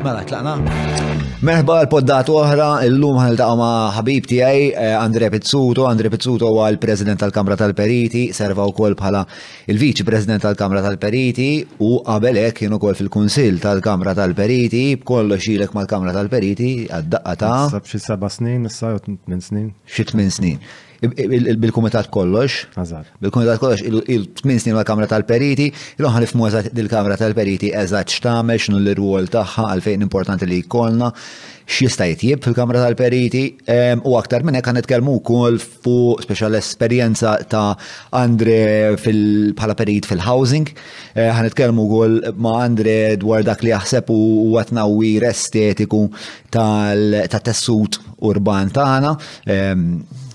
Mela, tlaqna. Merħba għal poddat oħra, illum ħaniltaqgħu ma' ħabib tiegħi eh, Andre Pizzuto. Andre Pizzuto huwa l-President tal-Kamra tal-Periti, serva wkoll bħala il-Viċi President tal-Kamra tal-Periti u qabel hekk kien ukoll fil-Kunsill tal-Kamra tal-Periti, b'kollox ilek mal-Kamra tal-Periti għad-daqqa ta' Sab xi seba' snin issa jew tmien snin. xi tmien snin. Bil-kumitat kollox. Bil-kumitat kollox il-tmin snin la kamra tal-periti, il-oħra nifmu eżatt il-kamra tal-periti eżatt x'tagħmel x'nu l-irwol tagħha għalfejn importanti li jkollna x'jista' jitjieb fil-kamra tal-periti u aktar minn hekk għan nitkellmu wkoll fuq speċjal esperjenza ta' Andre bħala perit fil-housing. Għan eh, nitkellmu wkoll ma' Andre dwar dak li jaħseb u għatnawi estetiku tal-tessut urban tagħna, ehm,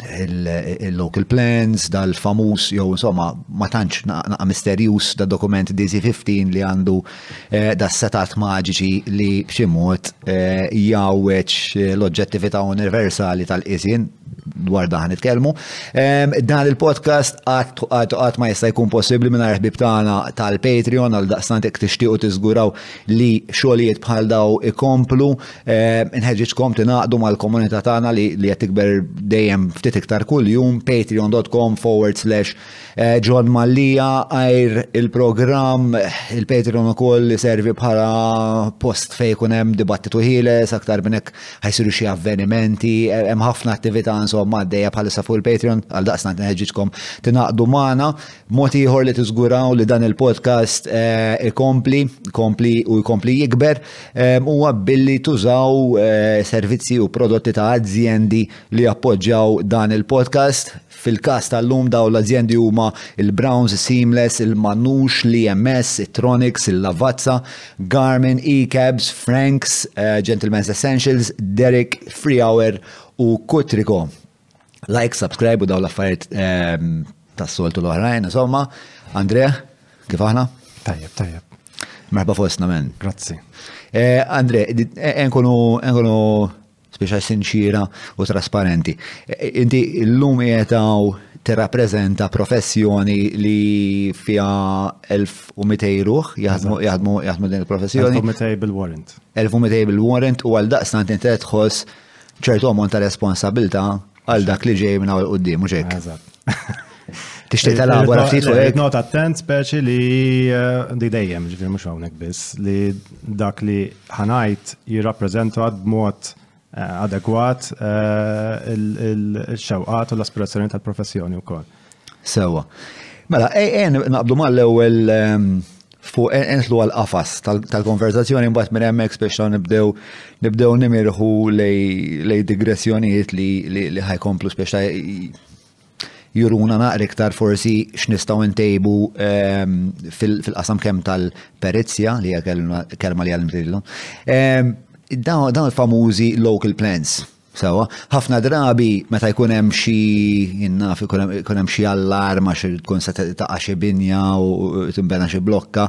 il-local plans, dal-famus, jew insomma, ma tantx naqa misterjus da dokument DC-15 li għandu eh, da setat maġiċi li bximot eh, jawweċ eh, l-oġġettività universali tal-qisien dwar daħan nitkellmu. Ehm, dan il-podcast għat ma jista' jkun possibbli minn ħbib tagħna tal-Patreon għal daqstant jekk tixtiequ tiżguraw li xogħlijiet bħal daw ikomplu, eh, nħeġġiġkom tingħaqdu mal-komunità tagħna li qed tikber dejjem ftit iktar kuljum, patreon.com forward slash eh, John Mallija għajr il-programm, il-Patreon ukoll li servi bħala post fejn kun hemm dibattitu ħieles, aktar minn hekk ħajsiru xi avvenimenti, eh, hemm ħafna attività insomma għaddejja bħalissa fuq il-Patreon, għal daqsna nħeġġiġkom tingħaqdu magħna, Mod ieħor li tiżguraw li dan il-podcast eh, ikompli, kompli u jkompli jikber eh, huwa billi tużaw eh, servizzi u prodotti ta' azjendi li jappoġġjaw dan il-podcast. Fil-każ tal-lum daw l-azjendi huma il-Browns, Seamless, il-Manux, l-EMS, il-Tronics, il-Lavazza, Garmin, E-Cabs, Franks, Gentleman's Essentials, Derek, Free Hour u Kutriko. like, subscribe u daw l-affarijiet ehm, tas-soltu l-oħrajn, insomma, Andrea, kif aħna? Tajjeb, tajjeb. Merħba fostna men. Grazzi. Eh, Andre, eh, nkunu nkunu speċa sinċira u trasparenti. Eh, inti l-lum jetaw tirrappreżenta professjoni li fija 1200 ruħ jaħdmu din il-professjoni. 1200 bil-warrant. 1200 bil-warrant u għal daqstant inti tħoss ċertu ammont ta' responsabilità għal dak li ġej minn hawn il-qudiem, mhux hekk. Tixtieq telabora ftit u hekk. Not attent speċi li eh, di dejjem ġifier mhux hawnhekk biss li dak li ħanajt jirrappreżenta b'mod eh, adegwat eh, il-xewqat u l-aspirazzjoni tal-professjoni wkoll. Sewa. Mela, ejn naqbdu mal-ewwel ehm, fuq e- entlu għal-qafas tal-konverzazzjoni mbagħad minn hemmhekk speċa nibdew nibdew nimirħu lej digressjonijiet li ħajkomplu speċa juruna naqri iktar forsi x'nistgħu ntejbu ehm, fil-qasam kemm tal-perizja li hija kelma li għal-mtillhom. Ehm, dawn il-famużi local plans Sewa, ħafna drabi meta jkun hemm xi naf ikun hemm xi allarm għax tkun se taqa' xi binja u tinbena xi blokka.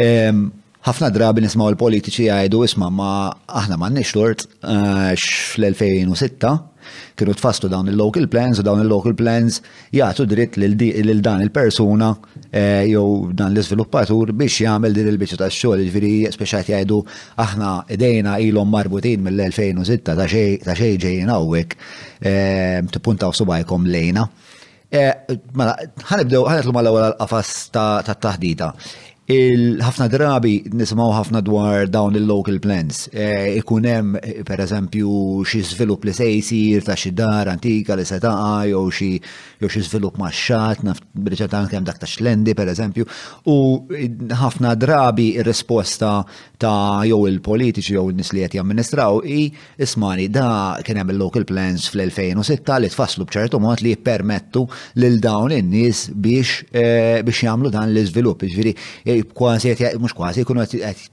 Ehm, ħafna drabi nismaw il-politiċi jgħidu isma ma aħna m'għandniex tort fl-2006 kienu tfastu dawn il-local plans u dawn il-local plans jagħtu dritt lil dan il-persuna jew dan l-iżviluppatur biex jagħmel din il-biċċa tax-xogħol, jiġifieri speċjat jgħidu aħna idejna ilhom marbutin mill-2006 ta' xejn ta' xejn ġejjin hawnhekk tippuntaw subgħajkom lejna. Mela, ħanibdew ħanitlu mal-ewwel għall-qafas tat-taħdita. Il-ħafna drabi nismaw ħafna dwar dawn il-local plans. E, ikun hemm pereżempju xi żvilupp li se jsir ta' xi dar antika li se taqa' jew xi jew xi żvilupp ma' xat, naf riċent anke hemm dak ta' xlendi pereżempju, u ħafna drabi ir-risposta ta' jew il-politiċi jew in-nies li qed jamministraw hi Ismani, da kien hemm il-local plans fl-2006 li tfasslu b'ċertu mod li jippermettu lil dawn in-nies biex eh, biex jagħmlu dan l-iżvilupp. Jiġifieri eh, kważi qed mhux kważi jkunu qed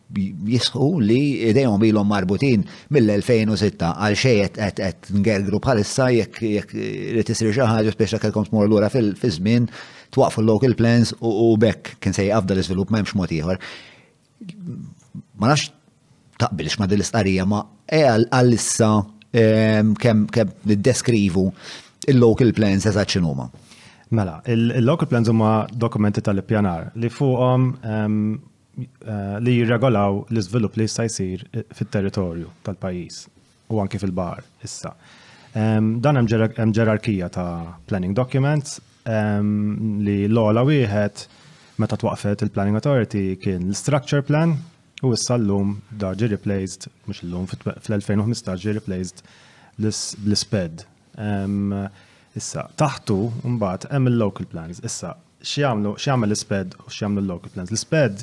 jisħu li idejhom ilhom marbutin mill-2006 għal xejn qed ngergru bħalissa jekk jekk irid isir xi ħaġa speċa kellkom tmur lura fiż-żmien twaqfu l-local plans u bekk kien se jqafda l-iżvilupp m'hemmx mod ieħor. Ma nafx taqbilx ma' din l-istqarija ma' e għal-issa ehm, kemm kem niddeskrivu il-local plans eżatt x'inhuma. Mela, il-local plans huma dokumenti tal-ippjanar li fuqhom ehm, eh, li jirregolaw l-iżvilupp li jista' jsir fit-territorju tal-pajjiż. u anki fil-baħar issa. Dan hemm ġerarkija ta' planning documents li l-ogħla wieħed meta twaqfet il-Planning Authority kien l-Structure Plan u issa llum da ġi replaced, mhux illum fl-2015 ġi replaced bl-SPED, Issa, taħtu, mbagħad, hemm il-local plans. Issa, x'jagħmel l-isped u x'jagħmlu l-local plans? L-isped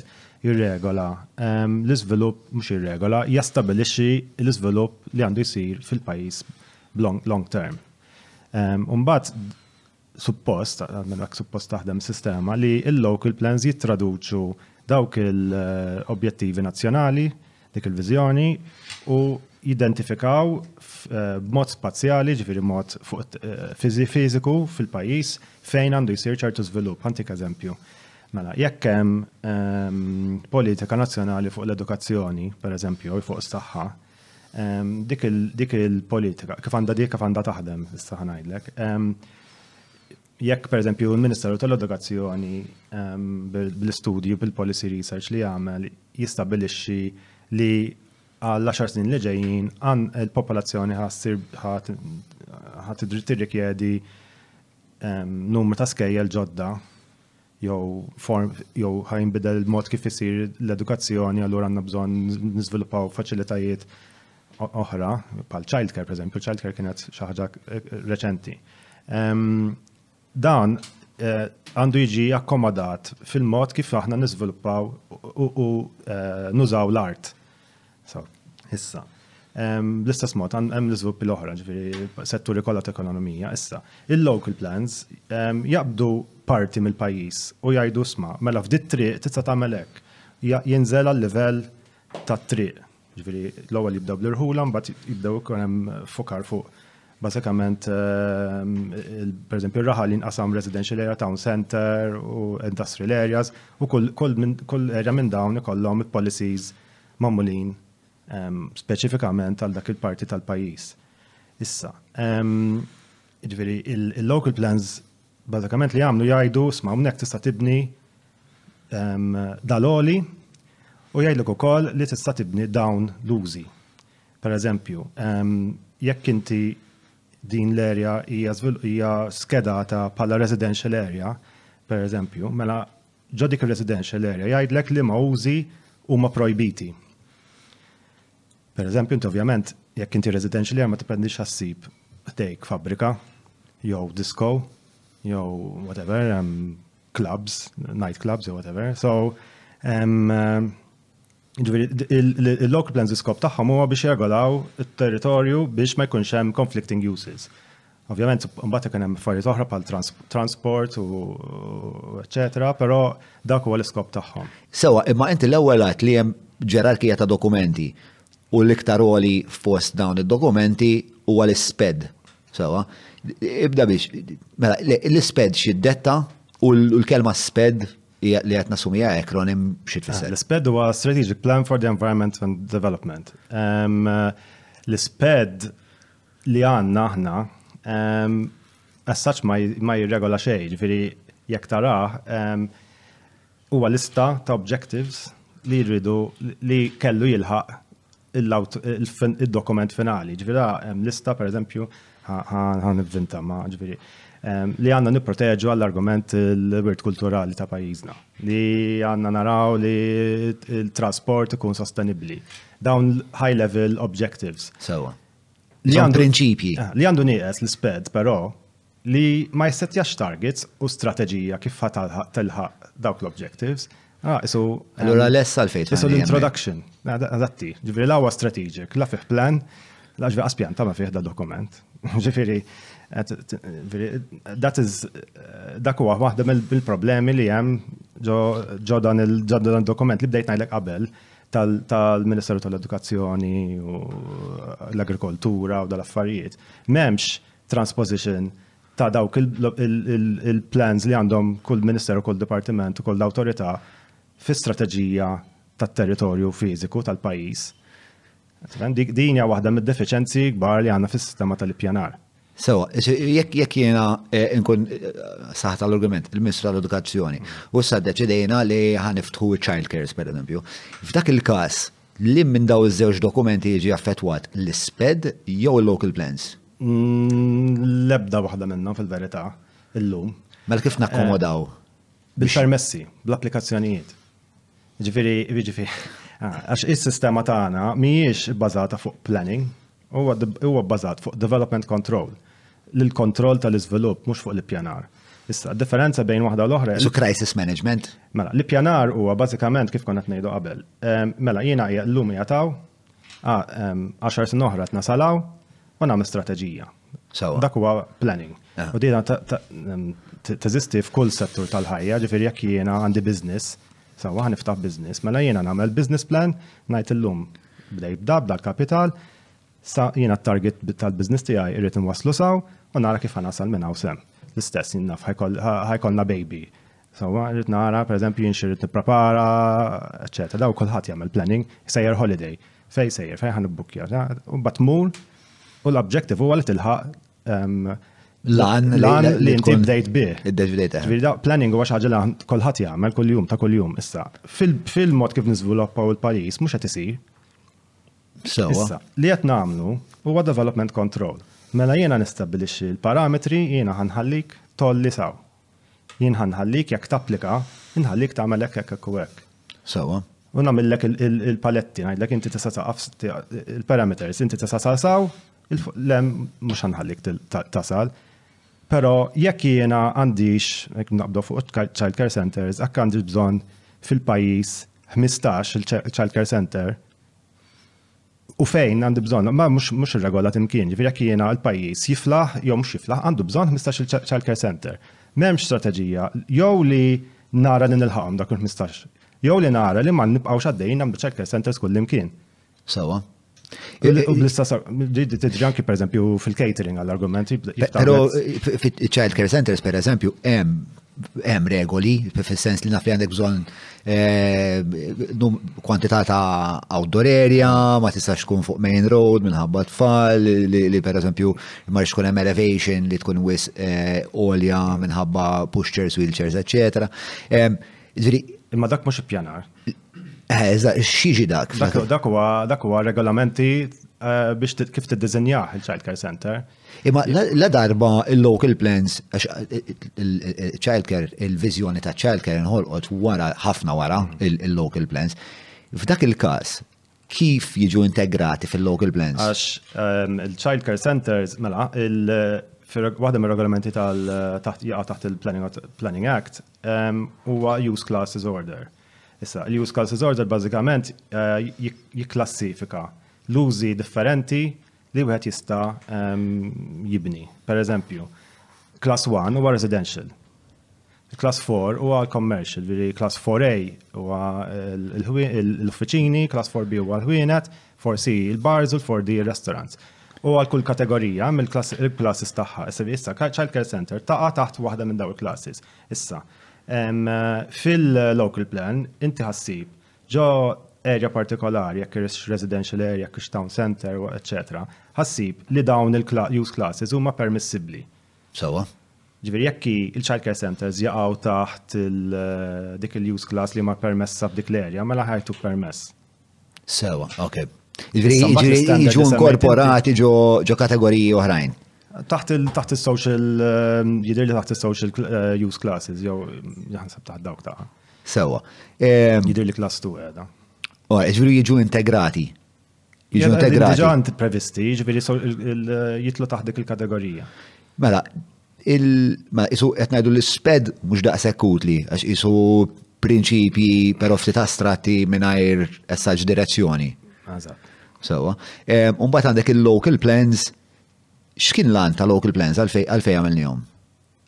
jirregola l-iżvilupp, mhux jirregola, jastabilixxi l-iżvilupp li għandu jsir fil-pajjiż long term. Mbagħad, suppost, minn hekk suppost taħdem sistema, li il-local plans jittraduċu dawk il-objettivi nazzjonali, dik il-viżjoni, u jidentifikaw eh, b'mod spazjali, ġifiri mod fuq eh, fiziku fil-pajis, fejn għandu jisir ċertu żvilupp, għantik eżempju. Mela, jekk hemm ehm, politika nazzjonali fuq l-edukazzjoni, per eżempju, fuq s-saħħa, Dik il-politika, kif għandha dik kif għandha taħdem, issa ħanajdlek. Jekk pereżempju l-Ministeru tal-Edukazzjoni bl-istudju bil-policy research li jagħmel jistabilixxi li għal 10 snin li ġejjin għan il-popolazzjoni ħassir ħat tirrikjedi numru ta' skejjel ġodda jew form jew ħajnbidel il-mod kif isir l-edukazzjoni, allura għandna bżonn niżviluppaw faċilitajiet oħra, bħal childcare per eżempju, childcare kienet xi ħaġa eh, reċenti. Ehm, dan eh, għandu jiġi akkomodat fil-mod kif aħna niżviluppaw u eh, nużaw l-art. So, issa. L-istess mod, hemm l-iżviluppi l-oħra, ġifieri setturi kollha ta' ekonomija. Issa, il-local plans jaqbdu parti mill-pajjiż u jgħidu sma, mela f'dit triq tista' tagħmel hekk. Jinżel għal-livell tat-triq. Ġifieri l-ewwel jibdew bl-irħula, mbagħad jibdew ikun hemm fokar fuq bażikament pereżempju r-raħal li jinqasam residential area, town center u industrial areas u kull area minn dawn ikollhom policies magħmulin speċifikament għal dak il-parti tal-pajjiż. Issa, jiġifieri il-local plans bażikament li jagħmlu jgħidu sma' hawnhekk tista' tibni dal-oli u jgħidlek ukoll li tista' tibni dawn l-użi. Per eżempju, jekk inti din l-area hija skedata bħala residential area, per eżempju, mela ġo dik ir-residential area jgħidlek liema użi huma projbiti. Pereżempju, inti ovvjament jekk inti residential area ma tipprendix ħassib ħdejk fabbrika jew disco jew whatever, um, clubs, night clubs jew whatever. So, um, Ġifieri, il-local plans l-iskop tagħhom huwa biex jirregolaw it-territorju biex ma jkunx hemm conflicting uses. Ovvjament, mbagħad ikun hemm affarijiet oħra bħal transport u eċetera, però dak huwa l-iskop tagħhom. Sewa, imma inti l-ewwel għadt li hemm ġerarkija ta' dokumenti u l-iktar għoli fost dawn id-dokumenti huwa l-isped. Sewa, ibda biex, mela, l-isped x'iddetta u l-kelma sped Hija li qed nassumiha acronym xi tfisser? L-SPED huwa Strategic Plan for the Environment and Development. L-SPED li għandna aħna għassaċ ma jirregola xejn, ġifieri jekk taraħ huwa lista ta' objectives li jridu li kellu jilħaq id-dokument finali. Ġifieri ra hemm lista pereżempju ħa nivvinta ma ġifieri li għandna nipproteġu għall-argument il-wirt kulturali ta' pajjiżna. Li għandna naraw li l-trasport ikun sostenibbli. Dawn high level objectives. Sewa. Li għandu prinċipji. Li għandu nieqes l-isped però li ma jissettjax targets u strateġija kif ħa tilħaq dawk l-objectives, ah, isu. Allura less għalfejn. Isu l-introduction, adatti, ġifiri l-għawa strategic, la fih plan, la ġvi għaspjanta ma fih da dokument. Ġifiri, that is, dak huwa waħda mill-problemi li hemm ġo dan il-dokument li bdejt ngħidlek qabel tal-Ministeru tal-Edukazzjoni u l-Agrikoltura u dal-affarijiet. M'hemmx transposition ta' dawk il-plans li għandhom kull ministeru, kull dipartiment u kull awtorità fi strateġija tat-territorju fiżiku tal-pajjiż. Din hija waħda mid-defiċenzi kbar li għandna fis-sistema tal-ippjanar. Sewa, jekk jekk jiena eh, nkun eh, saħ tal-argument, il-Ministru tal-Edukazzjoni, u sa deċidejna li ħaniftħu child cares, per eżempju. F'dak il-każ, Li minn dawn iż-żewġ dokumenti jiġi affettwat, l-ISPED jew il-Local Plans? L-ebda waħda minnhom fil-verità illum. Mela kif nakkomodaw? Bil-permessi, bl-applikazzjonijiet. Jiġifieri, jiġifieri, għax is-sistema tagħna mhijiex ibbażata fuq planning. Huwa huwa bbażat fuq development control, l-kontroll tal-iżvilupp mhux fuq l-ippjanar. Issa, differenza bejn waħda u l-oħra. Su crisis management. Mela, l-ippjanar huwa bażikament kif konna ngħidu qabel. Ehm, mela, jiena hija llum hija taw, ah, ehm, għaxar sin oħra tnasalaw u nagħmel strateġija. Dak huwa planning. Ah. U dina ehm, teżisti f'kull settur tal-ħajja, ġifieri jekk jiena għandi business, Sawa, ħaniftaħ business. Mela jiena nagħmel business plan, ngħid illum Bda jibda, bda l-kapital, sa jiena t-target tal-business tiegħi irrid inwasslu saw u nara kif ħanasal minn hawn sem. L-istess jien naf ħajkollna baby. Sawa, rrid nara, per eżempju, jien xirrid nipprepara, eċċetera. Daw kulħadd jagħmel planning, sejjer holiday, fej sejjer, fej ħan ibbukja, u bat mur, u l-objective huwa li tilħaq Lan li inti bdejt bih. Bdejt bdejt eh. Ġifieri planning huwa xi ħaġa li kulħadd jagħmel kuljum ta' kuljum issa. Fil-mod kif niżviluppaw il-pajjiż mhux qed isir. Issa, li qed nagħmlu huwa development control. Mela jiena nistabbilixxi l-parametri jiena ħanħallik tolli saw. Jien ħanħallik jekk tapplika, inħallik tagħmel hekk hekk hekk u hekk. Sawa. U nagħmillek il-paletti, ngħidlek inti tista' taqaf il-parameters, inti tista' saw, Le, mhux ħanħallik tasal. Però jekk jiena għandix, jekk naqbdu fuq child care centers, jekk għandix bżonn fil-pajjiż 15 il-child care center, u fejn għandi bżonn, ma mhux irregolat imkien, ġifieri jekk jiena l-pajjiż jiflaħ jew mhux jiflaħ, għandu bżonn 15 il-child care center. M'hemmx strateġija jew li nara li nilħaqhom dak il-15 jew li nara li ma nibqgħux għaddejjin nagħmlu child care centers kullimkien. Sawa. U bl-istess, ġiddi tiġi anki per eżempju fil-catering għall-argumenti. Pero fil-child care centers per eżempju, hemm regoli, fil-sens li naf li għandek bżon eh, kwantità ta' outdoor area, ma tistax tkun fuq main road minħabba tfal, li per eżempju ma tkun hemm elevation li tkun wis eh, olja minħabba pushchairs, wheelchairs, eccetera. Imma dak mhux ippjanar. Eh, eżda, xieġi dak? Dak huwa dak huwa regolamenti eh, biex kif tiddiżinjah il-child care center. Imma la darba il-local plans, il-child care, il-vizjoni ta' child care nħolqot wara ħafna wara mm. il-local plans. F'dak il-każ, kif jiġu integrati fil-local plans? Għax ehm, il-child care centers, mela, waħda mir regolamenti tal-taħt taħt il-Planning Act ehm, huwa use classes order. Issa, l-use case disorder bażikament jikklassifika l-użi differenti li wieħed jista' jibni. Per eżempju, class 1 huwa residential. Class 4 huwa commercial, veri class 4A huwa l-uffiċini, class 4B huwa l-ħwienet, 4C il-bars u l-4D il-restaurants. U għal kull kategorija mill-classes tagħha, issa child care center taqa' taħt waħda minn daw il-classes. Issa, fil-local plan, inti ħassib, ġo area partikolari, jekk irix residential area, jekk irix town center, etc. Ħassib li dawn il-use classes huma permissibli. Sawa. Ġviri, jekk il-child care centers jaqaw taħt dik il-use class li ma permessa f'dik l-area, mela ħajtu permess. Sewa, ok. Jiġri ġu inkorporati ġo kategoriji oħrajn. Taħt il-social, ehm, jidri li taħt il-social eh, use classes, jew jaħseb taħt dawk ta' Sewa. Ehm, Jidir li klass tu għeda. U ġviri jiġu integrati. Jiġu integrati. Ġant previsti, ġviri jitlu taħdek il-kategorija. Mela, il-ma isu qed ngħidu l-isped mhux daqshekk utli għax isu prinċipji però ftit astratti mingħajr essaġġ direzzjoni. Sewa. Mbagħad għandek il-local plans x'kien lan ta' local plans għalfej għamilnihom?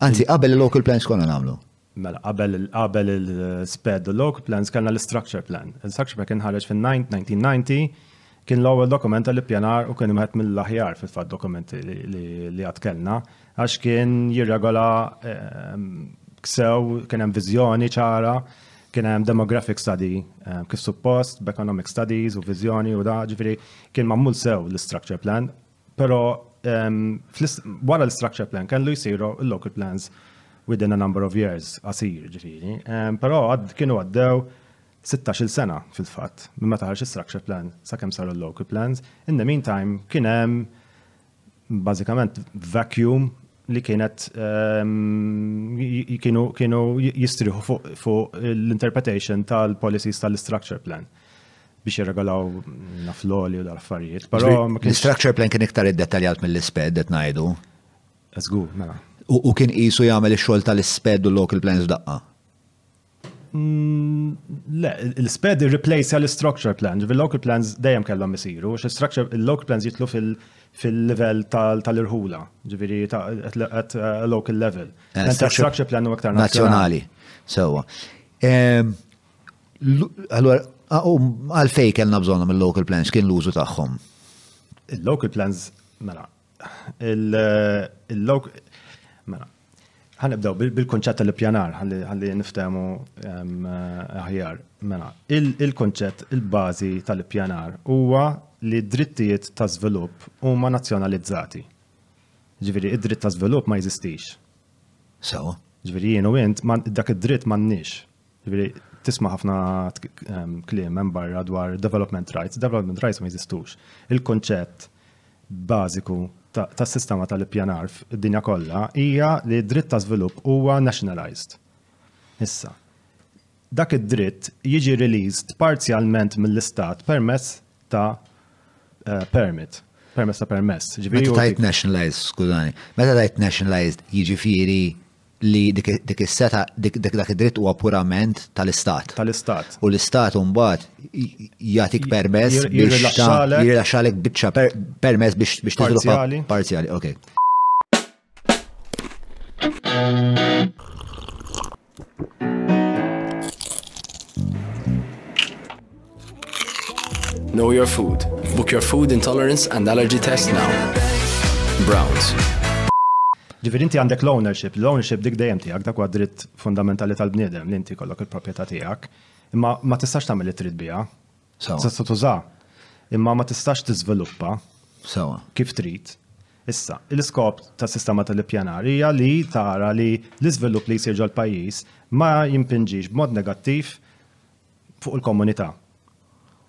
Anzi, qabel il-local plans konna nagħmlu. Mela qabel qabel il-SPED u l-Local Plans kellna l-Structure Plan. Il-Structure Plan kien ħareġ fin-1990, kien l-ewwel dokument tal-ippjanar u kien wieħed mill-aħjar fil-fatt dokumenti li għad kellna għax kien jirregola sew, kien hemm viżjoni ċara, kien hemm demographic study kif suppost, b'economic studies u viżjoni u da, ġifieri kien magħmul sew l-Structure Plan. Pero wara l-structure plan kellu jisiru l-local plans within a number of years, għasir ġifiri. Pero għad kienu għaddew 16 sena fil-fat, minn meta ħarġ structure plan sa' kem saru l-local plans. In the meantime, kienem bazikament vacuum li kienet kienu jistriħu fuq l-interpretation tal-policies tal-structure plan. biex jirregalaw naf l-oli u dal-affarijiet. Però l-structure plan kien iktar id-detaljat mill-isped qed ngħidu. Żgur, mela. U kien qisu jagħmel ix-xogħol tal-isped u local plans daqqa. Mm, le, l-isped replace l-structure plan, ġivi local plans dejjem kellhom isiru, għax structure il-local plans jitlu fil-level tal-irħula, ġivi at uh, local level. Eh, structure plan u aktar nazzjonali. Sewa. Ehm, Allora, għalfej kellna bżonnhom il-local plans, kien l-użu tagħhom? Il-local plans, mela, il-local, mela, ħanibdaw bil-konċett tal-pjanar, ħalli niftemu ehm, aħjar. Mela, il-konċett, il-bazi tal-pjanar huwa li drittijiet ta' żvilupp huma nazzjonalizzati. Ġifieri id-dritt ta' żvilupp ma jeżistix. Sawa. Ġifieri jien u int dak id-dritt m'għandniex. Ġifieri tisma' ħafna ehm, kliem hemm barra dwar development rights. Development rights ma jeżistux. Il-konċett bażiku tas-sistema tal-ippjanar fid-dinja kollha hija li d-dritt ta' żvilupp huwa nationalized. Issa, dak id-dritt jiġi released parzjalment mill-istat permezz ta' eh, permit permess ta' permess. Meta tajt nationalized, skużani, meta tajt nationalized jiġifieri li dik is-seta' dak id-dritt huwa purament tal-Istat. Tal-Istat. U l-Istat mbagħad jagħtik permess biex jirrilaxxalek biċċa permess biex tiżviluppa parzjali. Okay. Know your food. Book your food intolerance and allergy test now. Browns. Ġifir inti għandek l-ownership, l-ownership dik dejjem tiegħek dak huwa dritt fundamentali tal-bniedem li inti kollok il-proprjetà tiegħek, imma ma tistax tagħmel li trid biha. Tista' tuża. Imma ma tistax tiżviluppa. Sawa. Kif trid. Issa, l-iskop ta' sistema tal-ippjanar hija li tara li l-iżvilupp li jsir ġol pajjiż ma jimpinġix b'mod negattiv fuq il-komunità.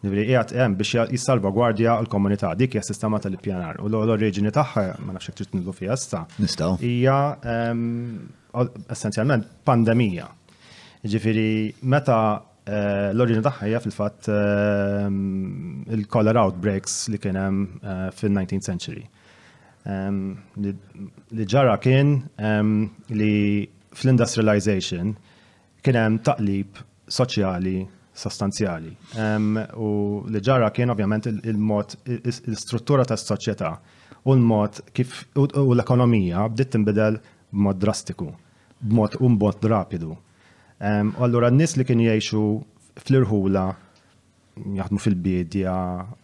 Jiġifieri qiegħed hemm biex jissalvagwardja l-komunità. Dik hija sistema tal-ippjanar u l-oriġini tagħha, ma nafx jekk trid nidħlu fiha issa. Nistgħu. Hija ehm, essenzjalment pandemija. Jiġifieri meta eh, l-oriġini tagħha hija fil-fatt ehm, il-cholera outbreaks li kien hemm eh, fin-19th century. Ehm, li ġara kien li fl-industrialization Kien hemm taqlib soċjali sostanzjali. U li ġara kien ovvjament il-mod, il-struttura tas soċjetà u l-mod kif u l-ekonomija bdiet tinbidel b'mod drastiku, b'mod u b'mod rapidu. U allura n-nies li kien jgħixu fl-irħula, jaħdmu fil-bidja,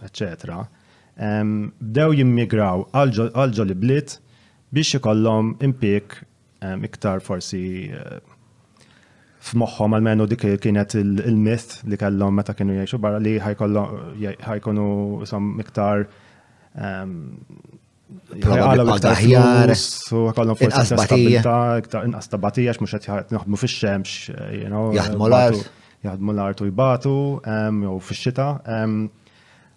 eċċetera, bdew jimmigraw għal ġol ibliet biex ikollhom impik Iktar forsi f'moħħom għalmenu dik kienet il-myth li kellhom meta kienu jgħixu barra li ħajkunu isom iktar ehm, għalhom iktar ħjar, u għalhom forsi stabilità, iktar inqas tabatija x'mhux qed naħdmu fix-xemx, jaħdmu l-art, jaħdmu l-art u jbatu, ehm, jew fix-xita. Ehm,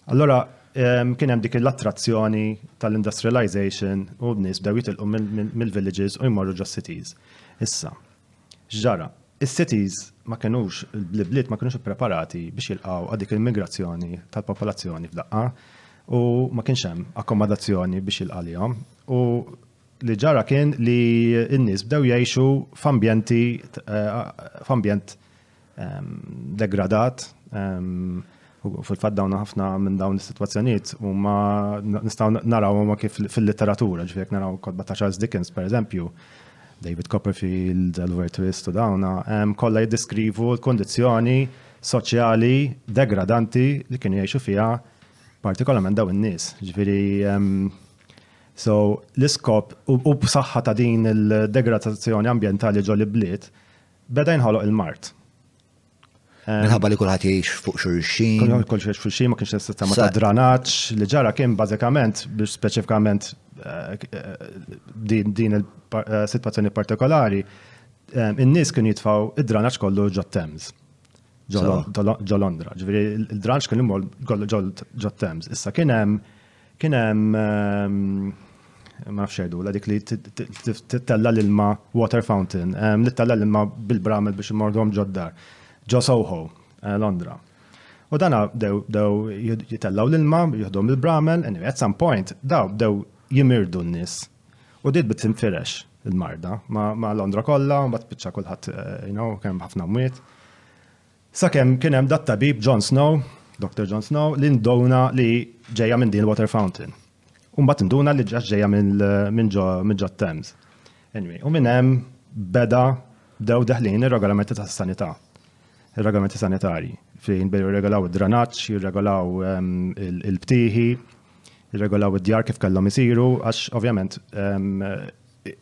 Allora, ehm, kien hemm dik l-attrazzjoni tal-industrialization u n-nies bdew jitilqu mill-villages u jmorru ġo cities. Issa, ġara, is-cities ma kinux, l-bliet ma kinux ippreparati biex jilqgħu għadik il-migrazzjoni tal-popolazzjoni f'daqqa u ma kienx hemm akkomodazzjoni biex jilqalihom u li ġara kien li n-nies bdew jgħixu f'ambjenti eh, f'ambjent degradat u fil-fatt dawn ħafna minn dawn is-sitwazzjonijiet huma nistgħu naraw ma kif fil-litteratura, ġifiek naraw kodba ta' Charles Dickens pereżempju, David Copperfield, Oliver Twist u dawna, kollha jiddeskrivu l-kondizzjoni soċjali degradanti li kienu jgħixu fiha partikolarment daw in-nies. Ġifieri so l-iskop u b'saħħa ta' din il-degradazzjoni ambjentali ġol bliet Beda jinħoloq il-mart. Minħabba li kulħadd jgħix fuq xulxin. Kulħadd kolx jgħix xulxin ma kienx sistema ta' dranaġġ li ġara kien bażikament biex speċifikament eh, eh, din il-sitwazzjoni eh, partikolari in-nies kienu jitfaw id-dranaġġ kollu ġo Thames. Ġo Londra, ġviri il-dranġ kien immol kollu ġo Thames. Issa kien hemm Kien hemm ma nafx la dik li tittella l-ilma water fountain, li tella l-ilma bil-bramel biex imordhom ġoddar, ġo Soho, eh, Londra. U dana dew dew jitellaw l-ilma, jihdom bil-bramel, anyway, at some point, daw dew jimirdu n-nis. U dit bit tinfirex il-marda ma Londra kollha, bat spiċċa kulħadd, eh, you know, kemm ħafna mwiet. Sakemm kien hemm dat-tabib John Snow, Doctor John Snow, li nduna li ġejja minn din il-water fountain. U mbagħad induna li ġax ġejja minn ġo minn ġo t-Thames. Anyway, u minn hemm beda bdew deħlin ir-regolamenti tas-sanità. Ir-regolamenti sanitarji fejn bdew jirregolaw id-dranaġġ, jirregolaw il-btieħi, jirregolaw id-djar kif kellhom isiru għax ovvjament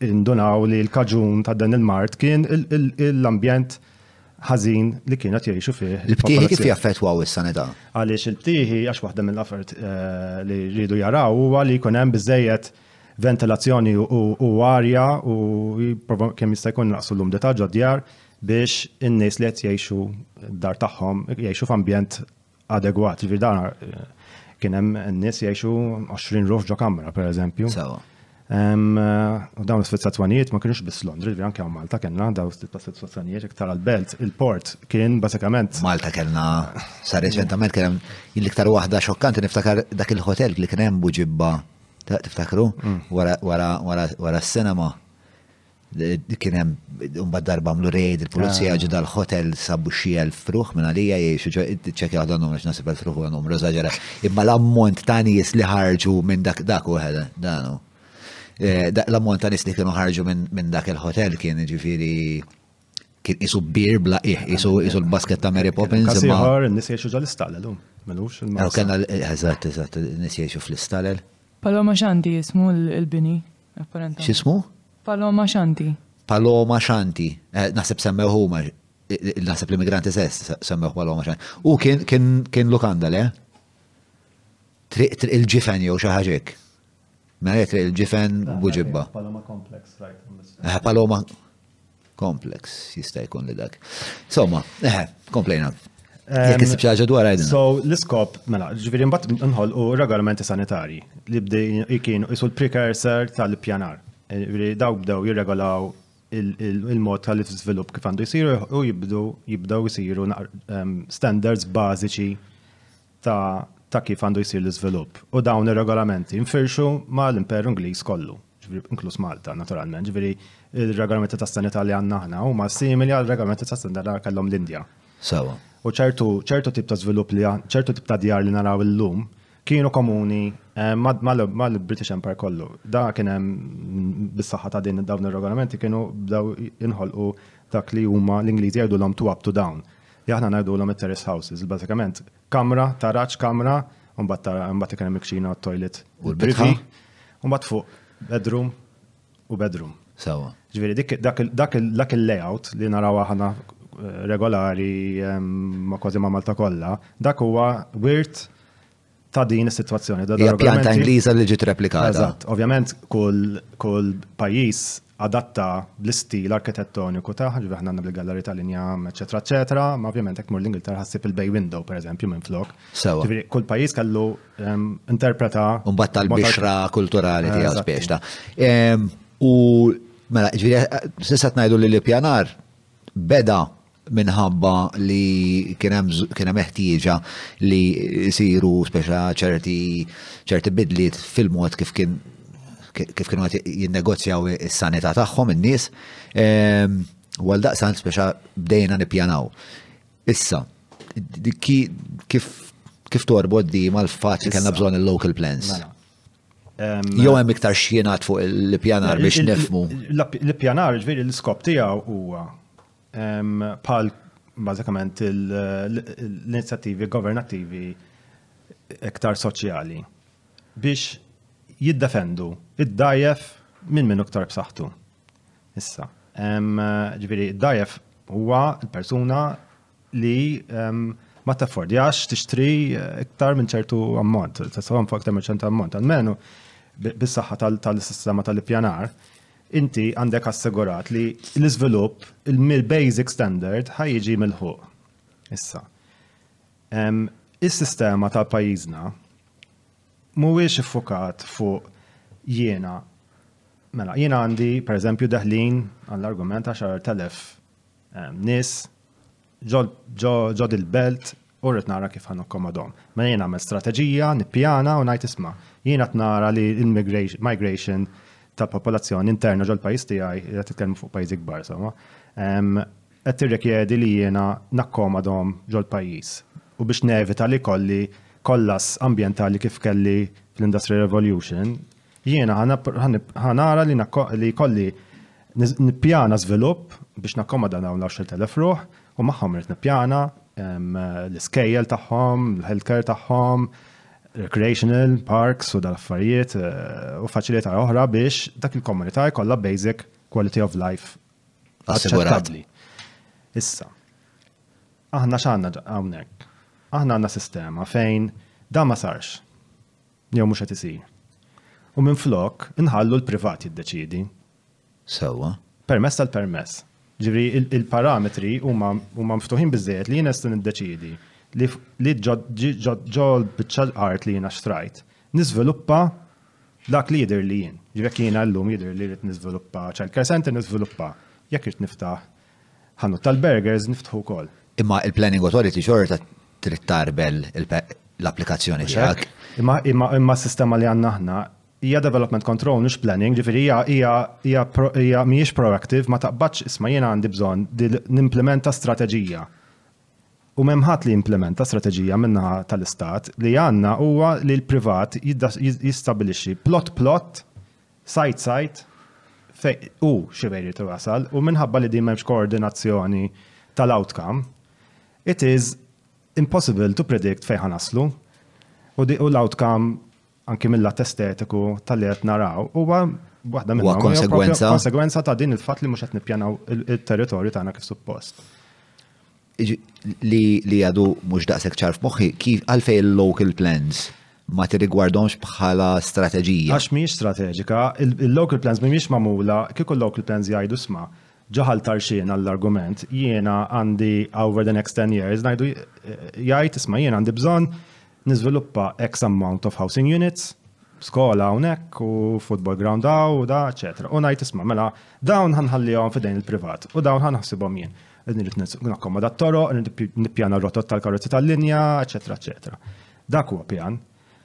Indunaw li l-kaġun ta' dan il-mard kien l-ambjent ħażin li kien qed jgħixu fih. Il-btieħi kif jaffettwaw is-sanità? Għaliex il-btieħi għax waħda mill-affert eh, li rridu jaraw huwa li jkun hemm biżejjed ventilazzjoni u arja u kemm jista' jkun naqsu l-umdità ġod-djar biex in-nies li qed jgħixu dar tagħhom jgħixu f'ambjent adegwat. Ġifieri dan eh, kien hemm nies jgħixu 20 ruħ ġo kamra pereżempju. Sewa. U dawn is-sitwazzjonijiet ma kienux biss Londra, ġifieri anke Malta kellna dawn is-sitwazzjonijiet iktar għall-belt. Il-port kien bażikament. Malta kellna sa reċentament kien hemm l-iktar waħda xokkanti niftakar dak il-hotel li kien hemm buġibba tiftakru mm. wara s-sinema. kien hemm imbagħad darba għamlu rejd il-pulizija ah. ġu dal-hotel sabu xi elf fruħ minn għalija jgħixu ċekja waħda numru x'na sibel fruħ u numru żaġera. Imma l-ammont ta' nies li ħarġu minn dak dak u ħeda danu. Eh, l-ammont ta' nies li kienu ħarġu minn dak il-hotel kien ġifieri kien isu bir bla iħ, isu isu l-basket ta' Mary Poppins. Kasiħor, nis jiexu ġal istalel, um, melux il-mas. Kena, eżat, eżat, nis jiexu fl-istalel. Paloma xandi jismu l-bini? X'ismu? Paloma Xanti. Paloma Xanti. Eh, naħseb semmew huma, naħseb l-immigranti sess semmew Paloma Xanti. U kien kien kien Lukanda le? Triq triq il-ġifen jew xi ħaġek. Mela triq il-ġifen buġibba. Paloma Complex, right? Eh, Paloma. Komplex, jista' jkun li dak. Somma, eħe, komplejna. Jek isib xaġa dwar għajdin. So, l-iskop, mela, ġviri mbatt nħol u regolamenti sanitari li bdej kienu isu l-precursor tal-pjanar. Ġviri daw bdew jirregolaw il-mod tal svilup kif għandu jisiru u jibdu jibdaw jisiru standards bażiċi ta' ta' kif għandu jsir l-iżvilupp. U dawn ir-regolamenti nfirxu ma' l-Imperu Ingliż kollu, ġifieri inkluż Malta naturalment, ġifieri ir-regolamenti tas-sanità li għandna aħna huma simili għar-regolamenti tas-sanità li kellhom l-Indja. Sewwa. U ċertu ċertu tip ta' żvilupp li ċertu tip ta' djar li naraw illum kienu komuni mal-British Empire kollu. Da kien hemm bis-saħħa ta' din dawn ir-regolamenti kienu bdew jinħolqu dak li huma l-Ingliżi jgħidulhom to up to down. Li aħna ngħidulhom it-terrace houses, li bażikament kamra, taraġ, kamra, u mbagħad ikun hemm il-kċina, t-toilet u l-privi. U mbagħad fuq bedroom u bedroom. Sawa. Ġifieri dak il-layout li naraw aħna eh, regolari ehm, ma kważi ma' Malta kollha, dak huwa wirt ta' din is-sitwazzjoni. Hija pjanta Ingliża li ġiet replikata. Eżatt, ovvjament kull pajjiż adatta l-istil arkitettoniku ta' ġifi ħna għandna bil-gallari ta' linja, eċetera, eċetera, ma ovvjament hekk mur l-Ingilterra ħassib il-bay window, per eżempju, minn flok. Sewa. Kull pajjiż kellu ehm, interpreta. Mbagħad tal-bixra kulturali tiegħu speċta. Ehm, u mela, ġifieri, eh, s'issa ngħidu li l-ippjanar beda minħabba li kien hemm ħtieġa li jsiru speċa ċerti ċerti bidliet fil-mod kif kien kif kienu qed jinnegozjaw is-sanità tagħhom in-nies. Ehm, u għal daqsan speċa bdejna nippjanaw. Issa, kif kif torbod di mal-fatt li kellna bżonn il-local plans? Mela. Ehm, Jew hemm iktar xjenat fuq l-pjanar biex nifmu. L-pjanar ġifieri l-iskop tiegħu huwa bħal bażikament l-inizjattivi governattivi iktar soċjali biex jiddefendu id-dajef minn minn iktar b'saħħtu. Issa, ġifieri id-dajef huwa l-persuna li ma taffordjax tixtri iktar minn ċertu ammont, tassew fuq iktar minn ċertu ammont, almenu bis-saħħa tal-sistema tal-ippjanar. inti għandek assigurat li l-iżvilupp mill-basic standard ħaj jiġi milħuq. Issa, is-sistema ta' pajjiżna mhuwiex iffukat fuq jiena mela jiena għandi pereżempju daħlin għall-argument 10,000 nies ġo dil-belt u rrid nara kif ħa nakkomodhom. Mela jien nagħmel strateġija, nippjana u ngħid isma' jien qed nara li l-migration tal-popolazzjoni interna ġol-pajjiż tiegħi qed titkellmu fuq pajjiżi kbar sewwa qed tirrikjedi li jiena nakkomodhom ġol-pajjiż u biex nevita li jkolli kollas ambjentali kif kelli fl-Industrial Revolution Jiena ħa nara li jkolli nippjana żvilupp biex nakkomoda dawn l-10,000 ruħ u magħhom irid nippjana l-iskejjel tagħhom, l-health care tagħhom, recreational parks u dal-affarijiet u faċilità oħra biex dak il-komunità jkollha basic quality of life aċċettabbli. Issa, aħna x'għandna hawnhekk? Aħna għandna sistema fejn dan ma sarx. Jew mhux qed isir. U minflok inħallu l-privat jiddeċiedi. Sewwa. Permess tal-permess. Ġifieri il-parametri huma mftuħin biżżejjed li jien lest niddeċiedi li ġo l-biċċa art li jiena xtrajt niżviluppa dak li jidhirli jien. Ġifieri jekk jiena llum jidhirli rrid niżviluppa childcare centre niżviluppa. Jekk irrid niftaħ Ħanut tal-burgers niftħu wkoll. Imma il-Planning Authority xorta trid tagħrbel l-applikazzjoni tiegħek. Imma s-sistema li għandna aħna hija development control mhux planning, ġifieri hija hija mhijiex proactive ma taqbadx isma' jiena għandi bżonn nimplementa strateġija. U m'hemm ħadd li jimplementa strateġija min-naħa tal-istat li għandna huwa li l-privat jistabilixxi plot plot Sajt sajt, u xi fejn irid iwassal, u minħabba li din m'hemmx koordinazzjoni tal-outcome, it is impossible to predict fejn ħa naslu. U l-outcome anki mill-lat estetiku tal-li qed naraw huwa waħda minn huwa konsegwenza. Konsegwenza ta' din il-fatt li mhux qed nippjanaw it-territorju tagħna kif suppost. Li għadu mhux daqshekk ċar f'moħħi kif għalfejn il-local plans ma tirrigwardhomx bħala strateġija. Għax mhijiex strateġika, il-local plans mhumiex magħmula, kieku l-local plans jgħidu isma' ġo Ħal Tarxien għall-argument, jiena għandi over the next ten years ngħidu jgħid isma' jiena għandi bżonn niżviluppa X amount of housing units, skola hawnhekk u football ground hawn u da, eċetera. U ngħid isma' mela dawn ħanħallihom f'idejn il-privat u dawn ħanħsibhom jien. Nirrid nakkomoda t-toroq, nippjana r-rotot tal-karozzi tal-linja, eċetera, eċetera. Dak huwa pjan.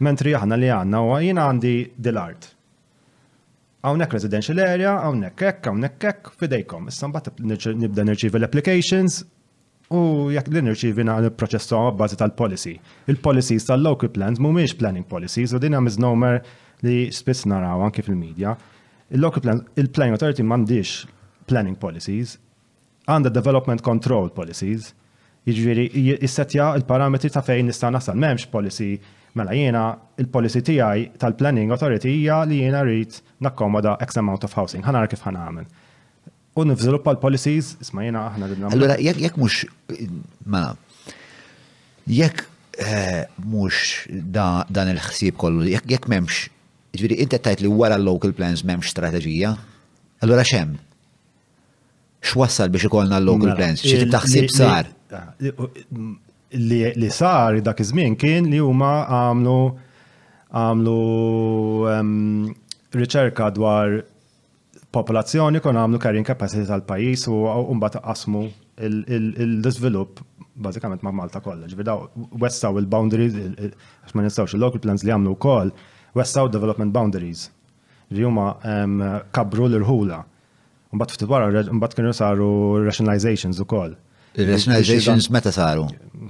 Mentri aħna li għandna huwa jien għandi dil-art. Hawnhekk residential area, hawnhekk hekk, hawnhekk hekk, fidejkom. Issa mbagħad nibda nirċievi l-applications u jekk li nirċievi nipproċessu bażi tal-policy. Il-policies tal-local plans mhumiex planning policies u din hemm misnomer li spiss naraw anki fil-medja. Il-local plans, il-planning authority m'għandix planning policies, għandha development control policies, jiġifieri jissettja l-parametri ta' fejn nista' nasal. M'hemmx policy mela jiena il-policy tiegħi tal-planning authority hija li jiena rrid nakkomoda X amount of housing, ħanara kif ħanagħmel. U nivżiluppa l-policies, isma' jiena aħna ridna. Allura jekk mhux ma jekk eh, mhux dan il-ħsieb kollu, jekk m'hemmx, jiġifieri inti tajt li wara l-local plans m'hemmx strateġija, allura x'hemm? X'wassal biex ikollna local mela, plans? Xi tip ta' ħsieb sar? Li sar dak iż-żmien kien li huma għamlu għamlu riċerka dwar popolazzjoni kon għamlu carrying capacity tal-pajis u mbagħad qasmu l-iżvilupp bażikament ma' Malta kollha. Ġifieri wessaw il-boundaries għax ma nistgħux il-local plans li għamlu wkoll wessaw development boundaries. li huma kabbru l-irħula. Mbagħad ftit wara mbagħad kienu saru rationalizations ukoll. Rationalizations meta saru?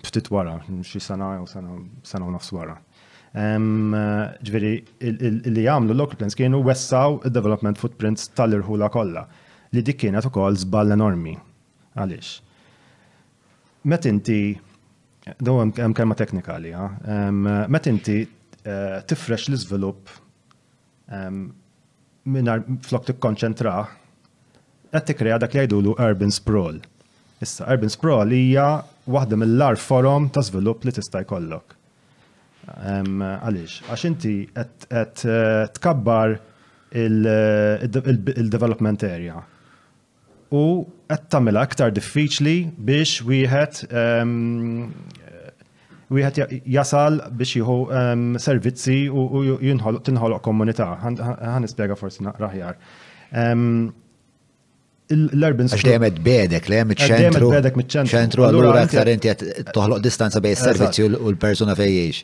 Ftit wara, xi sena jew sena u nofs wara. Ġifieri li jagħmlu l-local plans kienu wessaw id-development footprints tal-irħula kollha li dik kienet ukoll żball enormi. Għaliex? Met inti do hemm kelma teknika li, met inti eh, tifrex l-iżvilupp Mingħajr flok tikkonċentra, qed tikkrea dak li jgħidulu urban sprawl. Issa, urban sprawl hija waħda mill-ar forom ta' żvilupp li tista' jkollok. Għaliex? Għax inti qed tkabbar il-development area. u qed tagħmilha aktar diffiċli biex wieħed wieħed jasal biex jieħu servizzi u jinħoloq tinħoloq komunità. Ħa nispjega forsi naqra aħjar. L-urban school. Dejjem qed bedek li hemm iċ-ċentru. Dejjem qed bedek miċ-ċentru. Ċentru allura aktar inti qed toħloq distanza bejn is-servizzi u l-persuna fejn jgħix.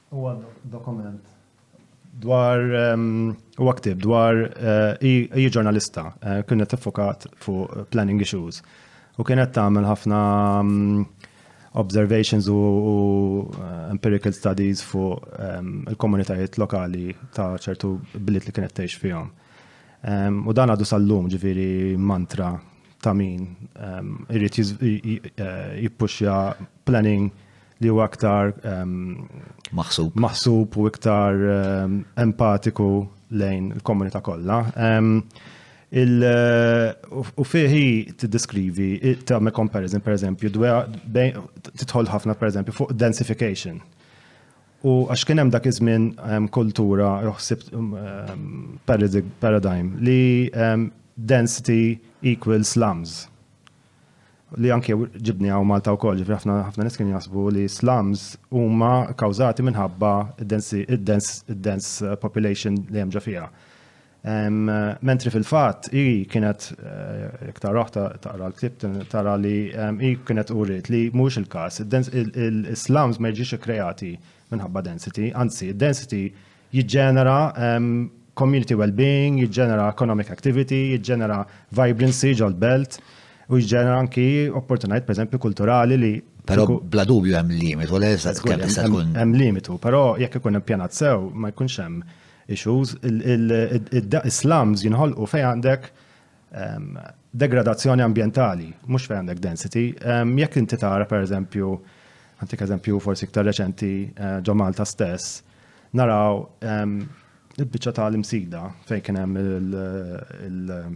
Huwa dokument dwar huwa ktieb dwar hi ġurnalista kienet iffokat fuq planning issues u kienet tagħmel ħafna observations u eh, empirical studies fuq ehm, il-komunitajiet lokali ta' ċertu bliet li kienet tgħix fihom. Ehm, u dan għadu sal-lum ġifiri mantra ta' min ehm, irrit eh, jippuxja planning li huwa aktar maħsub. maħsub u iktar empatiku lejn il-komunità kollha. U fiħi t-deskrivi, tagħmel comparison per eżempju, titħol ħafna per eżempju fuq densification. U għax kien hemm dak iż-żmien kultura joħsib paradigm li density equals slums. li anke ġibni għaw Malta u koll, ġifri ħafna ħafna niskin jasbu li slums huma kawzati minħabba id-dens population li hemm ġo fiha. Mentri fil-fatt i kienet eh, iktar oħta taqra l-ktib tara li i kienet urit li mhux il-każ. Is-slums ma jiġix ikkreati minħabba density, anzi id-density jiġġenera community well-being, jiġġenera economic activity, jiġġenera vibrancy ġol-belt u jiġġenera anki opportunajt per eżempju kulturali li Pero bla dubju hemm limitu, le kemm tista' tkun. Hemm limitu, però jekk ikun ippjanat sew ma jkunx hemm issues, is-slums jinħolqu fejn għandek Degradazzjoni ambjentali, mhux fejn għandek density. Jekk inti tara pereżempju, għantik eżempju forsi iktar reċenti eh, ġo Malta stess, naraw il-biċċa tal-imsida fejn kien hemm il-lajn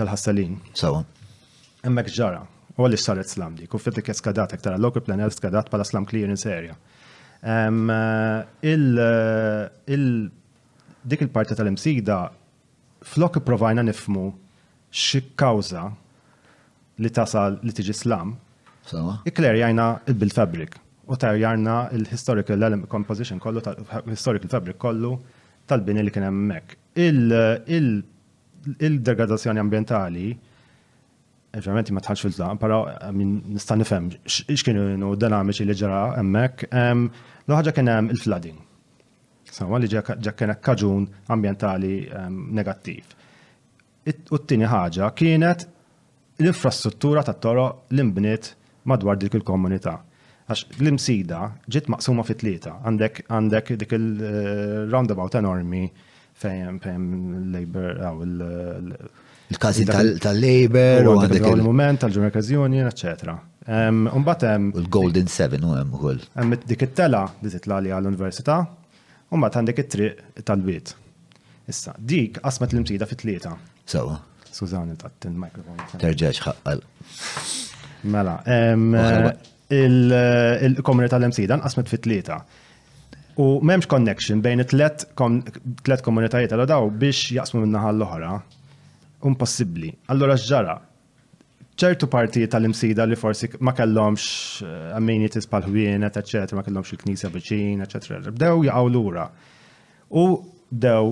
tal-ħasselin. Sawa. Hemmhekk ġara, u għalli saret slam dik, u fitik skadat iktar għal-local planel skadat pala slam clearance area. Eh, il- dik il-parti tal-imsida Flok ipprovajna nifhmu x'kkawża li tasal li tiġi slam, ikklerjajna l-built fabric u tgħajjarna l-historical composition kollu ta' historical fabric kollu tal-bini li kien hemm hemmhekk. Il-degradazzjoni ambjentali, ovvjament jien ma dħaltx fil-tlaq, però nista' nifhem x'kienu dinamiċi li ġra hemmhekk. L-ewwel ħaġa kien hemm il-flooding. Sawa li ġa kienet kaġun ambjentali ehm, negattiv. U t-tieni ħaġa kienet l-infrastruttura ta' toro li nbniet madwar dik il-komunità. Għax l-imsida ġiet maqsuma fit tlieta għandek għandek dik il-roundabout eh, enormi Fejn fejn il-labor għaw il-kazi tal-labor u għandek il-moment tal-ġurnal kazzjoni, eccetera. Umbat hemm. Il-Golden Seven u hemm ukoll. Hemm dik it-tela li titla' li għall-Università, umbat għandek it-triq tal-bit. Issa, dik qasmet l-imtida fit-tlieta. Sewa. Sużani tatt il-mikrofon. Terġax ħaqqal. Mela, il-komunità l-imsida nqasmet fit-tlieta. U m'hemmx connection bejn it-tlet tlet komunitajiet għal daw biex jaqsmu min-naħa l-oħra. Impossibbli. Allura x'ġara? ċertu partijiet tal-imsida li forsi ma kellhomx eh, amenities pal ħwienet eċetera, ma kellhomx il-knisja viċin, eċetera, bdew jaqgħu lura. U bdew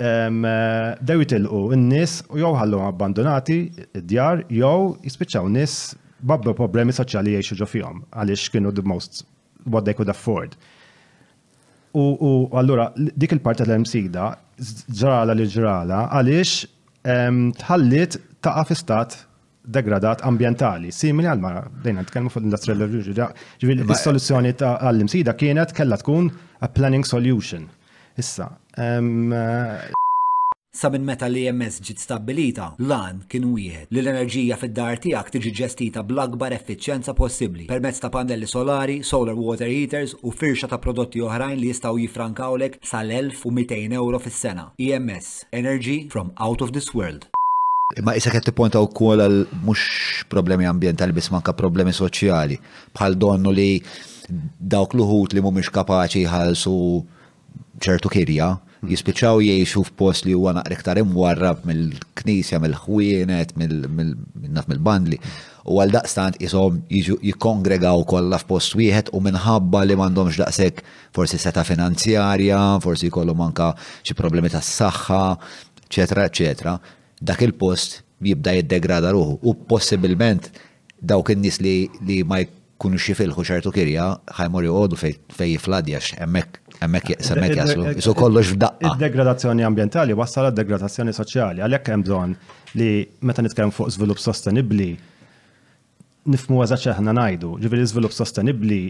bdew eh, jitilqu n-nies u jew ħallhom abbandonati d-djar jew jispiċċaw nies babba problemi soċjali jgħixu ġo fihom għaliex kienu the most what they could afford. U, u allura dik il-parti tal-emsida ġrala li ġrala għaliex tħalliet taqa' fi stat degradat ambientali, simili għal mara, dejna nitkellmu fuq l-industrial revolution. Ġifieri is-soluzzjoni għall-imsida kienet kellha tkun a planning solution. Issa, Sa minn meta l-EMS ġiet stabbilita, l-għan kien wieħed, li l-enerġija fid-dar tiegħek tiġi ġestita bl-akbar effiċjenza possibbli permezz ta' pannelli solari, solar water heaters u firxa ta' prodotti oħrajn li jistgħu jiffrankawlek sal-1,200 ewro fis-sena. EMS, energy from out of this world. Imma qisek qed tipponta wkoll għal mhux problemi ambjentali biss manka problemi soċjali, bħal donnu li dawk l-uħud li mhumiex kapaċi jħallsu ċertu kirja, jispiċċaw jgħixu f'post li huwa naqra iktar imwarrab mill-knisja, mill-ħwienet, mill-bandli. U għal daqstant isom jikkongregaw kollha f'post wieħed u minħabba li m'għandhomx daqshekk forsi seta' finanzjarja, forsi jkollhom anka xi problemi tas-saħħa, eċetera, eċetera, dak il-post jibda jiddegrada ruħu u possibilment Dawk in-nies li ma jkunux jifilħu ċertu kirja, ħajmur joqogħdu fejn jifladja hemmhekk hemmhekk semmet jaslu. Isu kollox f'daqqa. Id-degradazzjoni ambjentali wassal għad-degradazzjoni soċjali, għalhekk hemm bżonn li meta nitkellmu fuq żvilupp sostenibbli nifmu eżatt aħna ngħidu, ġifieri żvilupp sostenibbli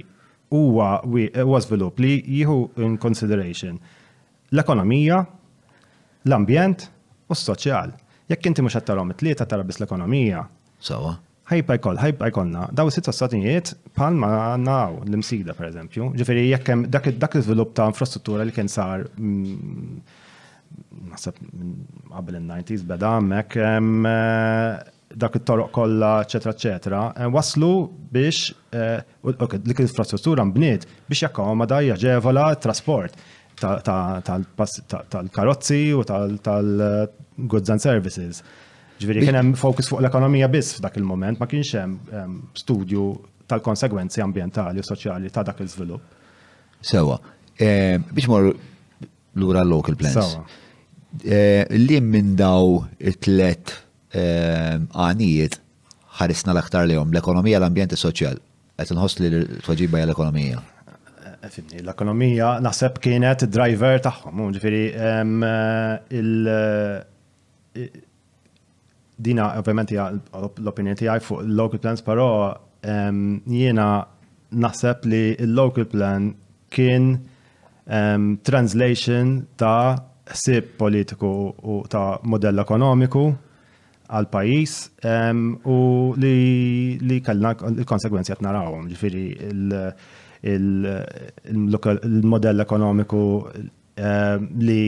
huwa huwa żvilupp li jieħu in consideration l-ekonomija, l-ambjent u s-soċjal. Jekk inti mhux qed tarahom it-tlieta tara biss l-ekonomija. Sawa. Ħajbqa' jkoll, ħajbqa' jkollna daw is-sitt sostanijiet bħal ma għandna l-imsida pereżempju. Ġifieri jekk hemm dak l-iżvilupp ta' infrastruttura li kien sar mm, naħseb qabel in-90s beda hemmhekk eh, dak it-toroq kollha, eċetera, eċetera, eh, waslu biex eh, dik l-infrastruttura mbniet biex jakkomoda jaġevola trasport tal-karozzi u tal-goods and services. Ġviri, kien hemm fokus fuq l-ekonomija biss f'dak il-moment, ma kienx hemm ehm, studju tal-konsegwenzi ambientali u soċjali ta' dak il-żvilupp. Sewa, eh, biex morru lura local plans. Sewa. Eh, li minn daw it-tlet għanijiet ħarisna l-aktar lejhom, l-ekonomija, l-ambjent, is-soċjal. Qed inħoss li l-tweġiba hija l-ekonomija. L-ekonomija naħseb kienet driver tagħhom, ġifieri dina ovvjament hija l-opinjoni tiegħi fuq il-local plans, però jiena naħseb li l-local plan kien Translation ta' ħsieb politiku u ta' modell ekonomiku għal pajjiż u li li kellna l-konsegwenzi qed narawhom, ġifieri il-modell ekonomiku li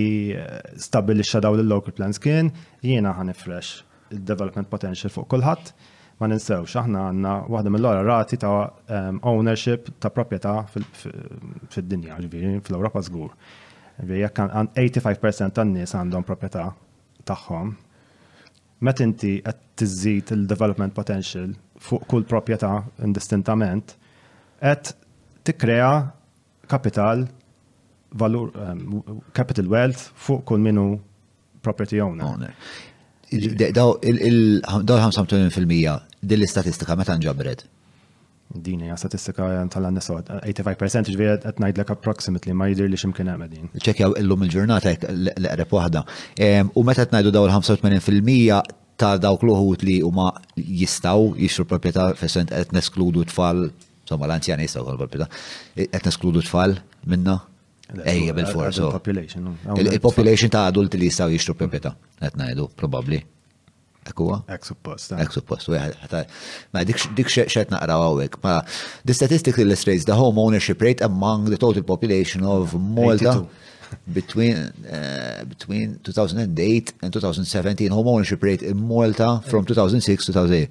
stabbilixxa dawn il-local plans kien jiena ħanifrex il-development potential fuq kulħadd, ma ninsewx, aħna għandna waħda mill-għara rati ta' ehm, ownership ta' proprjetà fid-dinja, ġviri, fl-Europa żgur. Jekk 85% tan-nies għandhom proprjetà tagħhom, met inti qed tiżid il-development potential fuq kull proprjetà indistintament, qed tikkrea kapital valur um, capital wealth fuq kull minu property owner. owner. Daw il-85% din l-istatistika meta nġabret? Din hija statistika tal-annesot. 85% ġviri qed ngħidlek approximately ma jidhir li x'imkien hemm din. Ċekjaw illum il-ġurnata l-eqreb waħda. U meta qed ngħidu daw il-85% ta' dawk l-uħut li huma jistaw jixtru proprjetà fessent qed neskludu tfal Insomma, l-anzjani jistgħu jkunu bil-pita. Qed neskludu tfal minna? Ejja bil-fors. Il-population ta' adulti li jistgħu jixtru proprjetà. Qed ngħidu, probabbli. Ekkuwa? Ek suppost. Ek suppost. Ma dik xed naqraw għawek. Ma the statistics illustrates the home ownership rate among the total population of Malta between uh, between 2008 and 2017 home ownership rate in Malta from 2006 to 2008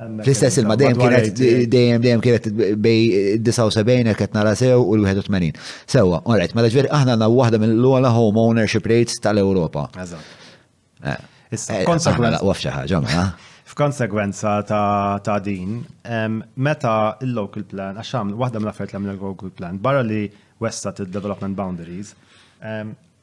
Fl-istess ilma dejjem kienet dejjem dejjem kienet bej 79 qed nara sew u l-81. Sewwa, alright, mela ġveri aħna għandna waħda mill-ogħla home ownership rates tal-Ewropa. Eżatt. Eh. Issa, eh, konsegwenza. Waf xi ħaġa, mela. F'konsegwenza ta' din, meta il-local plan, għax għamlu, waħda mill-affarijiet l-għamlu l-local plan, barra li wessa il-development boundaries,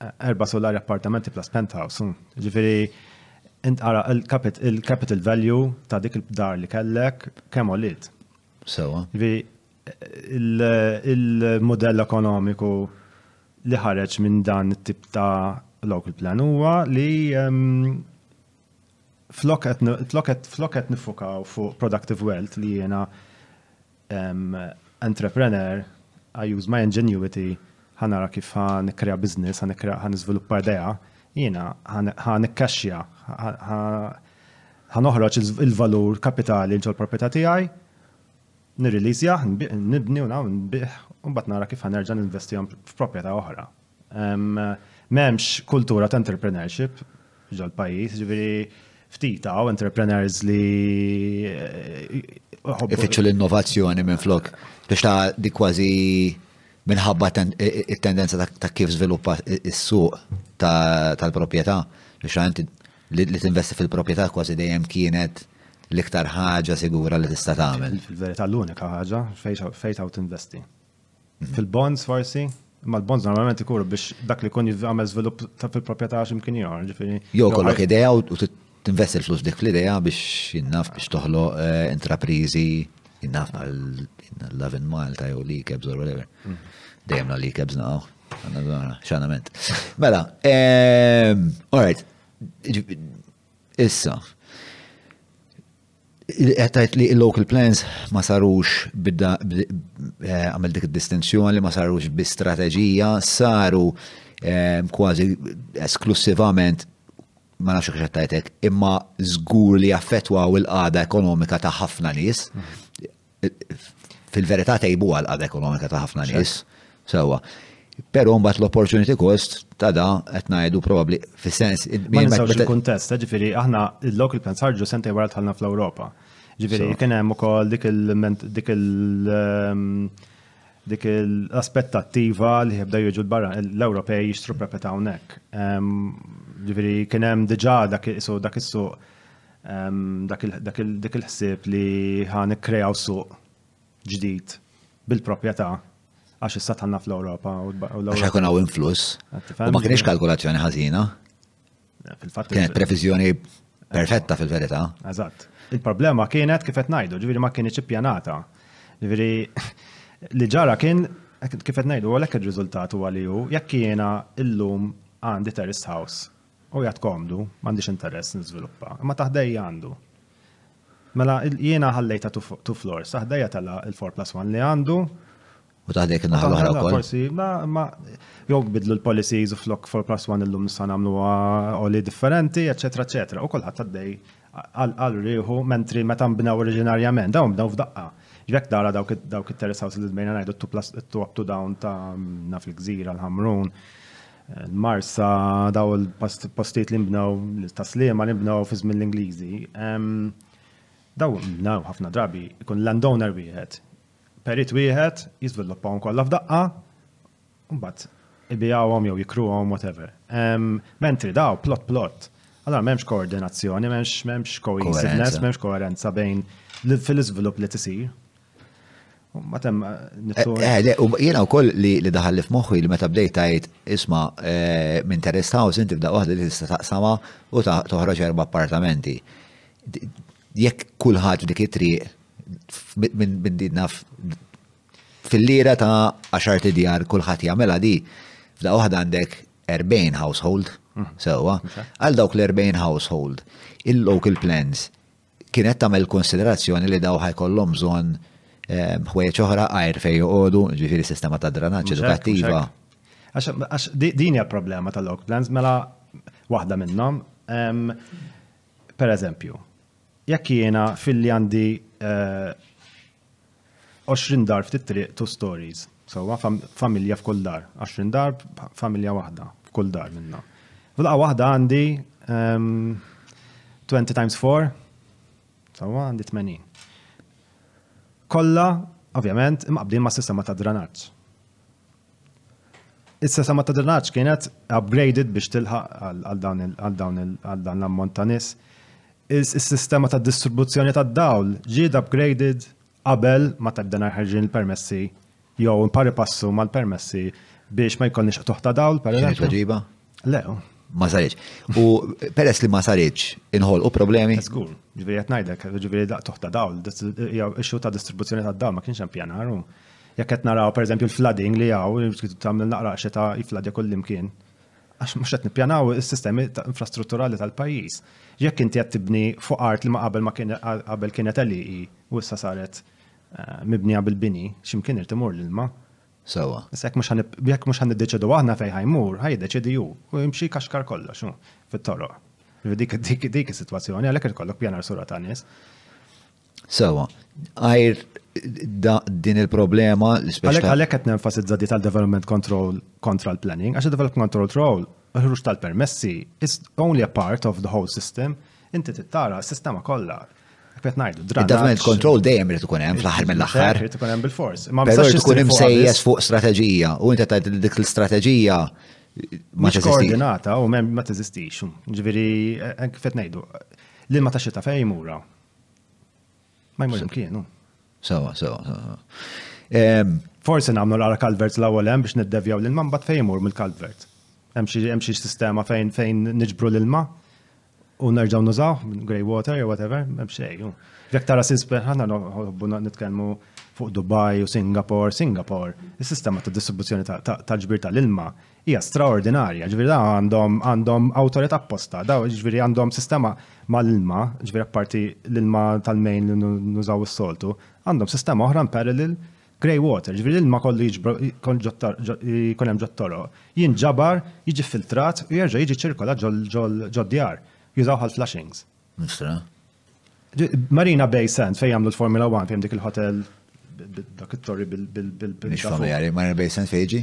Erba' solari appartamenti plus penthouse, hu. Jiġifieri int ara il-capital value ta' dik il-dar li kellek kemm għoliet. Sewwa. Jiġifieri il-mudell ekonomiku li ħareġ minn dan it-tip ta' local plan huwa li flok qed nifukaw fuq productive wealth li jiena um, entrepreneur, I use my ingenuity, ħanara kif ħan ikkrea biznis, ħan ikkrea ħan iżviluppa idea, jiena ħan ikkexxja, ħan oħroġ il-valur kapitali ġol proprjetà tiegħi, nirrelizja, nibni u nibih, u bat nara kif ħanerġa' ninvestihom f'proprjetà oħra. M'hemmx kultura ta' entrepreneurship ġol-pajjiż, ġifieri ftit hawn entrepreneurs li ifittxu l-innovazzjoni minn flok biex ta' dik kważi minħabba it-tendenza ta' kif żviluppa s-suq tal-proprjetà biex ta' inti li tinvesti fil-proprjetà kważi dejjem kienet l-iktar ħaġa sigura li tista' tagħmel. Fil-verità l-unika ħaġa fejn tinvesti. Fil-bonds forsi? Imma l-bonds normalment ikunu biex dak li kun jgħamil żvilupp ta' fil-proprjetà x'imkien ieħor, ġifieri. Jew kollok idea u tinvesti l-flus dik l-idea biex jinnaf biex toħloq eh, intraprizi jinnaf għal Love in Malta jew li kebs or whatever. Mm. Dejjem la li kebs naqaw. Xanament. Mela, eh, all right. Issa, Għetajt li il-local plans ma sarux bidda eh, għamil dik il-distinzjoni li ma sarux bi strategija, saru eh, kważi esklusivament ma nafx kħiċ għettajtek, imma zgur li jaffetwaw il-qada ekonomika ta' ħafna nis, fil-verità tejbu għal qada ekonomika ta' ħafna nies. Sewa. Pero mbagħad l-opportunity cost ta' da qed ngħidu probabbli fis-sens. Ma ninsawx il-kuntest, ġifieri aħna l-local plants ħarġu sentej wara tħallna fl-Ewropa. Ġifieri kien hemm ukoll dik il dik il ehm, dik l-aspettattiva li jibda jiġu l-barra l-Ewropej jixtru proprjetà hawnhekk. Ehm, ġifieri kien hemm diġà dak is-suq Dak il-ħsieb li ħa nikkreaw suq ġdid bil-proprjetà għax issa tħanna fl-Ewropa u l-Ewropa. Għax ikun hawn influss. U ma kienx kalkulazzjoni ħażina. Fil-fatt. Kienet previżjoni perfetta fil-verità. Eżatt. Il-problema kienet kif qed ngħidu, ġifieri ma kienx ippjanata. Ġifieri li ġara kien kif qed ngħidu għalhekk ir-riżultat huwa li hu jekk jiena illum għandi terrace house Hu jgħid komdu, m'għandix interess niżviluppa, imma ta' ħdejja għandu. Mela jiena ħallejtha two floors, ta' ħdejja tela' il-four plus one li għandu, U ta' dik naħa l-oħra wkoll. Forsi, ma jew bidlu l-policies u flok 4 plus 1 illum nista' nagħmluha oli differenti, eċetera, eċetera. U kulħadd għaddej qalqal rieħu, mentri meta nbnew oriġinarjament, dawn nbnew f'daqqa. Ġifieri jekk tara dawk it-terrace houses li tbejna ngħidu t-two up to down ta' naf il-Gżira, l-Ħamrun, l-Marsa, dawn il-postijiet li nbnew ta' Sliema li nbnew fi żmien l-Ingliżi. Dawn nbnew ħafna drabi jkun landowner wieħed, perit wieħed jiżviluppahom kollha f'daqqa, u mbagħad ibigħuhom jew jikruhom whatever. Mentri daw plot plot. Allora m'hemmx koordinazzjoni, m'hemmx cohesiveness, m'hemmx koerenza bejn fil-iżvilupp li tisir. Matem, nittu. Eh, eh, jena u koll li daħal li f'moħħi li meta bdejt tajt isma eh, minn terrest house inti bda waħda li tista' taqsama u toħroġ erba' appartamenti. Jekk kulħadd dik it-triq minn din naf Fil-lira ta' għaxart idjar kulħadd jagħmilha di, f'daqqa waħda għandek 40 household, sewwa. Għal dawk l-40 household, il-local plans kienet tagħmel konsiderazzjoni li daw ħajkollhom bżonn ehm, ħwejjeġ oħra għajr fejn joqogħdu, ġifieri sistema ta' dranaġġ edukattiva. Għax din hija problema tal-local plans, mela waħda minnhom. Ehm, per eżempju, jekk jiena filli għandi eh, Għoxrin dar ftit triq two stories sewwa familja f'kull dar. Għoxrin dar familja waħda f'kull dar minnhom. F'daqqa waħda għandi twenty times four sewwa għandi tmenin. Kollha ovvjament imqabbdin mas-sistema tad-dranaġġ. Is-sesama ta' drenaġġ kienet upgraded biex tilħaq għal dan l-ammont ta' nies. Is-sistema ta' distribuzzjoni tad-dawl ġiet upgraded qabel ma tebda ħarġin il-permessi jew pari passu mal-permessi biex ma jkollniex qtuħ ta' dawl, per eżempju. X'inhi tweġiba? Le. Ma saritx. U peress li ma saritx, inħol u problemi. Zgur, ġviri qed ngħidlek, ġviri daq toħta dawl, hija issue ta' distribuzzjoni ta' dawl ma kienx hemm pjanar. Jekk qed naraw pereżempju l-flooding li hawn, tagħmel naqra xita jifladja kullimkien. Għax mhux qed nippjanaw is-sistemi ta' infrastrutturali tal-pajjiż. Jekk inti qed tibni fuq art li ma qabel ma kien qabel kienet eliqi u issa saret eh, mibnija bil-bini, x'imkien irid imur l-ilma. Sewwa. Issa jekk mhux ħa jekk mhux ħa niddeċiedu aħna fejn ħa jmur, ħa jiddeċiedi hu. U jimxi jkaxkar kollox hu fit-toroq. Dik dik dik is-sitwazzjoni għalhekk irid kollok pjanar sura ta' nies. Sewwa. Għajr din il-problema l Għalhekk għalhekk qed nenfasizza di tal-development control kontra l-planning, għax il-development control role, ħruġ tal-permessi is only a part of the whole system Inti tittara s-sistema kollha. Qed ngħidu draġġ. Id-development control dejjem irid ikun hemm fl-aħħar mill-aħħar. Irid ikun hemm bil-fors. Ma però irid ikun hemm sejjes fuq strateġija u inti tgħid li dik l-istrateġija ma teżistix. Koordinata u ma teżistix. Ġifieri eh, eh, kif qed ngħidu. Lil ma taxxita fejn jmura. Ma jmur imkienu. Sawa, sawa, sawa. Ehm, Forsi nagħmlu l-ara kalvert l-ewwel hemm biex niddevjaw lil ma mbagħad fejn jmur mill-kalvert. Hemm xi sistema fejn fejn niġbru l-ilma U nerġgħu nużaw grey water jew whatever, hemm xejn. Jekk tara sispe ħana noħobbu nitkellmu fuq Dubai u Singapore, Singapore, is-sistema ta' distribuzzjoni tal-ġbir tal-ilma hija straordinarja, ġifieri għandhom għandhom awtorità apposta, daw ġifieri għandhom sistema mal-ilma, ġifieri apparti l-ilma tal-mejn li nużaw is-soltu, għandhom sistema oħra parallel Grey water, ġifieri l-ilma kollu jkun hemm ġot-toroq, jinġabar, jiġi ffiltrat u jerġa' jiġi ċirkolat ġod-djar. Jużaw bħal flushings. Mistra. Marina Bay Sands fejn jagħmlu l-Formula 1 fejn dik il-hotel dak it-torri bil-bil. Mhix familjari, Marina Bay Sands fejn jiġi?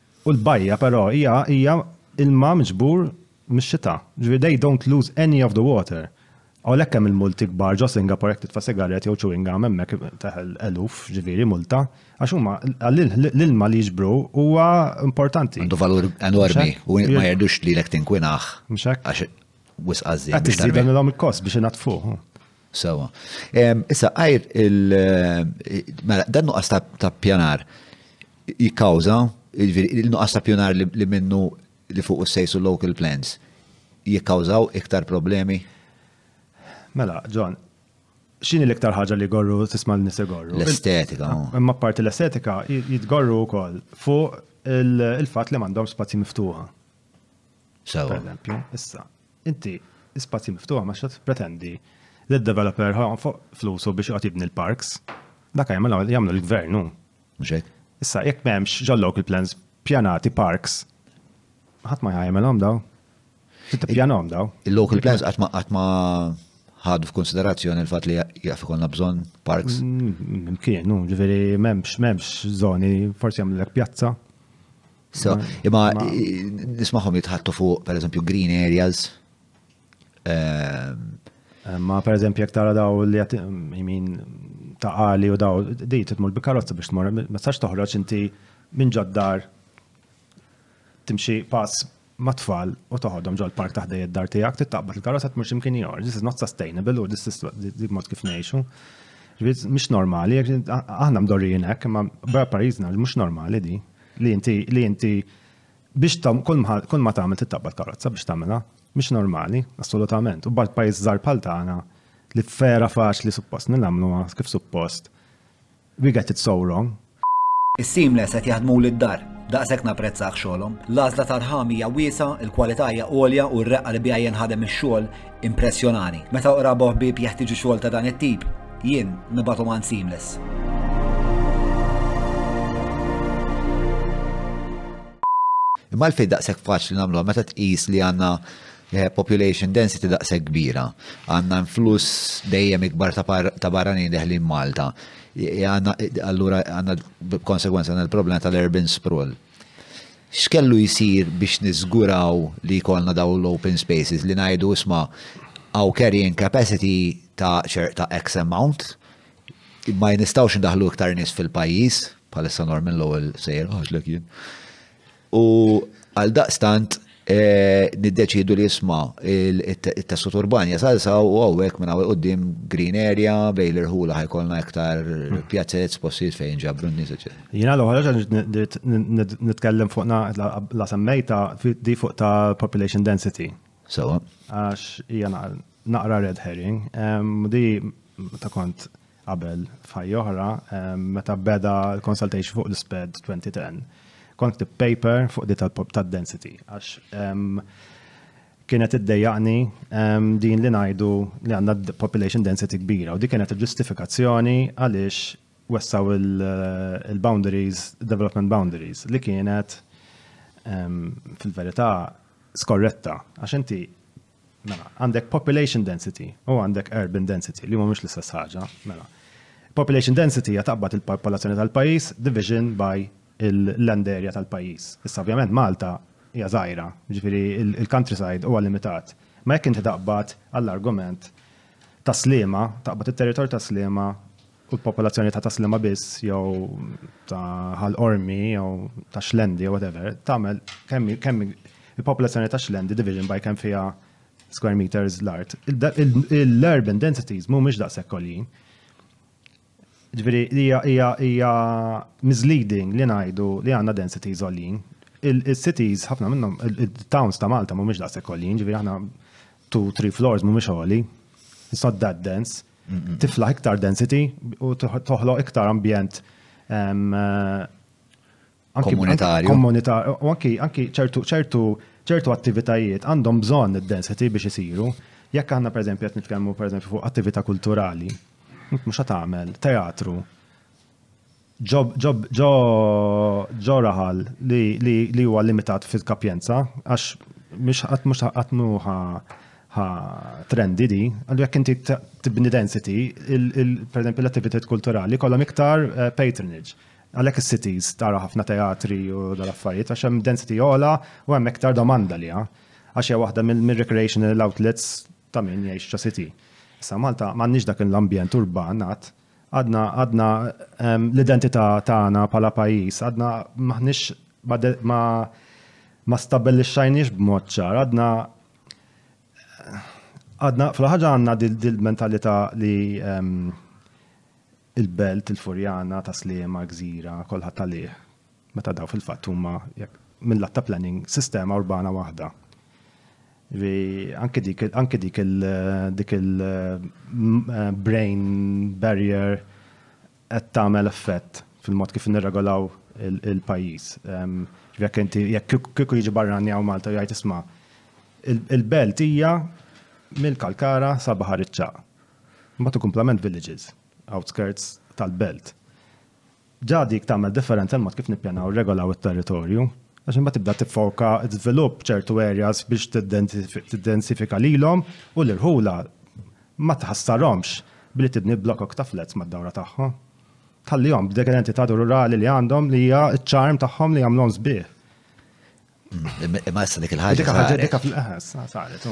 U l-bajja però hija hija ilma miġbur mix-xita. Ġifieri they don't lose any of the water. Għalhekk hemm il-multi kbar ġo Singapore jekk titfa' sigarett jew chewing gum hemmhekk teħel eluf, ġifieri multa. Għax huma l-ilma li jiġbru huwa importanti. Għandu valur enormi u ma jgħidux lilek tinkwinah. Mhux hekk? Għax wisq għażżieq. Qed iżżidilhom il-kost biex inaddfuh. Sewa. Issa għajr il- mela, dan nuqqas ta' pjanar jikkawża, il-nuqqas ta' pjanar li minnu li fuq sejsu local plans jikkawżaw iktar problemi? Mela, John, xini l-iktar ħaġa li gorru tisma l-nis gorru? L-estetika. Imma parti l-estetika jitgorru u koll fuq il-fat li mandom spazi miftuħa. Sewa. Per eżempju, issa, Inti, spazji miftuħa ma x'qed tippretendi? Li d-developer ħa jonfoq flusu biex joqgħod jibni l-parks? Dak jagħmilhom jagħmlu l-gvern hu. Mhux hekk? Issa, jekk m'hemmx ġol-local plans pjanati parks, ħadd ma ħa jagħmilhom dawn. Trid tippjanahom dawn. Il-local plans qatt ma qatt ma ħadu f'konsiderazzjoni l-fatt li jaf ikollna bżonn parks. Mkien, hu, ġifieri m'hemmx m'hemmx żoni, forsi jagħmlulek pjazza. So, imma nismaħom jitħattu fuq, per eżempju, green areas. Ehm, eh, ma per eżempju, jek tara daw li għat, jimin ta' għali u daw, di titmu l-bikarozza biex tmur, ma t-sax toħroċ inti minn ġaddar timxi pass ma' tfal u toħodhom ġol park taħt id-dar tiegħek tittaqbad il-karozza tmur x'imkien ieħor. This is not sustainable u this is mod kif ngħixu. Mhix normali, aħna mdorrijin hekk, imma bra pajjiżna mhux normali di. Li inti, li inti biex kull ma tagħmel tittabba l-karozza biex tagħmilha, mhix normali, assolutament. U bad pajjiż żgħar bħal tagħna li fera faċli suppost nilgħamluha kif suppost. We get it so wrong. Is-seamless qed jaħdmuli d-dar. Daqshekk napprezzah xogħolhom. L-għażla ta' rħam hija wiesgħa, il-kwalità hija għolja u r-reqqa li biha jenħadem ix-xogħol Impressjonani. Meta oqra boħbib jeħtiġu xogħol ta' dan it-tip, jien nibatu man seamless. Imma l-fej daqseg faċli namlu, meta tqis li għanna eh, population density daqseg kbira, għanna influss dejjem ikbar ta' barranin deħli Malta. Allura għanna konsegwenza għanna l-problema tal-urban sprawl. X'kellu jsir biex niżguraw li jkollna dawn l-open spaces li ngħidu isma' hawn carrying capacity ta' ċerta X amount, ma nistgħux indaħħlu iktar nies fil-pajjiż, bħalissa Norman Lowell sejjer ħoġlek jien. U għaldaqstant niddeċiedu li isma' it-tessut urban jasalsa u hawnhekk minn hawn il-qudiem green area bejn l-irħula ħajkolna iktar pjazzez postijiet fejn ġabru n-nies eċetera. Jiena l-oħra ġad nitkellem fuq la semmejta di fuq ta' population density. Sewa. Għax hija naqra red herring, di ta' kont Qabel, f'ħajja oħra, meta beda l-consultation fuq l-isped 2010, kont ktib paper fuq di tad-density, għax kienet iddejjaqni din li ngħidu li għandna population density kbira, u dik kienet il-ġustifikazzjoni għaliex wessaw il-boundaries, development boundaries, li kienet fil-verità skorretta, għax inti Mela, għandek population density u għandek urban density li huma mhux l-istess ħaġa. Mela, population density hija taqbad il-popolazzjoni tal-pajjiż division by il-land area tal-pajjiż. Issa ovvjament Malta hija żgħira, ġifieri il-countryside huwa limitat. Ma jekk inti taqbad għall-argument ta' Sliema, taqbad it-territorju ta' Sliema u l-popolazzjoni ta' taslima biss jew ta' ħal ormi jew ta' xlendi jew whatever, tagħmel kemm il-popolazzjoni ta' xlendi division by kemm fiha square meters l-art. L-urban densities mhumiex daqshekk għoljin. Ġifieri hija hija misleading li ngħidu li għandna densities għoljin. Il-cities ħafna minnhom il-towns ta' Malta mhumiex daqshekk għoljin, ġifieri aħna two, three floors mhumiex għoli. It's not that dense. tiflaħ iktar density u toħloq iktar ambjent komunitarju. Komunitarju, u anki, anki ċertu, ċertu, ċertu attivitajiet għandhom bżonn id-density biex isiru. Jekk għandna pereżempju qed nitkellmu pereżempju fuq attività kulturali, mhux għamel teatru. ġo raħal li huwa limitat fil-kapjenza, għax mhux qatt mhux qatt mhu ħa trendi di, għallu jekk inti tibni density, per eżempju l-attivitajiet kulturali kollhom iktar eh, patronage. Għalhekk is-cities tara ħafna teatri u dal-affarijiet għax hemm density ola u hemm iktar domanda li għax hija waħda mill-recreational outlets ta' min jgħix ċa city. Issa Malta m'għandniex dak l-ambjent urban għad Għadna, għadna ehm, l-identità tagħna bħala pajjiż, għadna maħniex ma ma stabbilixxajniex b'mod ċar, għadna għadna fl-ħaġa għandna dil-mentalità li ehm, il-belt, il-furjana, ta' slima, gżira, kolħat talih, Meta dawn fil-fatt huma mill-lat ta' planning sistema urbana waħda. Anke dik anke dik il dik il brain barrier qed tagħmel effett fil-mod kif nirregolaw il-pajjiż. Jekk inti jekk kieku jiġi barrani hawn Malta jgħid isma' il-belt hija mill-Kalkara sa Baħar iċ-Ċagħaq. Mbagħad ikun plament villages, outskirts tal-belt. Ġa dik tagħmel differenza l-mod kif nippjanaw u rregolaw it-territorju, għax imbagħad tibda tiffoka żvilupp ċertu areas biex tiddensifika lilhom u l-irħula ma tħassarhomx billi tibni blokok ta' flats mad-dawra tagħhom. Tħallihom b'dik l-entità rurali li għandhom li hija ċ-charm tagħhom li jagħmluhom sbieħ. Imma issa dik il-ħaġa. Dik ħaġa dik fil-qahas saret.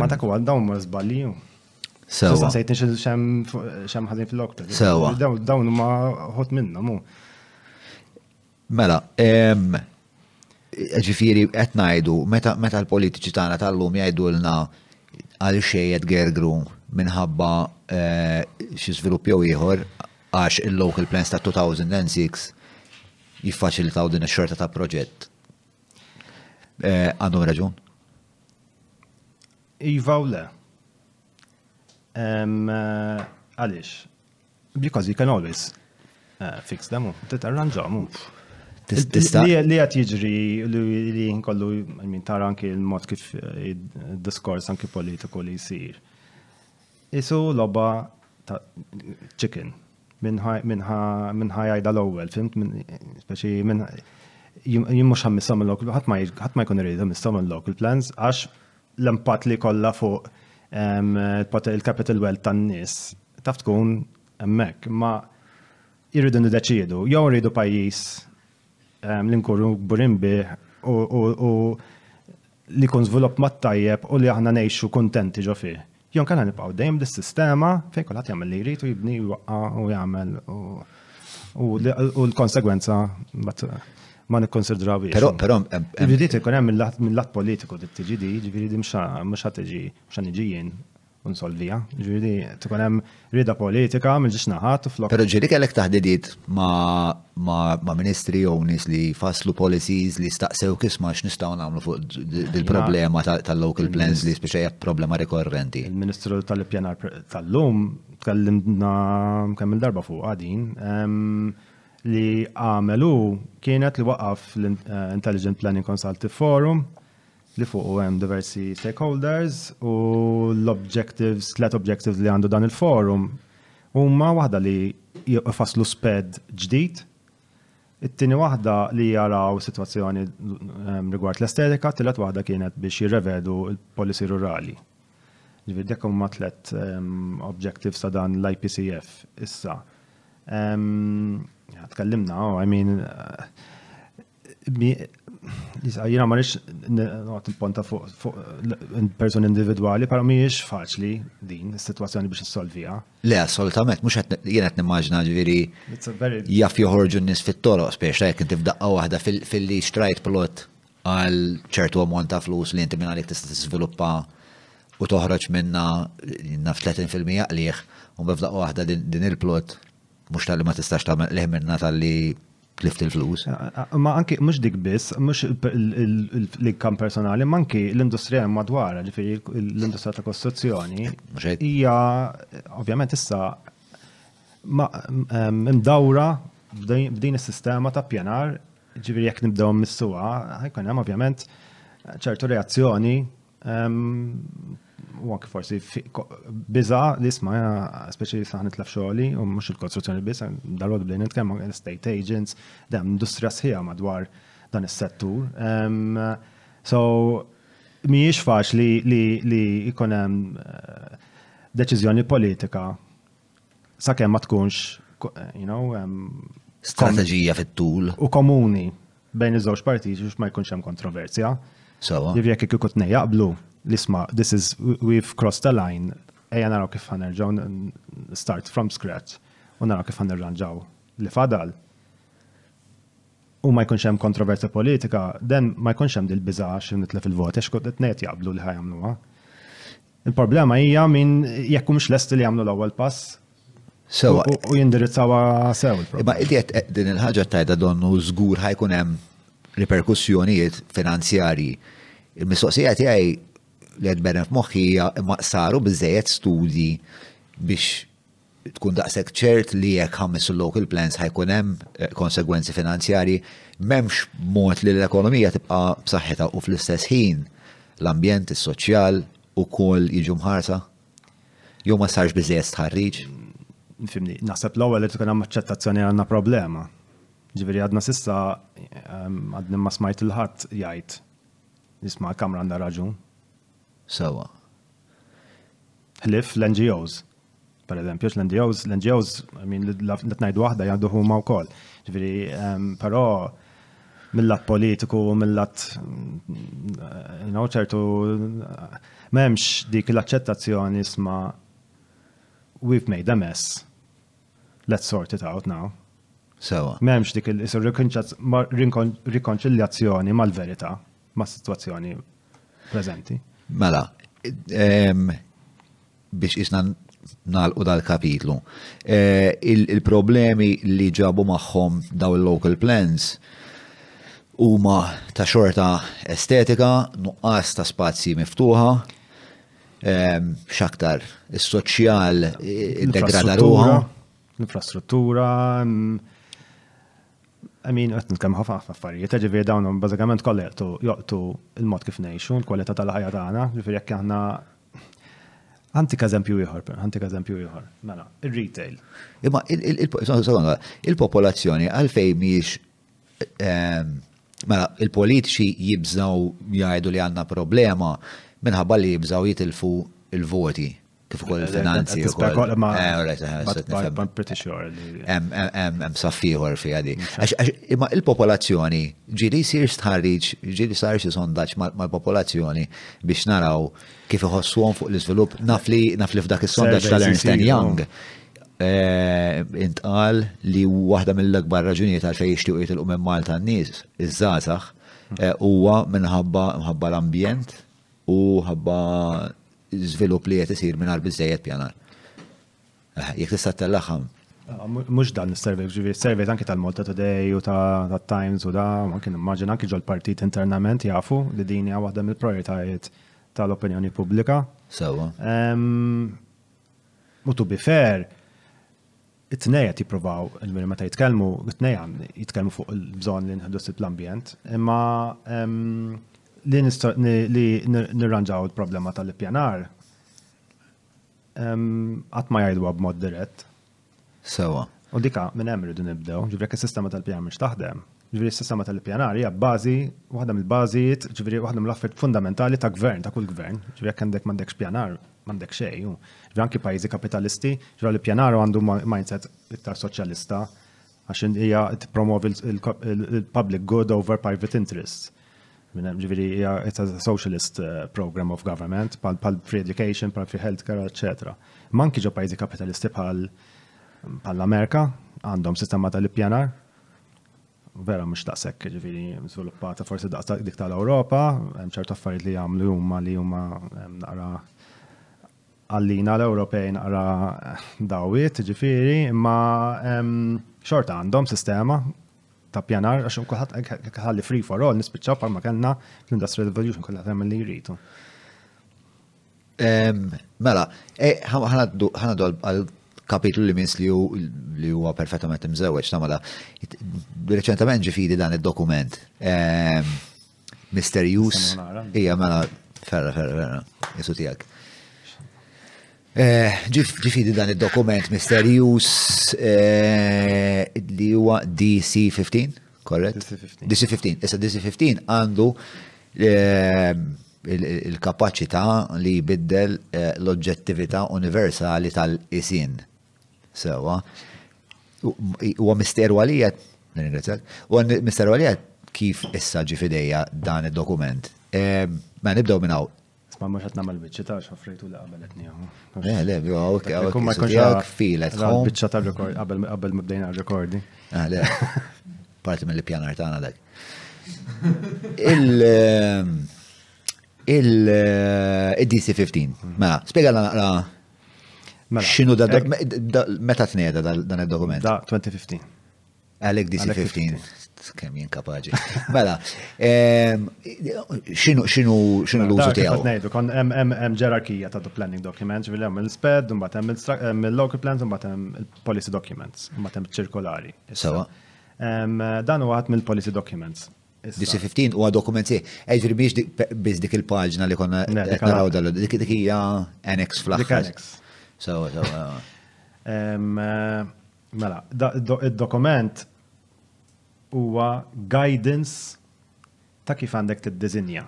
Ma dak huwa dawn ma żbalji. Sewa. Issa sejt nixil xem ħażin fil-lokta. Sewa. Dawn ma ħot minnhom hu. Mela, ġifiri qed ngħidu meta l-politiċi tagħna tal-lum jgħidulna għal xejjed gergru minħabba eh, xi żvilupp jew ieħor għax il-local plans ta' 2006 jiffaċilitaw din ix-xorta ta' proġett. Eh, għandhom raġun? Iva u le. Eh, għaliex, because you can always eh, fix them, titarranġaw, mux. Li għat jiġri li jinkollu, minn tara anki il-mod kif il-diskors anki politiku li jisir. Isu logħba ta' chicken. Minn ħajajda l-ewwel, fimt? Speċi minn jien mhux ħammissom il-local, ħadd ma jkun irid ħammissom il-local plans għax l-impatt li kollha fuq il-capital wealth tan-nies taf tkun hemmhekk. Ma irridu niddeċiedu, jew irridu pajjiż li nkunu kburin bih u li jkun żvilupp mat-tajjeb u li aħna ngħixu kuntenti ġo fih. Jew inkella nibqgħu dejjem dis-sistema fejn kulħadd jagħmel li jrid u jibni jwaqqa' u jagħmel u l-konsegwenza ma nikkonsidraw biex. Però però Ġidiet ikun hemm mill-lat politiku dik tiġi di, ġifieri di mhux ħadd iġi mhux ħa niġi jien u nsolvija. Ġifieri tkun hemm Rieda politika mill-ġiex naħat u flok. Pero ġieli kellek taħdidiet ma' ministri jew nies li faslu policies li staqsew kisma x'nistgħu nagħmlu fuq dil-problema tal-local plans li speċi hija problema rikorrenti. Il-Ministru tal-Ippjanar tal-lum tkellimna kemm il-darba fuq għadin li għamelu kienet li waqaf l-Intelligent Planning Consultative Forum li fuqu hemm diversi stakeholders u l-objectives, tliet objectives li għandu dan il-forum huma waħda li jfasslu sped ġdid, it-tieni waħda li jaraw is-sitwazzjoni ehm, rigward l-estetika, tielet waħda kienet biex jirrevedu l-policy rurali. Ġifieri dak huma tliet ehm, objectives ta' dan l-IPCF issa. Ehm, tkellimna, oh, I mean, Jina ma nix noqt ponta fuq person individuali, pero miex faċli din situazzjoni biex nissolvija. Le, assolutament, mux jena t-nimmaġna ġviri jaff joħorġu n-nis fit-toroq, spiex ta' jek inti f'daqqa wahda fil-li xtrajt plot għal ċertu ammont ta' flus li inti minna li tista' t-sviluppa u toħroġ minna naf 30% qliħ, un b'daqqa wahda din il-plot Mhux talli ma tistax tagħmel qliħ minnha talli tlift il-flus. Ma anki mhux dik biss, mhux l-inkam personali, ma anki l-industrija madwar, ġifieri l-industrija ta' kostruzzjoni. Hija ovvjament issa mdawra b'din is-sistema ta' pjanar, ġifieri jekk nibdew missuha, ħajkun hemm ovvjament ċertu reazzjoni U anke forsi biża li isma' speċi li saħan itlaf xogħli u mhux il-kostruzzjoni biss, dal-għod bdejn nitkellmu estate agents, da industrija sħiħa madwar dan is-settur. So mhijiex faċli li jkun hemm eh, deċiżjoni politika Sakemm ma tkunx, you know, strateġija fit-tul. U komuni bejn iż-żewġ partijiet biex ma jkunx hemm kontroversja. Sawa. Jiġifieri jekk ikun tnej jaqblu, l-isma' this is we've crossed the line, ejja naraw kif ħanerġgħu start from scratch u naraw kif ħanirranġaw li fadal. U ma jkunx hemm kontroversja politika, den ma jkunx hemm dil-biża' xi nitlef il-vot, għax kont tnejt jaqblu li ħajamluha. Il-problema hija min jekk mhux lesti li jagħmlu l-ewwel pass Sewa. U jindirizzawa sew. Imma inti qed eh, din il-ħaġa tajda donnu żgur ħajkun hemm riperkussjonijiet finanzjarji. Il-mistoqsija tiegħi li qed beren f'moħħi hija imma saru biżejjed studji biex tkun daqshekk ċert li jekk ħammis il-local plans ħajkun hemm konsegwenzi finanzjarji, m'hemmx mod li l-ekonomija tibqa' b'saħħitha u fl-istess ħin l-ambjent, is-soċjal ukoll jiġu mħarsa? Jew ma sarx biżejjed stħarriġ? Fimni, naħseb l-ewwel li tkun hemm aċċettazzjoni għandna problema. Ġifieri għadna sissa għadni ma smajt il-ħadd jgħid jisma' l-kamra għandha raġun. sewwa. Ħlief l-NGOs, pereżempju, l-NGOs, l-NGOs, li tnajd waħda jgħaddu huma wkoll. Ġifieri, ehm, però mill-lat politiku u mill-lat mm, ċertu m'hemmx dik l-aċċettazzjoni isma' we've made a mess. Let's sort it out now. Sewa. M'hemmx dik il-rikonċiljazzjoni mal-verità. ma' situazzjoni preżenti. Mela, ehm, biex isna nalqu dal-kapitlu. Eh, il-problemi li ġabu magħhom daw il-local plans huma ta' xorta estetika, nuqqas ta' spazji miftuħa, ehm, xaktar is-soċjal eh, degrada ruħu. L-infrastruttura, I mean, qed nitkellmu ħafna ħafna affarijiet, ġifieri dawn bażikament kollha joqtu joqtu l-mod kif ngħixu, l-kwalità tal-ħajja tagħna, ġifieri jekk aħna Għantik eżempju ieħor, għantik eżempju ieħor. Mela, ir-retail. Imma il-popolazzjoni għalfej miex ehm, mela il-politiċi jibżaw jgħidu li għandna problema minħabba li jibżaw jitilfu il-voti. kif ukoll il-finanzi u koll. Ma pretty sure. Hemm saffiħor fija di. Imma il-popolazzjoni ġili jsir stħarriġ, ġili sar xi sondaġġ mal-popolazzjoni biex naraw kif iħossuhom fuq l-iżvilupp. Naf li naf li f'dak is-sondaġġ tal-Ernst Young eh, intqal li waħda mill-akbar raġunijiet għal fejn jixtiequ jitilqu minn Malta n-nies iż-żgħażagħ eh, huwa minħabba l-ambjent u ħabba żvilupp li qed isir mingħajr biżejjed pjanar. Eh, jekk tista' tellaħam. Ah, mhux dan is-survey, ġifieri survey anke tal-Malta Today u ta' Times u da, ma kien immaġina anke ġol partit internament jafu li din hija waħda mill-prioritajiet tal-opinjoni pubblika. Sewa. U to be fair, it-tnej qed jippruvaw minn meta jitkellmu, it-tnej jitkellmu fuq il-bżonn li nħedu sib l-ambjent, imma ehm, li nirranġaw il-problema tal-ippjanar ehm, qatt ma jgħidwa b'mod dirett. Sewa. U dika minn hemm irridu nibdew, ġifieri is-sistema tal-pjanar mhux taħdem. Ġifieri s-sistema tal-ippjanar hija bażi, waħda mill-bażijiet, ġifieri waħda mill-affarijiet fundamentali ta' gvern, ta' kull gvern. Ġifieri jekk għandek m'għandekx pjanar, M'għandek xejn, hu. Ġifri anki pajjiżi kapitalisti, ġra li ppjanaru għandu mindset iktar soċjalista għax in- hija tippromovi l- il- ko- il- il-public good over private interests. Minn hemm, Ġifiri hija it's a socialist eh, program of government pal pal free education, pal free healthcare, etc. Ma anki ġo pajjiżi kapitalisti bħal bħal l-Amerika għandhom sistema tal-ippjanar vera mhux daqshekk ġifieri żviluppata forsi daqs dik tal-Ewropa, hemm ċertu affarijiet li jagħmlu huma li huma naqra għallina l-Ewropej naqra dawiet ġifieri, imma xorta għandhom sistema ta' pjanar għax kulħadd ħalli free for all nispiċċaw bħalma kellna l-Industrial Revolution kollha tagħmel li jridu. Mela, e, ħanaddu għal kapitlu li mins li li huwa perfettament imżewweġ ta' mela. Reċentament ġifiri dan id-dokument misterjus. Ija, mela, ferra, ferra, ferra, jisu tijak. Eh, ġifidi dan il-dokument misterjus eh, li huwa DC-15, korret? DC-15. Issa DC-15 għandu eh, il-kapaċità li jbiddel l-oġġettività universali tal-qisien. Sewwa. Huwa misteru għalija, nirringrazzjak, huwa misteru għalija kif issa ġi fidejja dan id-dokument. Ma mela, nibdew minn hawn. Ma mhux qed nagħmel biċċi ta' xafrejtu li qabel qed nieħu. Le, le, ok, ok. Ma jkunx hawn filet. Biċċa ta' rekord qabel ma bdejna r-rekordi. Ah, le. Parti mill-ippjanar tagħna dak. Il- ehm, il-DC-15. Eh, mm. Mela, spiega naqra mela, xinu da meta tneda dan il-dokument? Da 2015. Għalek DC-15. Kem jien kapaġi. Mela, ehm, xinu mela, l-użu tijaw? Nejdu, kon hemm ġerarkija ta' planning documents, ġivili hemm il-sped, mbagħad hemm il-local plans, mbagħad hemm il-policy documents, mbagħad hemm ċirkolari. Sawa. Dan huwa għad mill-policy documents. DC-15 huwa dokument si, eġri biex biz dik il-paġna li konna naraw dal dik dik hija annex fl-aħħar. So, so. Mela, id-dokument huwa guidance ta' kif għandek t-dizinja.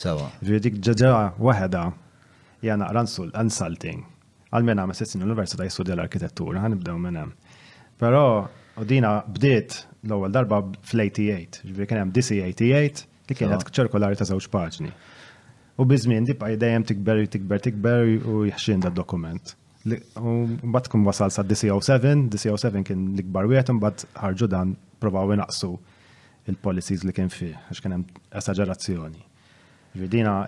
Sawa. Ġidik ġaġa waħda hija naqra insulting. Għal minn għamil sitt snin l-Università jistudja l-arkitettura, ħanibdew minn hemm. Però u dina bdiet l-ewwel darba fl-88, ġifieri kien hemm DC88 li kienet ċirkolari ta' żewġ paġni. U biżmien di bqaj dejjem tikber, tikber, tikber u jħxin da dokument. U mbagħad kun wasal sa DC07, DC07 kien l-ikbar wieħed mbagħad ħarġu dan provaw inaqsu il-policies li kien fih għax kien hemm esaġerazzjoni. Dina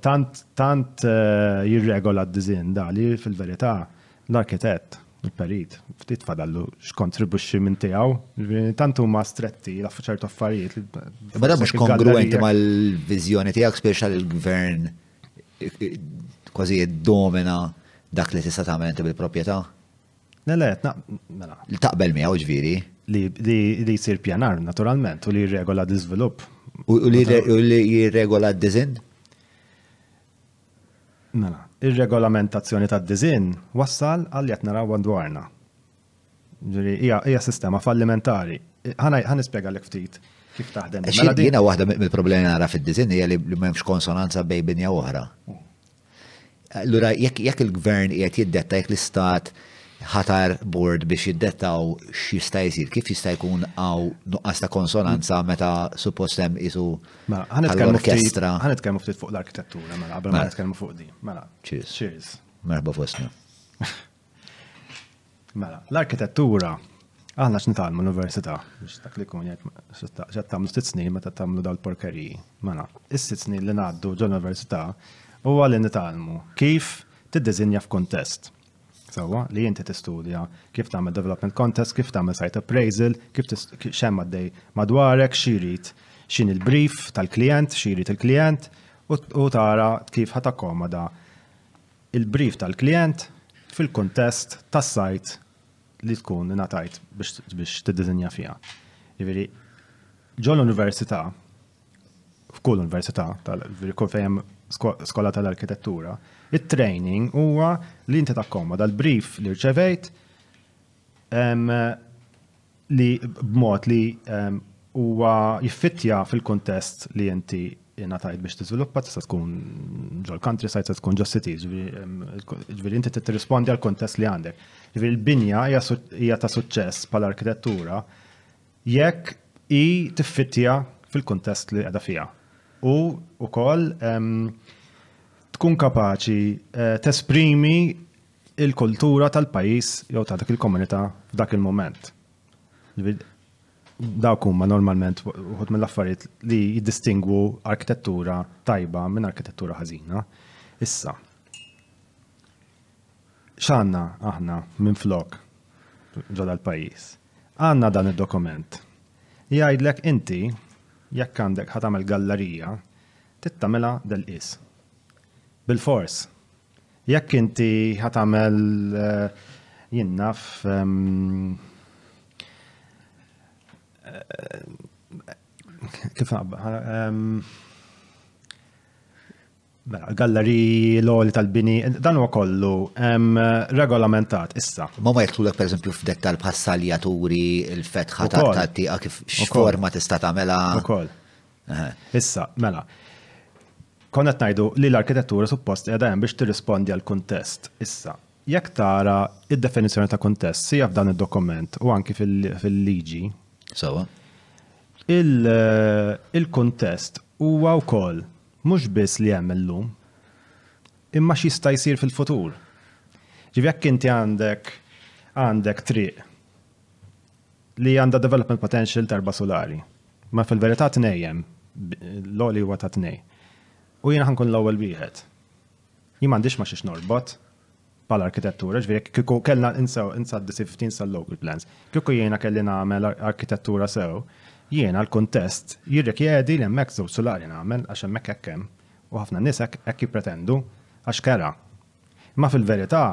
tant tant eh, jirregola d-diżin da li fil-verità l-arkitett il-perit, ftit fadallu x'kontribwixxi minn tiegħu, tant huma stretti la ċert affarijiet. Ma da mhux kongruenti mal-viżjoni tiegħek speċjal il-gvern kważi domina dak li tista' tagħmel inti bil-proprjetà? Le, le, mela. Li taqbel miegħu ġviri. Li jsir pjanar, naturalment, u li jirregola d-iżvilupp. U li jirregola d-dizin? Mela, ir-regolamentazzjoni tad-dizin wassal għal jett naraw dwarna. Ġiri, hija sistema fallimentari. Ħa nispjega l ftit kif taħdem. Mela, Jiena waħda mill-problemi nara fid-dizin hija li m'hemmx konsonanza bejn binja oħra. Allura jekk jekk il-gvern qiegħed jiddetta jekk l-istat ħatar board biex jiddettaw x'jista' jsir, kif jista' jkun hawn nuqqas ta' konsonanza meta suppost hemm isu mela, l-orkestra. Ħa nitkellmu ftit fuq l-arkitettura mela qabel ma mela. nitkellmu fuq din. Mela. Cheers. Cheers. Merħba fostna. Mela, l-arkitettura aħna x'nitgħallmu l-università biex dak li jkun jekk tagħmlu sitt snin meta tagħmlu dal-porkeriji. Mela, is-sitt snin li ngħaddu ġol università huwa li nitgħallmu kif tiddiżinja f'kuntest. Sewwa li inti tistudja kif tagħmel development contest, kif tagħmel site appraisal, kif xemm għaddej madwarek, xirid x'in il-brief tal-klijent, xirid il-klijent u tara kif ħadd akkomoda il-brief tal-klijent fil-kuntest tas-site li tkun ingħatajt biex tiddiżinja fiha. Jiġifieri ġol università f'kull università tal-kull fejn skola tal-arkitettura, it-training huwa li inti takkomoda l-brief li rċevejt li b'mod li huwa jiffittja fil-kontest li inti ingħatajt biex tiżviluppa tista' tkun ġol countryside se tkun ġos cities, ġifieri inti tirrispondi għal kontest li għandek. Ġifieri l-binja hija ta' suċċess bħala arkitettura jekk hi tiffittja fil-kontest li qiegħda fiha. U wkoll tkun kapaċi tesprimi il-kultura tal-pajjiż jew ta' dik il-komunità f'dak il-mument. Dawk huma normalment wħud mill-affarijiet li jiddistingwu arkitettura tajba minn arkitettura ħażina. Issa, x'għandna aħna minn flok ġodha l-pajjiż? Għandna dan id-dokument. Jgħidlek inti jekk għandek ħatamel gallerija, tittamela del-qis. Bil-fors, Jekk inti ħatamel eh, jinnaf ehm, eh, kif naqba ehm, Mela, galleriji, l-oli tal-bini, dan huwa kollu regolamentat issa. Ma ma jgħidulek per eżempju f'dettal bħassalja turi il-fetħa ta' tiqa kif x'forma tista' tagħmela. Ukoll. Issa, mela, konna tnajdu li l-arkitettura suppost qiegħda hemm biex tirrispondi għal kuntest. Issa, jekk tara id-definizzjoni ta' kuntest sija f'dan id-dokument u anki fil-liġi. Sawa. Il-kuntest huwa wkoll mhux biss li hemm illum, imma x'jista' jsir fil-futur. Ġifi jekk inti għandek għandek triq li għandha development potential ta' erba' sulari. Ma fil-verità tnejjem, l-għoli huwa ta' tnej. U jiena ħankun l-ewwel wieħed. Jien m'għandix ma' xiex norbot bħala arkitettura, ġifieri jekk kieku kellna insew insa DC15 sal-local plans. Kieku jiena kelli nagħmel arkitettura sew, jiena l-kuntest jirrikjedi li hemmhekk żewġ sulari nagħmel għax hemmhekk hekk hemm u ħafna nies hekk hekk jippretendu għax kera Imma fil-verità,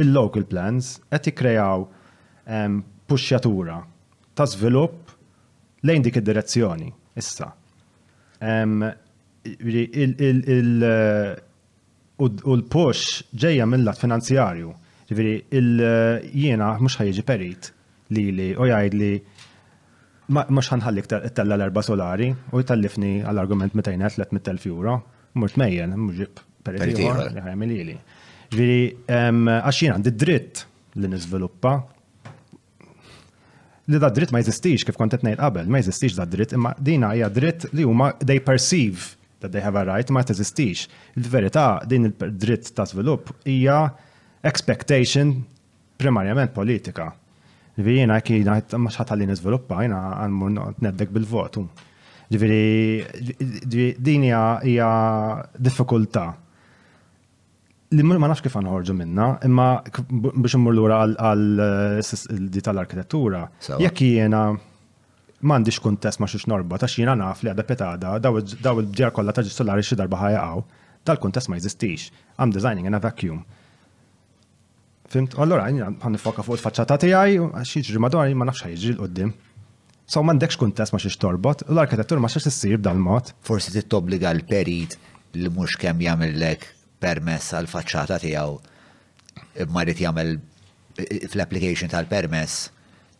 il-local plans qed jikkreaw puxxjatura ta' żvilupp lejn dik id-direzzjoni issa. U l-push ġejja mil-lat finanzjarju. Jiġifieri jiena mhux ħa jiġi perit lili u jgħidli mhux ħa nħallik ittella' l-erbgħa solari u jtellifni għall-argument 200,000, 300,000 euro. Mort mejjen, mġib periti għor, għamil ili. Ġviri, għaxin għandi dritt li nizviluppa. Li da dritt ma jizistix, kif kontet nejt qabel, ma jizistix da dritt, imma dina hija dritt li huma they perceive that they have a right, ma teżistix. Il-verità din il-dritt ta' zvilupp hija expectation primarjament politika. Ġifieri jiena jekk jiena mhux ħadd ħalli niżviluppa, jiena għal mur tneddek bil-votu. Ġifieri din hija diffikultà li ma nafx kif għanħorġu minna, imma biex immur lura għal eh, di tal-arkitettura, jekk jiena m'għandix kuntest ma xiex norba, ta' xina naf li għadha petada, daw il-bġer kollha ta' ġistolari xi darba ħajaqgħu, tal-kuntest ma jeżistix. I'm designing in a vacuum. Fimt, allora jina għan nifoka fuq il-facċata tijaj, għax jiġri madwar ma nafx ħajġri l-qoddim. So mandekx kuntest ma xiex torbot, u l-arkitettur ma xiex issir b'dan mod. Forsi tittobbliga l-perit li mhux kemm jagħmillek permess għal faċċata tiegħu imma jrid jagħmel fl-application tal-permess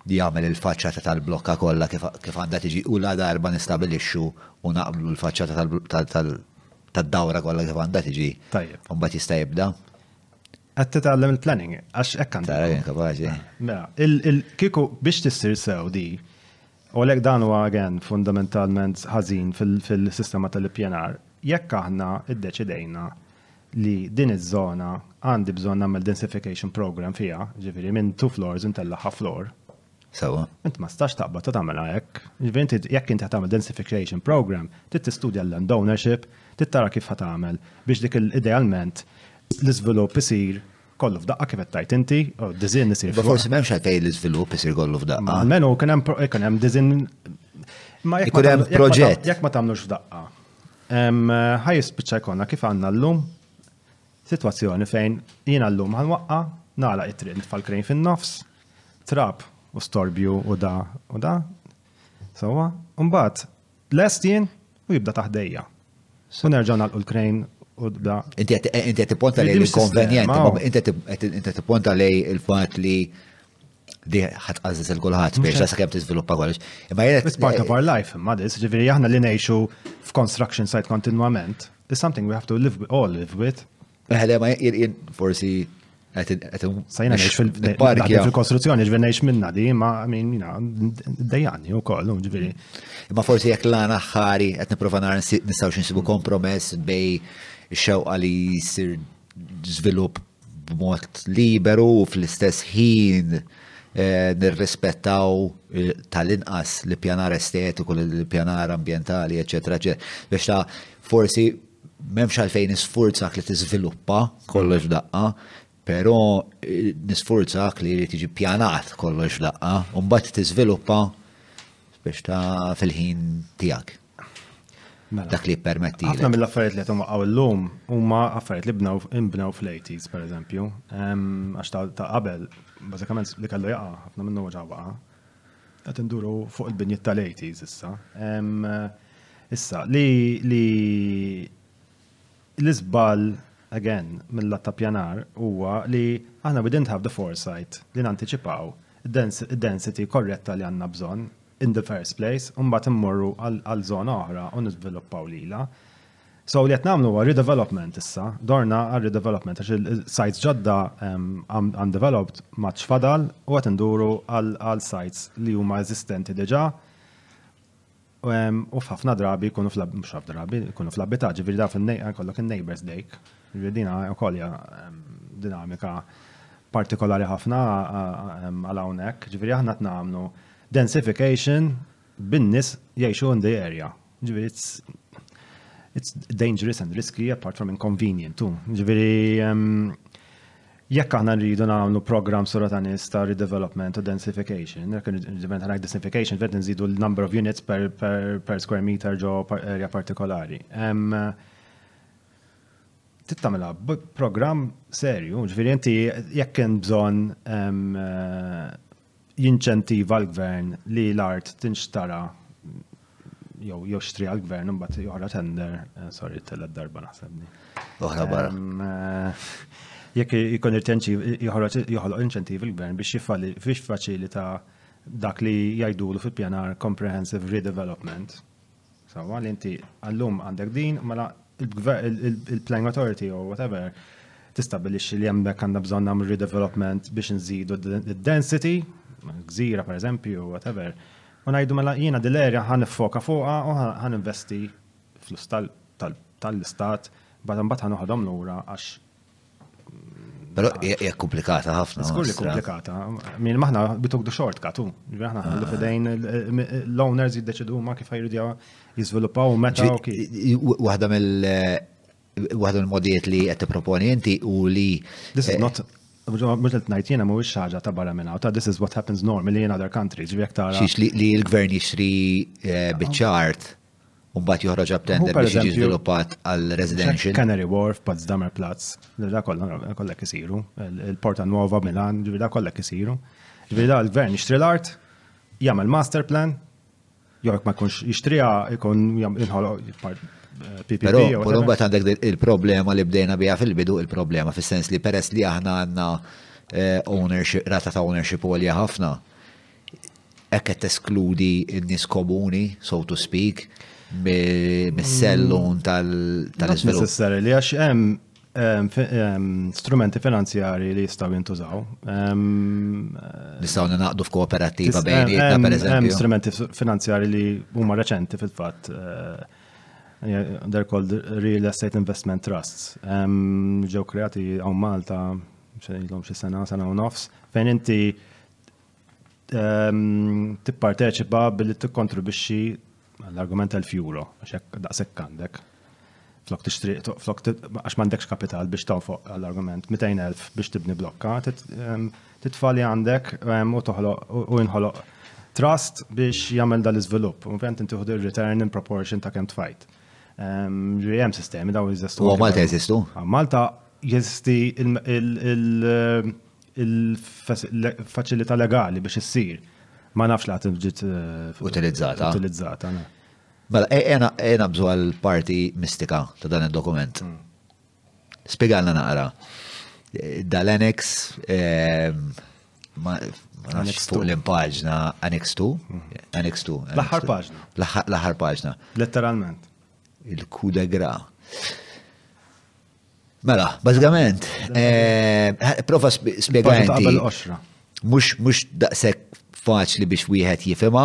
jagħmel il-faċċata tal-blokka kollha kif għandha tiġi u la darba nistabilixxu u naqblu l-faċċata tad-dawra kollha kif għandha tiġi. Tajjeb. Mbagħad jista' jibda. Qed titgħallem il-planning għax hekk għandek. Tara kapaċi. Mela, il-kiku biex tissir sew di U għalhekk dan huwa again fundamentalment ħażin fil-sistema tal-ippjanar. Jekk aħna iddeċidejna li din iż-żona għandi bżonn nagħmel densification program fiha, ġifieri minn two floors intella' half floor, Sewa. Inti ma stax taqbad ta' tagħmilha hekk. Jiġifieri inti jekk inti tagħmel densification program, trid tistudja l-land ownership, trid tara kif ħa tagħmel biex dik idealment l-iżvilupp isir kollu f'daqqa kif qed tgħid inti, u d-disinn isir. Ma forsi m'hemmx għalfejn l-iżvilupp isir kollu f'daqqa. Almenu kien hemm kien hemm disinn. Ma jkun hemm proġett. Jekk ma tagħmlux f'daqqa. Ħaj jispiċċa jkollna kif għandna llum sitwazzjoni fejn jiena llum ħanwaqqa' nagħlaq it-triq nitfal krejn fin-nofs, trab u storbju u da u da. Sawa, mbagħad lest jien u jibda taħdejja. U nerġa' nagħlqu l-krejn u da. Inti qed tipponta lej il-konvenjent, inti qed tipponta lej il-fatt li di ħat għazzis il-kulħat biex sa' kem t-izviluppa kollox. Imma jgħet. It's part of our life, imma dis, ġiviri jahna li neħxu f-construction site kontinuament, is something we have to live with, all live with. Għale, ma jien forsi Sajna nix fil-kostruzzjoni ġveri nix minna di, ma minn jina, dejani u kollu ġveri. Ma forsi jek lana ħari, għet niprofa nar nistaw xinsibu kompromess bej xewqa li jisir zvilup b'mod liberu u fl-istess ħin eh, nirrispettaw eh, tal-inqas li pjanar estetiku, li pjanar ambientali, eccetera, eccetera. Biex ta' forsi M'hemmx għalfejn nisfurzak li tiżviluppa kollox f'daqqa, però eh, nisfurzak li jrid jiġi pjanat kollox f'daqqa, u mbagħad tiżviluppa biex ta' fil-ħin tiegħek. Mela. Dak li permetti. Ħafna mill-affarijiet li qed waqgħu llum huma affarijiet li bnew inbnew fl-80s pereżempju, għax ta' qabel bażikament li kellu jaqa' ħafna minnu ġa waqa'. Qed induru fuq il-binjiet tal-80s issa. Issa, li l-iżball, again, mill-lat ta' pjanar huwa li aħna we didn't have the foresight li nantiċipaw id-density korretta li għandna bżonn in the first place u mbagħad immorru għal żona oħra u niżviluppaw lilha. So li qed nagħmlu huwa redevelopment issa, dorna għal redevelopment għax il-sites ġodda undeveloped ma fadal u qed induru għal sites li huma eżistenti diġà u f'ħafna drabi jkunu mhux ħaf drabi jkunu fl-abitat, ġifieri daf kollok in-neighbors dejk. Ġifieri din ukoll hija dinamika partikolari ħafna għal hawnhekk, ġifieri aħna qed nagħmlu densification bin-nies jgħixu in the area. Ġifieri it's it's dangerous and risky apart from inconvenient too. Ġifieri jekk aħna rridu nagħmlu program sura ta' nies ta' redevelopment u densification, jekk ġivent ħanajt densification, ġivent nżidu l-number of units per, per, per square meter ġo area partikolari. Um, tittamela program serju, ġviri inti jekk kien bżon um, jinċentiva l-gvern li l-art tinxtara jew joxtri għal gvern imbagħad joħra tender, eh, sorry, telet darba naħsebni. Oħra barra. Eh, jekk ikun joħloq inċentiv il-gvern biex jiffali biex faċilita dak li jgħidulu fi pjanar comprehensive redevelopment. Sawa li inti għallum għandek din, mela il-planning authority or whatever, tistabilixxi li hemmhekk għandha bżonn nagħmlu redevelopment biex nżidu d-density, gżira per eżempju, whatever. U ngħidu mela jiena dil-erja ħan foka fuqha u ħan investi flus tal-istat, bada mbagħad ħan oħodhom lura għax Pero jek komplikata ħafna. Skur li komplikata. Min maħna bituk du short katu. Maħna għandu fidejn l-owners jiddeċidu ma kif ħajru djawa jizviluppaw u meta u kif. Waħda mill- Waħda mill-modijiet li qed tipproponi inti u li. This is not Mux li t-najt jena mu xaġa ta' barra minna, ta' this is what happens normally in other countries, ġvijek ta' Xiex li l-gvern jixri eh, bieċart u mbagħad joħroġ up tender biex jiġi żviluppat għal residential. Canary Wharf, Potsdamer Platz, li da kollek isiru, il-Porta Nuova Milan, ġivi da kollek isiru. Ġivi da l-gvern jixtri l-art, jagħmel master plan, jgħak ma jkunx jixtrija jkun inħoloq PPP. Pero, pero mbagħad għandek il-problema li bdejna biha fil-bidu il-problema fis-sens li peress li aħna għandna eh, ownership, rata ta' ownership għolja ħafna Hekk qed teskludi n-nies komuni, so to speak, mis-sellun tal-iżvilupp. Necessary li għax hemm strumenti finanzjari li jistaw jintużaw. Nistaw ninaqdu f'kooperativa bejnietna, per eżempju. Hemm strumenti finanzjari li huma reċenti fil-fatt. They're called Real Estate Investment Trusts. Ġew kreati għaw Malta, xejlom xie sena, sena u nofs, fejn inti tipparteċipa billi tikkontribwixxi l-argument tal-fjuro, għax daqshekk għandek. Flok tixtri, flok għax m'għandekx kapital biex tonfoq għall-argument 200,000 biex tibni blokka, titfa' li għandek u toħloq u inħoloq trust biex jagħmel dal-iżvilupp. U vent inti return in proportion ta' kemm tfajt. Ġri hemm sistemi daw jeżistu. U Malta jeżistu? Malta jeżisti il- il-faċilità legali biex issir. Ma nafx laqt ġiet eh, utilizzata. Utilizzata. Mela, e- ena ena bżu għal-parti mistika ta' dan il-dokument. Mm. Spiegalna naqra. Eh, Dal-annex eh, ma nafx fuq l-impaġna annex 2. Mm. Annex 2. L-aħħar paġna. L-aħħar paġna. Letteralment. Il-kudegra. Mela, bażikament, eh, prova spjega inti. Mhux mhux daqshekk faċli biex wieħed jifhimha,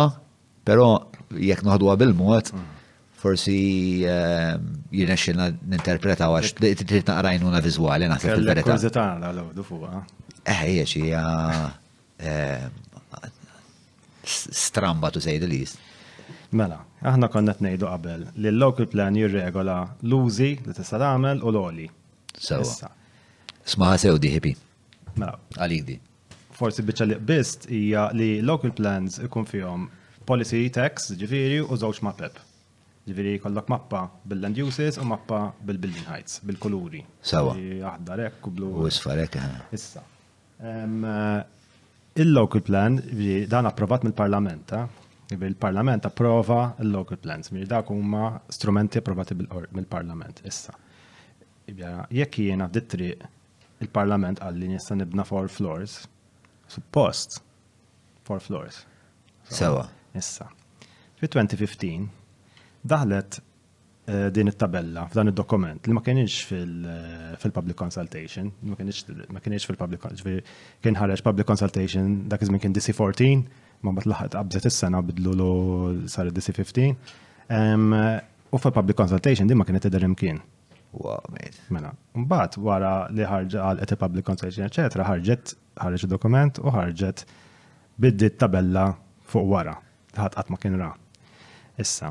però jekk noħduha bil-mod, mm. forsi eh, jirnexxilna ninterpretaw għax trid naqrajnuna viżwali naħseb il-verità. Kużitana l-għodu fuqha. Eh, hija xi Eh, stramba to say the least. Mela, aħna konna tnejdu qabel li l-local plan jirregola l-użi li tista' tagħmel u l-oli. Sewa. Smaħa sew di hipi. Mela. Għalik di. Forsi biċċa li qbist hija li local plans ikun fihom policy tax, ġifieri u żewġ mapep. Ġifieri kollok mappa bil-land uses u mappa bil-building heights, bil-kuluri. Sewa. Aħdar hekk u blu. U isfarek. Eh. Issa. Il-local plan, dan approvat mill-parlament, il-parlament approva il-local plans, mir dak huma strumenti approvati mill-parlament, issa. Jekk jiena f'dit triq il-parlament għalli nista nibna four floors, suppost four floors. Sewa. Issa. Fi 2015 daħlet din it-tabella f'dan id-dokument li ma kienx fil-public consultation, ma kienx fil-public kien ħareġ public consultation dak iż-żmien kien DC14, ma mbagħad laħaq qabżet is-sena bidlu lu sar DC15. U fil-public consultation din ma kienet tidher imkien. Wow, mate. Mela, mbagħad wara li ħarġa għal qed public consultation, eċetera, ħarġet ħarġet dokument u ħarġet biddi tabella fuq wara. Ħadd qatt ma kien ra. Issa,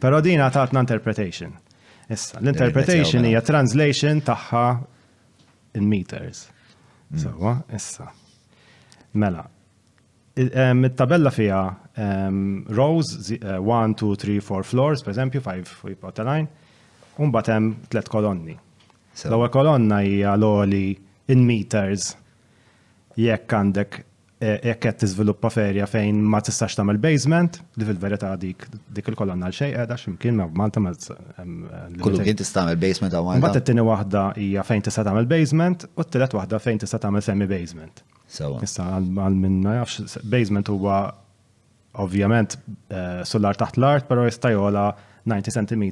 Pero dina tatna interpretation. Issa, l-interpretation hija translation tagħha in meters. Mm. Sewa, issa. Mela, it-tabella fija rows 1, 2, 3, 4 floors, per eżempju, 5 fuq ta' line, un batem tlet kolonni. L-ewwel kolonna hija l-oli in meters jekk għandek jekk qed tiżviluppa ferja fejn ma tistax tagħmel basement, li fil-verità dik dik il-kolonna għal xejn qiegħda x'imkien ma Malta ma Kullu kien tista' tagħmel basement għaw Malta. Mbagħad it-tieni waħda hija fejn tista' tagħmel basement u t-tielet waħda fejn tista' tagħmel semi basement. Sewa. Issa għal minna jafx basement huwa Ovvjament sular taħt l-art, però jista' jola 90 cm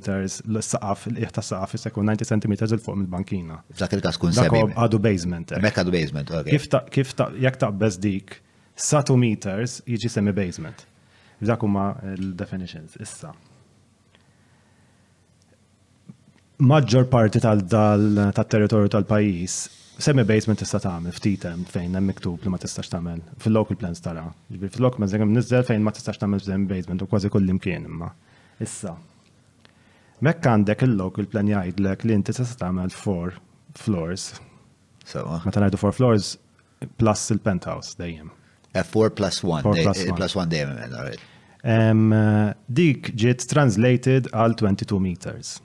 l-saqaf, il-qiegħ tas-saqaf jista' jkun 90 cm il fuq mill-bankina. F'dak il-każ kun semi. Dak għadu basement. Mek għadu basement, ok. Kif ta' kif ta' jekk taqbeż dik sa 2 meters jiġi semi basement. Dak huma l-definitions issa. Maġġor parti tal-territorju tal-pajjiż semi basement tista' tagħmel ftit hemm fejn hemm miktub li ma tistax tagħmel fil-local plans tara. Ġifieri fil-local plans hemm niżel fejn ma tistax tagħmel semi basement u kważi kull imkien imma. Issa. Mekk għandek il-local plan jgħidlek li inti tista' tagħmel four floors. Sewa. Meta ngħidu four floors Plus il-penthouse dejjem. F4 plus 1. Plus 1 dejjem alright. Dik ġiet translated għal 22 meters.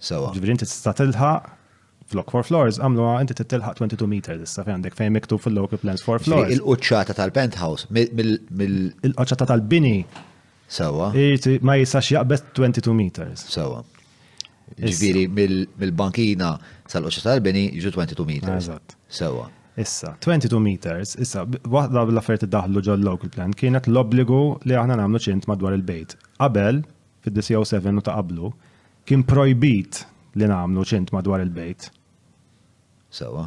Sewa. Ġifieri inti tista' tilħaq flok for floors għamlu inti titilħaq 22 meters issa fejn għandek fejn miktub fil-local plans for floors. Il-qoċċata tal-penthouse mill il-qoċċata tal-bini Sewwa. Irid ma jistax jaqbeż 22 meters. Sewwa. Ġifieri mill-bankina sal-qoċċa tal-bini jiġu 22 meters. Eżatt. Sewwa. Issa, 22 meters, issa, waħda l-affarijiet iddaħlu ġol local plan kienet l-obbligu li aħna nagħmlu ċint madwar il-bejt. Qabel, fid-DCO7 u ta' qablu, kien projbit li nagħmlu ċint madwar il-bejt. Sewwa.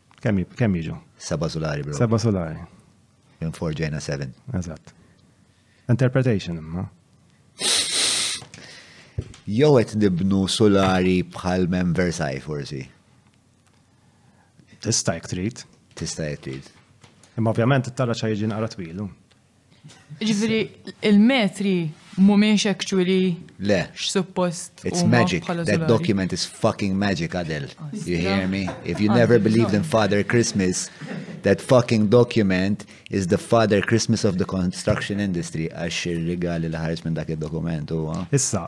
Kemm jiġu? Seba' sulari bro. Seba' sulari. Minn four ġejna seven. Eżatt. Interpretation imma. Jew qed nibnu sulari bħal mem Versailles forsi. Tista' jek trid. Tista' jek trid. Imma ovvjament it-tara ċa jiġi naqra twilu. Ġifieri il-metri mhumiex actually Le. x'suppost. It's huma magic. bħala That żulari. document is fucking magic, Adel. You hear me? If you never believed in Father Christmas, that fucking document is the Father Christmas of the construction industry. Għax ir-rigali li ħares minn dak id-dokument huwa. Issa,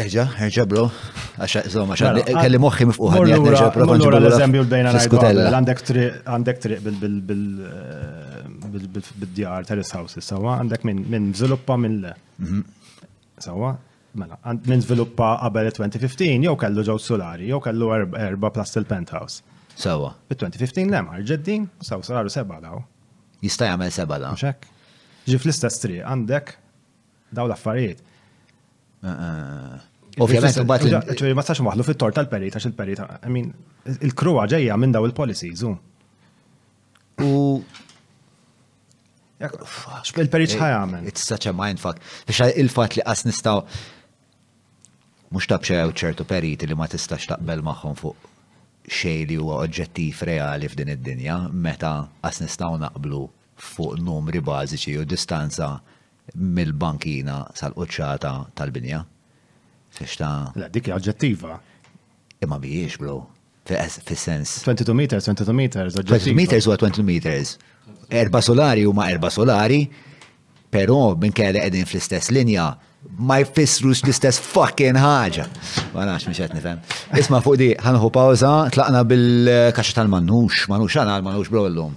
Eġa, eġa bro, għaxa, zoma, għaxa, mela, kelli moħħi mifqu ħadni għadni ġa prova nġibru l-eżempju l-bejna l-iskutella. Għandek triq, għandek triq bil-djar, eh, terrace houses, sawa, għandek minn zviluppa minn le. Mhm. Sawa, mela, minn zviluppa qabel 2015, jow kellu ġew solari, jow kellu erba plus il-penthouse. Sawa. Bit-2015 le, marġeddin, saw salaru seba daw. Jista' jagħmel seba daw. Ġek. Ġif l-istess triq, għandek Daw l-affarijiet. Ovvjament, ġveri ma sax maħlu fit-tor tal-peri, tax il-peri, I mean, il-kruwa ġeja minn daw il-policies, u. U. Il-peri ċħajamen. It's such a mind fuck. Biex il-fat li qas nistaw. Mux tabxew ċertu periti li ma tistax taqbel maħħom fuq xej li huwa oġġettiv reali f'din id-dinja meta qas nistgħu naqblu fuq numri bażiċi u distanza mill-bankina sal-quċċata tal-binja. Fiex ta'. Le, dik hija oġġettiva. Imma mhijiex, bro. Fis-sens. 22 meters, 22 meters, oġġettiva. 22 meters huwa 22 meters. Erba' solari huma erba' solari, però minn kelli qegħdin fl-istess linja ma jfissrux l-istess fucking ħaġa. Ma nafx mhux qed nifhem. Isma' fuq di, ħanħu pawża, tlaqna bil-kaxxa tal-mannux, mannux għana għal-mannux bro llum.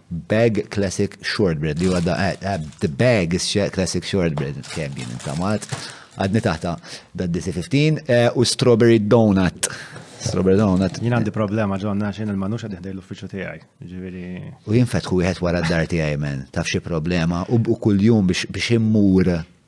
Bag Classic Shortbread li huwa The Bag is Classic Shortbread kemm jien intamat. Għadni taħta da DC15 eh, u Strawberry Donut. Strawberry Donut. Jien għandi problema ġonna xejn il-manux għad l uffiċċju tiegħi. Ġifieri. U jien fetħu wieħed wara d-dar tiegħi men, taf xi problema u kuljum biex immur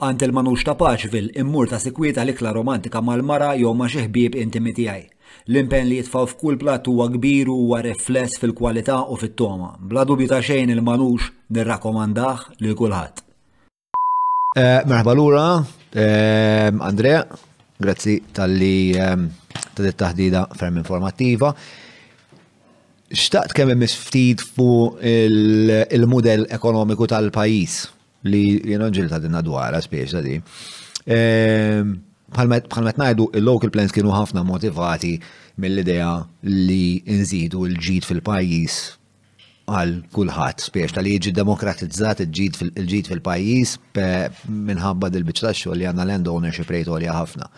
Għand il-Manux ta' Paċville immur ta' sikwit għal ikla romantika mal-mara jew ma' xi ħbieb intimi tiegħi. L-impenn li jitfgħu f'kull platt huwa kbir u huwa rifless fil-kwalità u fit-togħma. Bla dubju ta' xejn il-Manux nirrakkomandah lil kulħadd. Merħba lura, Andrè. Grazzi talli ta' dit-taħdita ferm informattiva. Xtaqt kemm imiss ftit fuq il-mudell ekonomiku tal-pajjiż. Li jena ġilta dinna dwara spiex di. Ehm, bħalmet najdu il-local plans kienu ħafna motivati mill-idea li nżidu l-ġid fil-pajis għal kulħadd spiex tal-li jiġi demokratizzat il-ġid fil-pajis minħabba dil-bicċa ta' xogħol li għandna land ownership rate għolja ħafna.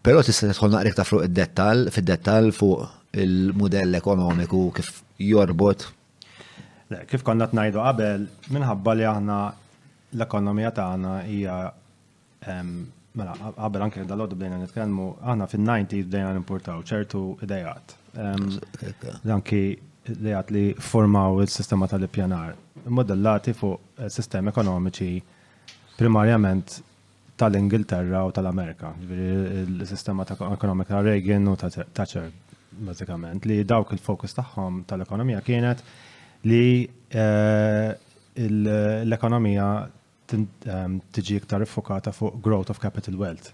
Però tista' tidħol naqrek ta' fuq id-dettall, fid-dettall fuq il-mudell ekonomiku kif jorbot Le, kif konna qed ngħidu qabel, minħabba li aħna l-ekonomija tagħna hija mela qabel anke dal-għodu bdejna nitkellmu, aħna fin-90s bdejna nimpurtaw ċertu idejat. Anki idejat li formaw il-sistema tal-ippjanar, modellati fuq sistemi ekonomiċi primarjament tal-Ingilterra u tal-Amerika, ġifieri l-sistema ta' ekonomika ta' Reagan u ta' Thatcher, bażikament, li dawk il-fokus tagħhom tal-ekonomija kienet li eh, l-ekonomija ehm, tiġi iktar iffokata fuq growth of capital wealth,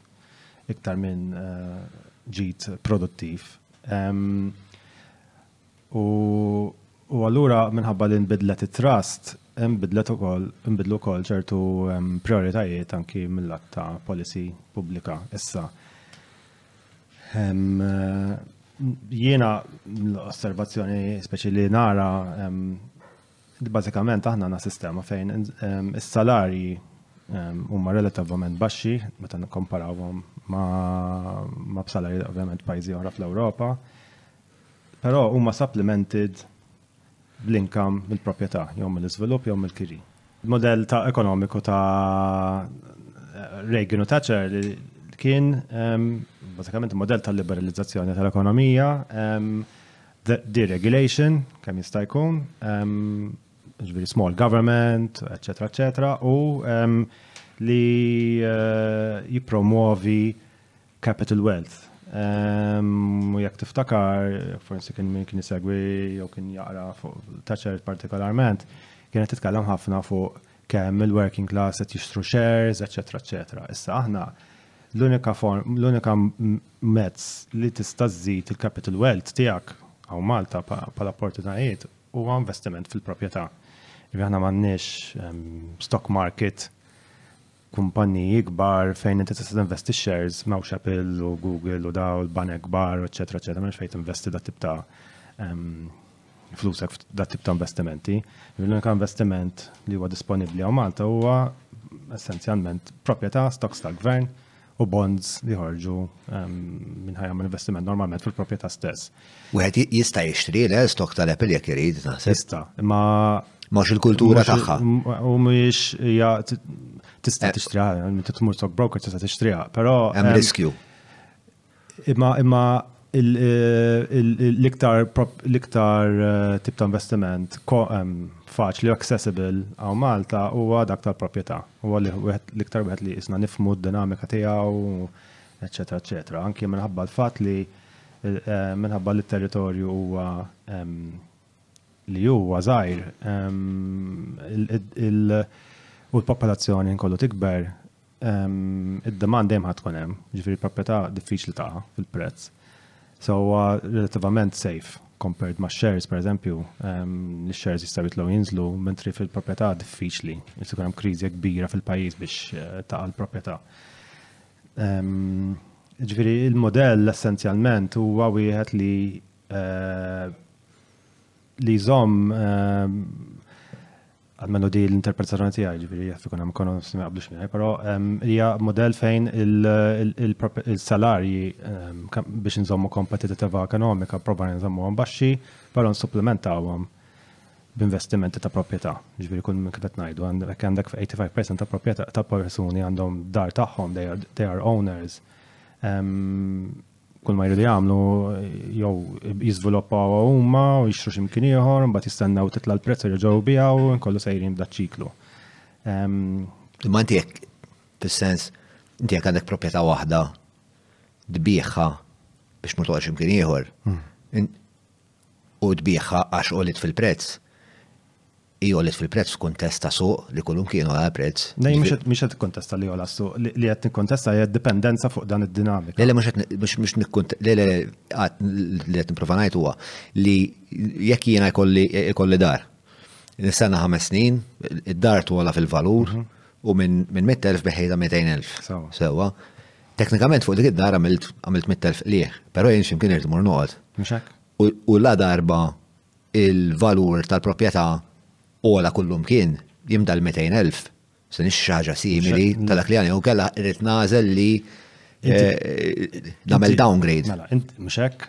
iktar minn eh, ġid produttiv. Ehm, U u allura minħabba li nbidlet it-trust, nbidlet ukoll nbidlu wkoll ċertu prioritajiet anki mill-att ta' policy pubblika issa. Jiena l-osservazzjoni speċi li nara bażikament aħna na sistema fejn is-salarji huma relativament baxxi meta nikkomparawhom ma' b'salarji ovvjament pajjiżi oħra fl-Ewropa. Però huma supplemented bl-income mill-proprjetà jew mill-iżvilupp jew mill-kiri. Il-modell ta' ekonomiku ta' Reagan u Thatcher li kien bażikament modell tal-liberalizzazzjoni tal-ekonomija, deregulation, kemm jista' jkun, ġviri small government, etc. etc. u li jipromuovi Capital Wealth. U jekk tiftakar, forsi kien min kien isegwi jew kien jaqra fuq Thatcher partikolarment, kienet titkellem ħafna fuq kemm il-working class qed jixtru shares, eċetera, eċetera. Issa aħna l-unika form, l-unika mezz li tista' żżid il-capital wealth tiegħek hawn Malta bħala opportunitajiet huwa investiment fil-proprjetà. Aħna m'għandniex stock market kumpanniji kbar fejn inti tista' tinvesti shares m'hawnx Apple u Google u daw l-banek kbar, eċċetera, eċċetera, m'hemmx fejn tinvesti dat-tip ta' flusek f'dat-tip ta' investimenti. L-unika investiment li huwa disponibbli hawn Malta huwa essenzjalment proprjetà, stocks tal-gvern u bonds li joħorġu minn ħajja minn investiment normalment fil-proprjetà stess. Wieħed jista' jixtri le stok tal-Apple jekk irid naħseb. Jista', imma Mhux il-kultura tagħha. U mhijiex hija tista' eh. tixtriha, meta tmur stock broker tista' tixtriha, però hemm riskju. Imma imma l-iktar l-iktar eh, tip ta' investiment faċli accessible għaw Malta huwa dak tal-proprjetà. Huwa l-iktar wieħed li jisna nifmu d-dinamika tiegħu, eċetera, eċetera. Anki minħabba l-fatt li Minħabba li t-territorju huwa li huwa żgħir u l-popolazzjoni ħin kollu tikber, id-demand dejjem ħadd tkun hemm, ġifieri proprjetà diffiċli taqa' fil-prezz. So huwa relattivament safe compared ma' shares pereżempju, li shares jistgħu jitlgħu jinżlu, mentri fil-proprjetà diffiċli, jista' jkun hemm kriżi kbira fil-pajjiż biex taqa' l-proprjetà. Ġifieri il-modell essenzjalment huwa wieħed li eh, li jżomm eh, għalmenu di l-interpretazzjoni tiegħi ġifieri jaf ikun hemm ikunu smi qablu xmiegħi, però ehm, hija modell fejn il- il- il- prop- il-salarji ehm, kam- biex nżommu kompetitività ekonomika probabli nżommuhom baxxi, però nsupplementawhom b'investimenti ta' proprjetà. Jiġifieri kull kif qed ngħidu, jekk għandek 85% ta' proprjetà ta' persuni għandhom dar tagħhom, they are owners, kull ma jridu jagħmlu jew jiżviluppaw huma u jixtru x'imkien ieħor, mbagħad jistennew titla' l-prezz u jerġgħu bijaw, kollu sejrin f'da ċiklu. Imma inti jekk fis-sens inti jekk għandek proprjetà waħda tbieħha biex ma toqgħodx imkien ieħor, u tbiegħha għax għoliet fil-prezz, hi għoliet fil-prezz f'kuntest ta' suq li kulum kien għola l-prezz. Le, mhux qed mhux qed tikkontesta li għola s-suq, li li qed nikkontesta hija d-dipendenza fuq dan id-dinamika. Le, le, mhux qed ni- mhux mhux nikkont, le, le, le, qatt li qed nipprova ngħid huwa li jekk jiena jkolli jkolli dar, nistenna ħames snin, id-dar togħla fil-valur u minn minn 100,000 beħejtha 200,000. Sewwa. Sewwa. Teknikament fuq dik id-dar għamilt għamilt mit-telf qliegħ, però jien x'imkien irid imur noqgħod. Mhux hekk? U, u la darba il-valur tal-proprjetà ola kullum kien jimda l-200,000 se nix xi ħaġa simili ta' dak li għani u kellha irrid nagħżel li eh, nagħmel downgrade. Mela, int mhux hekk?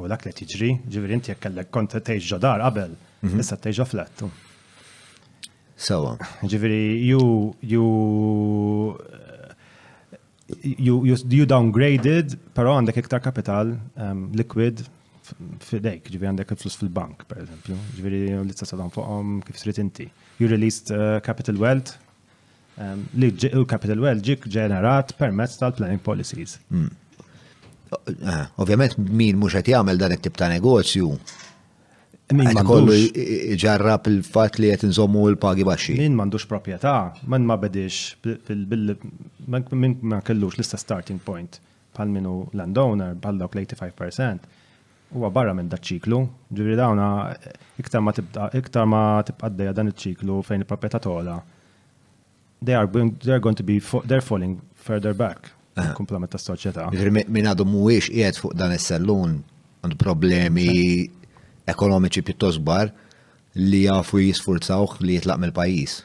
U dak li qed jiġri, ġifieri inti jekk kellek kont tgħix ġo dar qabel, mhm. issa tgħix ġo flat. Sawa. Ġifieri ju ju you, you, you downgraded, però għandek iktar kapital um, liquid fidejk, ġivi għandek il-flus fil-bank, per eżempju, ġivi li l-istess għadhom fuqom kif srit inti. You released uh, capital wealth, li l-capital wealth ġik ġenerat permezz tal-planning policies. Hmm. Eh, ovvjament min mhux qed jagħmel dan it-tip ta' negozju Min kollu ġarrab il-fat li qed nżommu l-pagi baxxi. Min m'għandux proprjetà, man ma bedix min ma kellux l-istess starting point bħal min hu landowner, bħal dawk l-eighty five per cent, huwa barra minn daċ-ċiklu. Ġifieri dawn iktar ma tibqa' iktar ma tibqa' għaddejja dan iċ-ċiklu fejn il-proprjetà togħla. They are going, they are going to be they're falling further back il-komplement tas-soċjetà. Ġifieri min għadu mhuwiex qiegħed fuq dan is-sellun għandu problemi ekonomiċi pjuttost kbar li jafu jisfurzawh li jitlaq mill-pajjiż.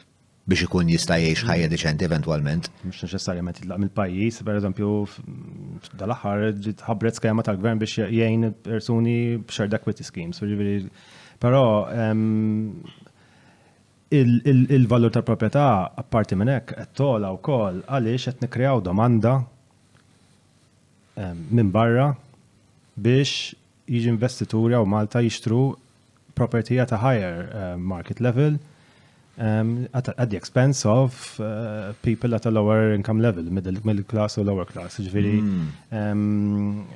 biex ikun jista' jgħix ħajja diċenti eventwalment. Mhux neċessarjament jitlaq mill-pajjiż, pereżempju dal-aħħar ġiet ħabbret skema tal-gvern biex jgħin persuni b'shared equity schemes, jiġifieri però ehm, il-valur tal-proprjetà apparti minn hekk qed tola wkoll għaliex qed nikkrew domanda ehm, minn barra biex jiġi investituri għaw Malta jixtru property at a higher uh, market level um, at, at the expense of uh, people at a lower income level, middle, middle class or lower class. Ġviri, mm. um,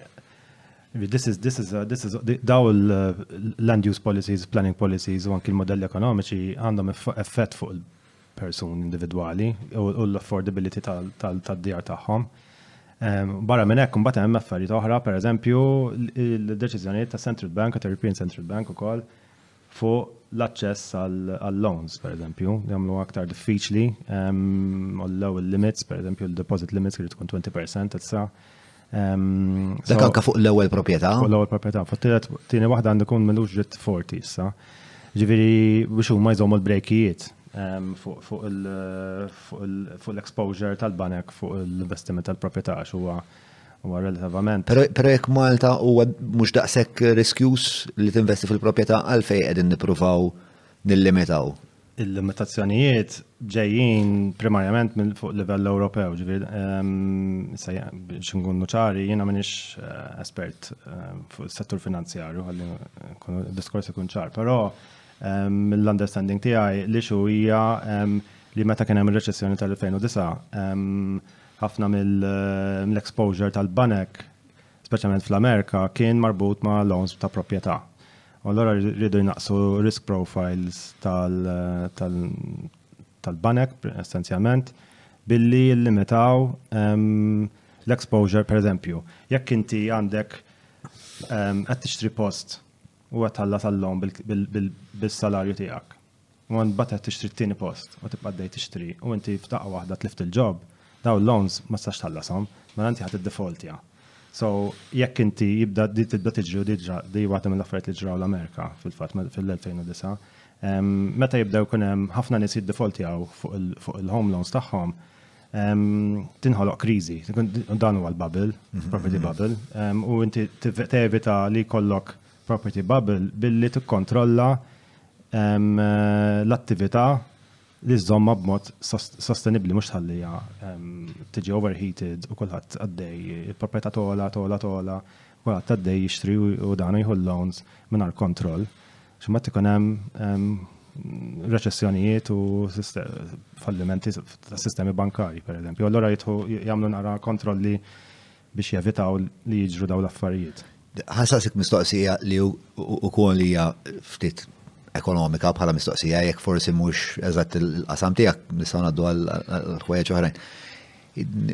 this is, this is, uh, this is, daw l-land uh, use policies, planning policies, u anki l-modelli ekonomiċi għandhom effett fuq persuni individwali u l-affordability tad-djar tagħhom. Barra minn hekk imbagħad hemm affarijiet oħra, pereżempju l-deċiżjonijiet ta' Central Bank, ta' European Central Bank ukoll fuq l-aċċess għall-loans, pereżempju, jagħmlu aktar diffiċli, għollew il-limits, pereżempju l-deposit limits irid tkun 20%, etc. Dak anka fuq l-ewwel proprjetà. Fuq l-ewwel proprjetà, fuq tieni waħda għandu jkun milux ġitt forti issa. Ġifieri biex huma jżommu l-brejkijiet fuq l-exposure tal-banek fuq l-investiment tal-proprjetà għax huwa relativament. Però jekk Malta huwa mhux daqshekk riskjuż li tinvesti fil-proprjetà għalfejn qegħdin nippruvaw nillimitaw. il-limitazzjonijiet ġejjin primarjament minn fuq livell Ewropew, ġifieri ehm, biex nkunu ċari jiena m'iniex eh, espert ehm, fuq is-settur finanzjarju ħalli diskors ikun ċar, però ehm, mill-understanding tiegħi li xu hija li meta kien hemm ir-reċessjoni tal-2009 ħafna mill-exposure tal-banek, speċjalment fl-Amerika, kien marbut ma' loans ta' proprjetà. U allura rridu jnaqqsu risk profiles tal-banek essenzjalment billi jillimitaw l-exposure, per eżempju, jekk inti għandek qed tixtri post u qed tħallas għall-loan bis-salarju tiegħek, Ma nbagħad tixtri t-tieni post u tibqa' għaddej tixtri u inti f'daqqa waħda tlift il-job, dawn il-loans ma tistax tħallashom, mela inti ħa tiddefaultja. So, jekk inti jibda din tibda tiġri u din hi waħda mill-affarijiet li ġraw l-Amerika fil-fatt fil-2009, meta jibdew ikun hemm ħafna nies jiddefaultjaw fuq il-home loans tagħhom, tinħoloq kriżi. Dan huwa l-bubble, property bubble, u inti tevita li jkollok property bubble billi tikkontrolla l-attività li żżommha b'mod sostenibbli mhux tħallija tiġi overheated u kulħadd għaddej il-proprjetà tola tola tola kulħadd għaddej jixtri u dan jieħu loans mingħajr kontroll. X'ma ikun hemm reċessjonijiet u fallimenti ta' sistemi bankari, per eżempju. Allora jitħu jagħmlu nara kontrolli biex jevitaw li jiġru dawn l-affarijiet. Ħa nsaqsik mistoqsija li wkoll hija ftit ekonomika bħala mistoqsija jekk forsi mhux eżatt il-qasam tiegħek nistgħu ngħaddu għal ħwejjeġ oħrajn.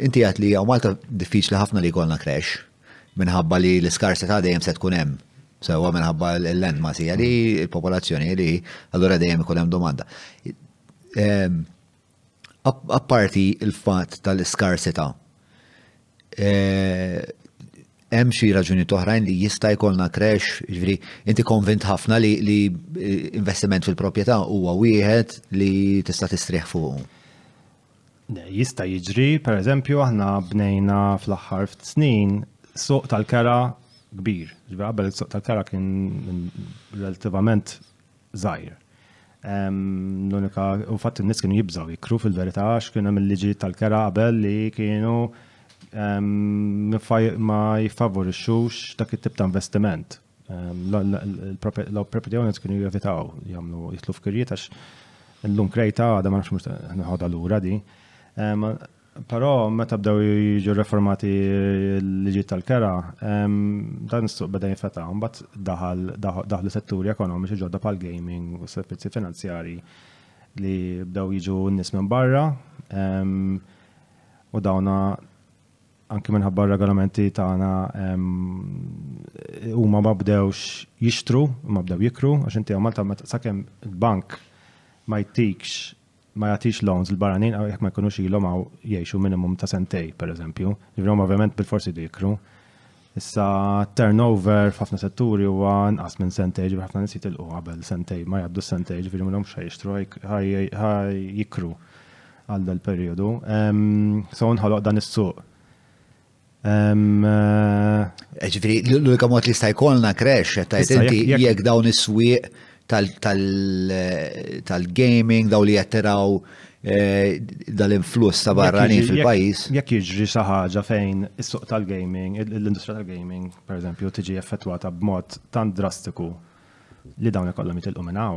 Inti għad li għaw Malta diffiċli ħafna li jkollna krex minħabba li l-iskarsità dejjem se tkun hemm. Sewa minħabba l-land masija li l-popolazzjoni li allura dejjem ikun hemm domanda. Ehm, Apparti l-fatt tal-iskarsità, hemm xi raġunijiet oħrajn li jista' jkollna krex, jiġifieri inti konvint ħafna li investiment fil-proprjetà huwa wieħed li tista' tistrieħ fuqu. Jista' jiġri, pereżempju, aħna bnejna fl-aħħar ftit snin suq tal-kera kbir. Ġifieri qabel is-suq tal-kera kien relattivament żgħir. L-unika, u fatt n-nis kienu jibżaw jikru fil-verità għax kienu hemm il-liġi tal-kera qabel li kienu ma jiffavorixxux dak it-tip ta' investiment. L-property owners kienu jevitaw jagħmlu jitlu f'kirjiet għax l-lum krejta għadha ma nafx mhux nħodha lura di. Però meta bdew jiġu reformati l-liġi tal-kera, dan is-suq beda jinfetaħ, mbagħad daħal daħlu setturi ekonomiċi ġodda pal gaming u servizzi finanzjari li bdew jiġu n-nies minn barra u dawna anki minħabba regolamenti tagħna huma ma bdewx jixtru, ma bdew jikru, għax inti Malta sakemm il-bank ma jtikx ma jagħtix loans lil barranin jekk ma jkunux ilhom hawn jgħixu minimum ta' sentej, pereżempju. Ġifieri huma ovvjament bil-forsi jdu jikru. Issa turnover f'ħafna setturi huwa nqas minn sentej, ġifieri ħafna nies jitilqu qabel sentej, ma jgħaddu sentej, ġifieri ma lhomx jixtru jikru għal dal-perjodu. So nħoloq dan is-suq. Ġifiri, l-unika mod li sta' jkollna crash, ta' inti jek dawn is-swieq tal-gaming, daw li jattiraw eh, dal-influss ta' barranin fil-pajis. Jek jiġri xaħġa fejn is-suq tal-gaming, l-industrija tal-gaming, per eżempju, tiġi effettwata b'mod tant drastiku li dawn ikollhom jitilqu minnaw.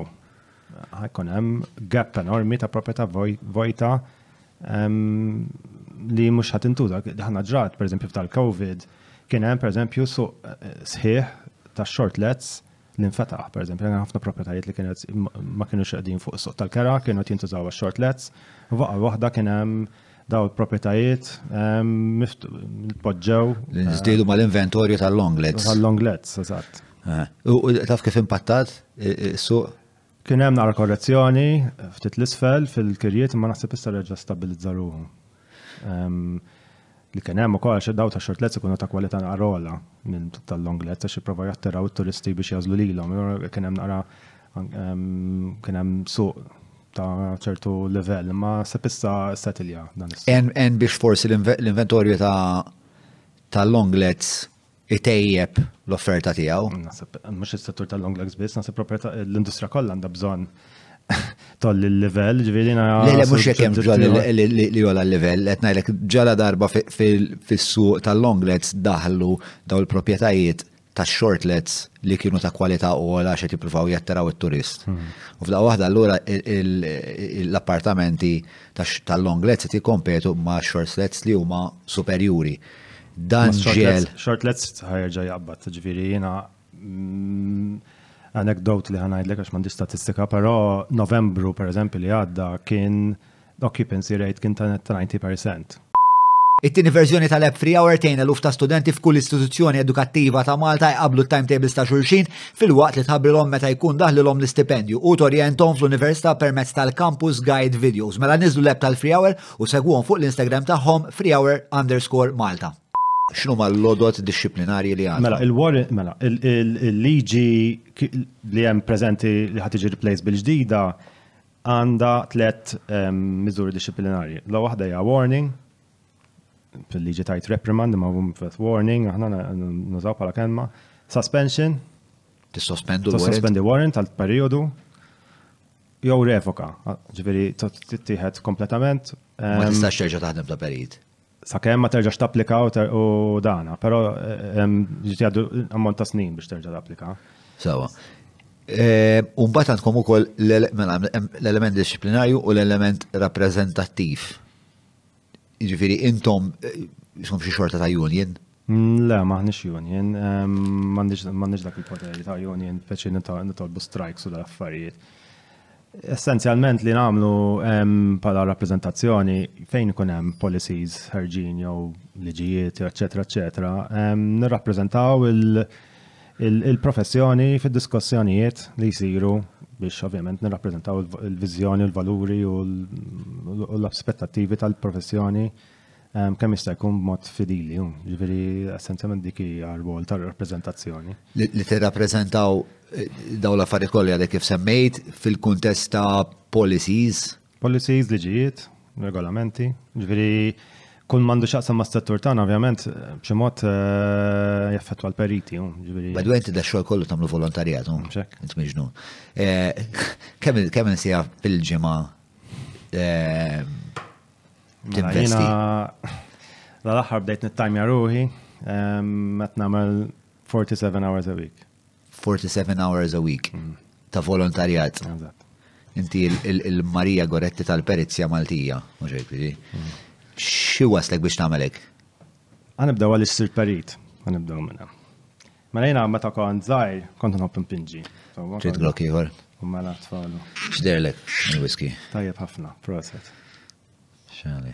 Ħajkun hemm gap enormi ta' proprjetà vojta li mhux ħadd intuża. Ħana ġrat, pereżempju f'tal-COVID, kien hemm pereżempju suq eh, sħiħ ta' short lets li nfetaħ, pereżempju, hemm ħafna proprjetajiet li kienet ma kienux qegħdin fuq suq tal-kera, kienu qed jintużaw għax-short lets, u waqa' waħda kien hemm daw il-proprjetajiet ehm, podġew. Żdiedu eh, mal-inventorju tal-long lets. Tal-long lets, eżatt. Eh, u taf kif impattat is-suq? Kien hemm nara korrezzjoni ftit l-isfel fil-kirjiet imma naħseb issa reġa' stabilizza ruħu. Ehm, li kien hemm ukoll xi daw ta' shortlets ikunu ta' kwalità naqrola minn tal-longlets għax jipprova jattiraw it-turisti biex jażlu lilhom. Kien hemm nara ehm, kien hemm suq ta' ċertu livell, imma se pissa setilja dan is En biex forsi l-inventorju ta' tal-longlets itejjeb l-offerta tiegħu. Naħseb mhux is-settur tal-long legs biss, naħseb l-industrija kollha għandha bżonn toll il-level, ġviri na. Le, le, mux jek bżon li jola l-level, etna jlek ġala darba fil-suq tal-longlets daħlu daw il-propietajiet ta' shortlets li kienu ta' kwalità u għala xe tipruvaw jatteraw il-turist. Hmm. U f'da waħda allura l-appartamenti tal-longlets ti kompetu ma' shortlets li huma superjuri. Dan ġiel. Shortlets ħarġa jaqbad, ġifiri jina anekdot mm, li ħanajdlek għax mandi statistika, pero novembru per eżempju li għadda kien occupancy rate kien ta' 90%. It-tieni verżjoni tal-app Free Hour tejn eluf ta' studenti f'kull istituzzjoni edukattiva ta' Malta jqablu timetables ta' xulxin fil-waqt li tħabbrilhom meta jkun daħlilhom l-istipendju u torjentom fl-università permezz tal-campus guide videos. Mela niżlu l-app tal-Free Hour U segwuhom fuq l-Instagram tagħhom freehour underscore Malta. X'nu ma l-lodot dixxiplinarji li għandhom? Mela, il-warrant, mela, il-liġi li hemm preżenti li ħad tiġi replace bil-ġdida għandha tlet ehm, miżuri dixxiplinarji. La waħda hija warning, fil-liġi tajt reprimand, ma warning, aħna nużaw bħala kelma, suspension, Tissospendu l-warrant. Tissospendi warrant għal periodu Jew revoka, ġifieri tittieħed kompletament. Ma tistax terġa' taħdem ta' perit. Sakemm ma terġax tapplika u dana, però ġiet jgħaddu ammont ta' snin biex terġa' tapplika. Sawa. U mbagħad għandkom ukoll l-element disciplinarju u l-element rappreżentattiv. Jiġifieri intom iskom xi xorta ta' union? Le, maħniex union, m'għandix dak il-poteri ta' union biex nitolbu strikes u dal-affarijiet. Essenzjalment li nagħmlu bħala rappreżentazzjoni fejn ikun hemm policies ħerġin jew liġijiet, eċċetera, eċċetera, nirrappreżentaw il-professjoni fid-diskussjonijiet li jsiru biex ovvjament nirrappreżentaw il-viżjoni, il-valuri u l-aspettattivi tal-professjoni ehm, kemm jista' jkun b'mod fidili, ġifieri essenzjament dik hija rwol tar-rappreżentazzjoni. Li tirrappreżentaw eh, daw l-affarijiet kollha għadek kif semmejt fil-kuntest ta' policies Policies, liġijiet, regolamenti, ġifieri kull mandu xaqsam ma' settur tagħna ovvjament b'xi mod eh, jaffettwa l-periti. Oh, ġifieri. Badu inti da xogħol kollu tagħmlu volontarjat, oh, int miġnun. Eh, kemm kemm insija fil-ġimgħa eh, mela, tinvesti? L-aħħar bdejt nittajmja ruħi, qed nagħmel 47 hours a week. 47 hours a week mm. ta' volontarjat. Inti il-Marija Goretti tal-Perizja Maltija, mhux hekk tiġi. Mm. Xi waslek biex tagħmelek? Għanibdew għal issir perit, għanibdew minna. Mela jiena meta kont żgħir kont nħobb impinġi. Ġid glok ieħor. U mela tfalu. X'derlek il-whisky? Tajjeb ħafna, proset. Xali.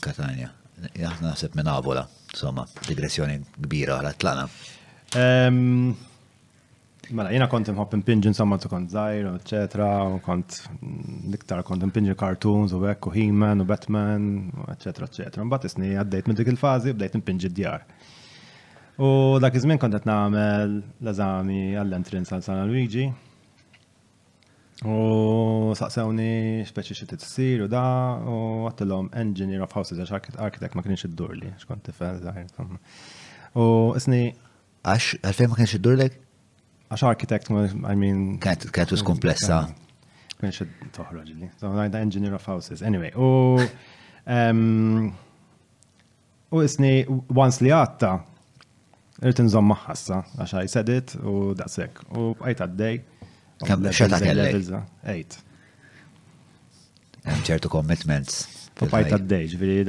Katania. Aħna naħseb minn Avola, insomma, digressjoni kbira għala tlana. Mela, jina kont imħob impinġi insomma tu kont zaħir, eccetera, u kont niktar kont impinġi cartoons u bekk u He-Man u Batman, eccetera, eccetera. Mbatt isni għaddejt minn dik il-fazi bdejt impinġi d-djar. U dak iż-żmien kont qed nagħmel l-eżami għall-entrance għal San Luigi. U saqsewni speċi xi titsir u da u għattilhom engineer of houses għax architect ma kienx iddur li xkont tifel zaħir. U isni. Għax għalfejn ma kienx iddur lek? Għax architect, I mean. Kienet kienet us komplessa. Kienx toħroġ li. So għajda engineer of houses. Anyway, u. U isni once li għatta, irrit nżom maħħassa, għax I said it u daqsek. U bqajt għaddej. Xeta kellek? Ejt. Hemm ċertu commitments. U bqajt għaddej, ġviri,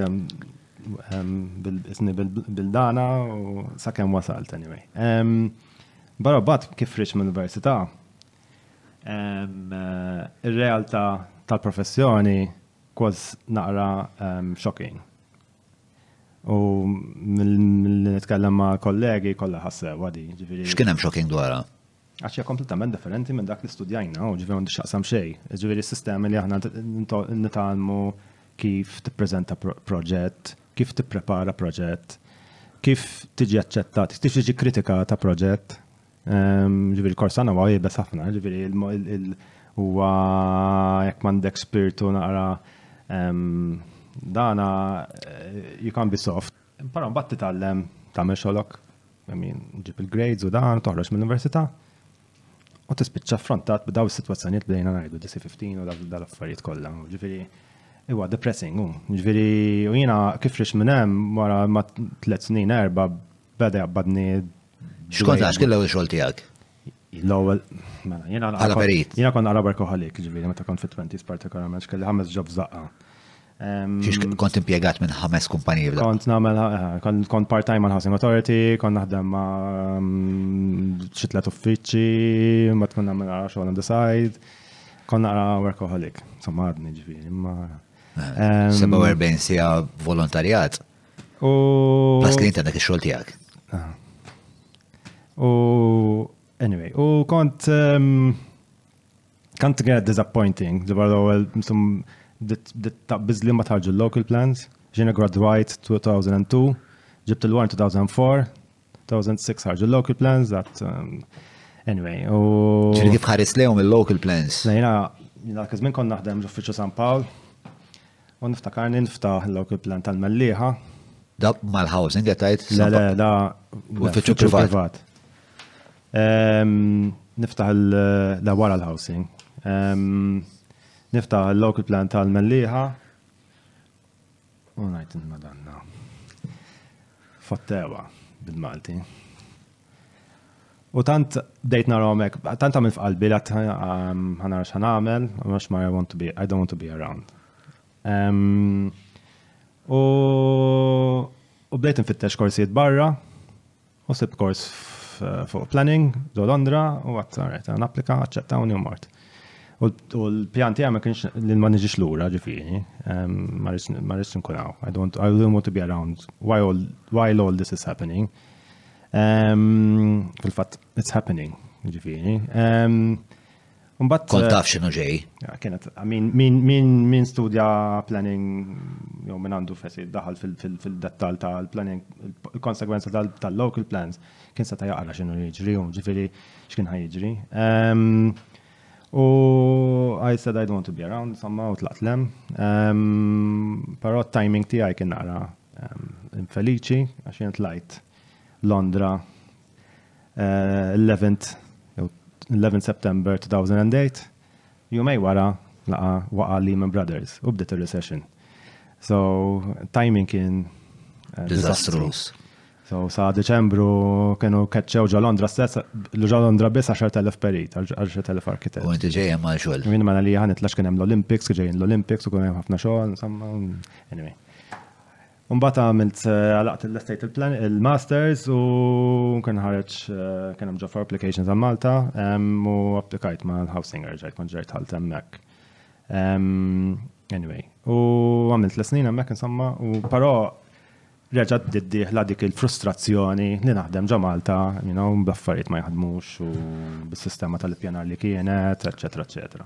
bil-isni bil-dana u sakemm wasalt anyway. Barra bat kif riċ minn università, ir-realtà tal-professjoni kważi naqra shocking U mill-li nitkellem ma' kollegi kollha ħassewha di, ġifieri. X'kien hemm shocking dwarha? Għax hija kompletament differenti minn dak li studjajna, u ġifieri m'għandux x'jaqsam xejn. Ġifieri s-sistemi li aħna nitgħallmu kif tippreżenta proġett, kif tipprepara proġett, kif tiġi aċċettat, kif tiġi kkritikata proġett. Ġifieri l-korsana huwa jibes ħafna, ġifieri huwa jekk m'għandek spirtu naqra dana eh, you can be soft. Però mbagħad titgħallem tagħmel xogħlok, ġib il-grades u dan, toħroġ mill-università u tispiċċa affrontat b'daw is-sitwazzjonijiet bdejna ngħidu DC15 u dal-affarijiet kollha. Ġifieri huwa depressing hu. Ġifieri u jiena kif rix minn hemm wara ma tliet snin erba' beda jabbadni Xkont għax kien l-ewwel xogħol tiegħek? L-ewwel mela jiena għala perit. Jiena kont għala berkoħalik, ġifieri meta kont fit-20s partikolarment x'kelli ħames ġob żaqqa. Kont impiegat minn ħames kumpaniji. Kont namel, eh, kont part-time għal Housing Authority, kont naħdem ma' mm, xitlet uffiċċi, ma tkun namel għara xogħol on the side. Kont naqra workaholic, somma għadni ġviri, ma. 47 eh, sija volontarjat. U. Plus li dak ix-xogħol tiegħek. Ah. U anyway, u kont ehm, kant kienet disappointing li barra ewwel msum taqbiż li ma tħarġu local plans, ġejna gradwajt 2002, ġibt il-warn 2004, 2006 ħarġu local plans that um, anyway. Ġifieri kif ħares lehom il-local plans? Lejna, jina kizmin kon naħdem l-Uffiċċju San Pawl u niftakar ninftaħ local plan tal-Melliħa. Da mal-housing qed tgħid? Le le, da uffiċċju privat. Ehm, niftaħ l wara l-housing. Ehm, niftaħ l-local plan tal-Melliħa U ngħid il-Madanna. Fottewa bil-Malti. U tant bdejt narahom hekk, tant għamil f'qalbi la um, ħanara x'ħan għamel, mhux ma I want to be, I don't want to be around. Um, u bdejt nfittex korsijiet barra, U sibt kors fuq planning do Londra u għat saret għan applika għacċettawni u mort. U l-pjan tiegħi ma kienx li ma niġix lura ġifieri, ma rridx nkun hawn. I don't I don't want to be around why all why all this is happening. Fil-fatt it's happening ġifieri. Mbatt. Kont taf xinu ġej. Kienet, min studja planning, jew min għandu fesi daħal fil-dettal tal-planning, il-konsegwenza tal-local plans, kien seta jaqra xinu jiġri, u ġifiri xkien ħajġri. U I said I don't want to be around, samma u tlaqt lem. Pero timing tijaj kien naqra infeliċi, għaxin tlajt Londra 11th, 11 September 2008, jumej wara laqa waqa Lehman Brothers u bdiet il-recession. So, timing kien eh, disastrous. So, sa Deċembru kienu keċċew ġo Londra stess, ġo Londra biss 10.000 perit, 10.000 arkitett. U inti ġejjem għal xogħol. Min ma li ħan itlax kien hemm l-Olympics, ġejjin l-Olympics u kien hemm ħafna xogħol, insomma, anyway. Imbagħad għamilt għalaqt illestejt il-plan il-masters u kien ħareġ kien hemm ġofra applications għal Malta u applikajt ma' l-housing erġajt kont ġejt ħalt hemmhekk. Anyway, u għamilt l-snin hemmhekk insomma u però reġgħet bdiet dieħla dik il-frustrazzjoni li naħdem ġo Malta, you know, b'affarijiet ma jaħdmux u bis-sistema tal-ippjanar li kienet, eċetera, eċetera.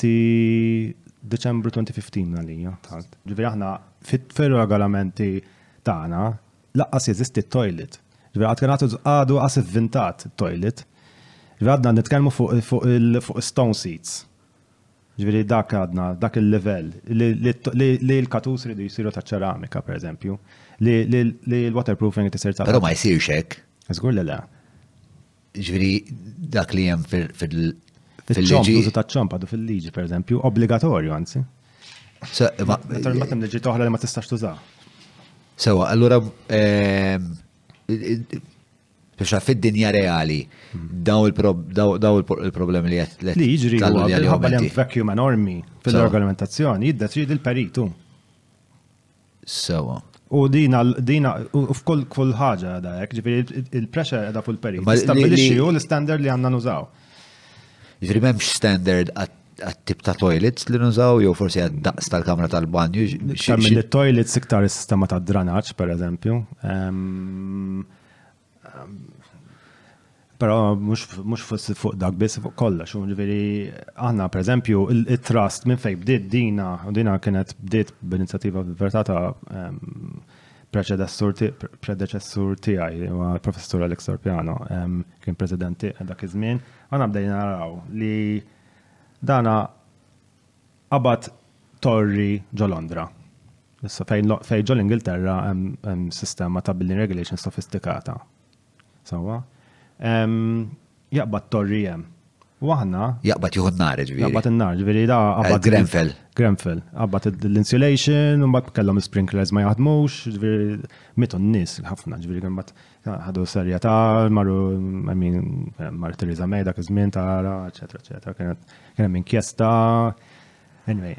Ti December 2015 għalija, tħalt. Ġifieri aħna fir-regolamenti tagħna laqqas jeżisti t-toilet. Ġifieri għad kien għadu għas ivvintat toilet. Ġifieri għadna nitkellmu fuq il-stone seats. Ġifieri dak għadna, dak il-livell, li l-katus ridu jisiru ta' ċeramika, per eżempju, li l-waterproofing tisir ta' Pero ma jisirx hekk. Żgur li le. Ġviri, dak li jem fil-liġi. Fil-liġi ta' ċomp għadu fil-liġi, per eżempju, obbligatorju, anzi. Ma tem liġi toħra li ma tistax tuża. Sewa, allura, ehm, biex fid-dinja reali, daw il-problemi li jett. Li jġri għal-għaljem vacuum enormi fil-regolamentazzjoni, jiddeċidi l-peritu. Sewa. U dina, dina, u f'kull kull ħaġa għada hekk, ġifieri il-pressure għada fuq il-perit. Ma stabbilixxi hu l-standard li għandna nużaw. Ġifieri m'hemmx standard għat-tip ta' toilets li nużaw jew forsi għad-daqs tal-kamra tal-banju. Xi minn it-toilets iktar is-sistema tad-dranaġġ, pereżempju. Ehm, Però mhux fuq dak biss fuq kollox, ġifieri aħna pereżempju it-trust minn fejn bdiet dina, u dina kienet bdiet b'inizjattiva verità ta' predeċessur tiegħi huwa l-Professur Alex Orpiano, kien President dak iż-żmien, aħna bdejna naraw li dana Qabad torri ġo Londra. Issa fejn fejn ġo l-Ingilterra hemm sistema ta' building regulation sofistikata. Sewwa? Jaqbad torri hemm. U aħna. Jaqbad jieħu n-nar, ġifieri. Jaqbad in-nar, ġifieri da qabad. Grenfell. Grenfell. Qabad l-insulation, u mbagħad kellhom sprinklers ma jaħdmux, ġifieri mitu n-nies ħafna, ġifieri kien mbagħad ħadu serjetà, marru min mar Theresa May dak iż-żmien tara, eċetera, eċetera. Kien hemm inkjesta. Anyway,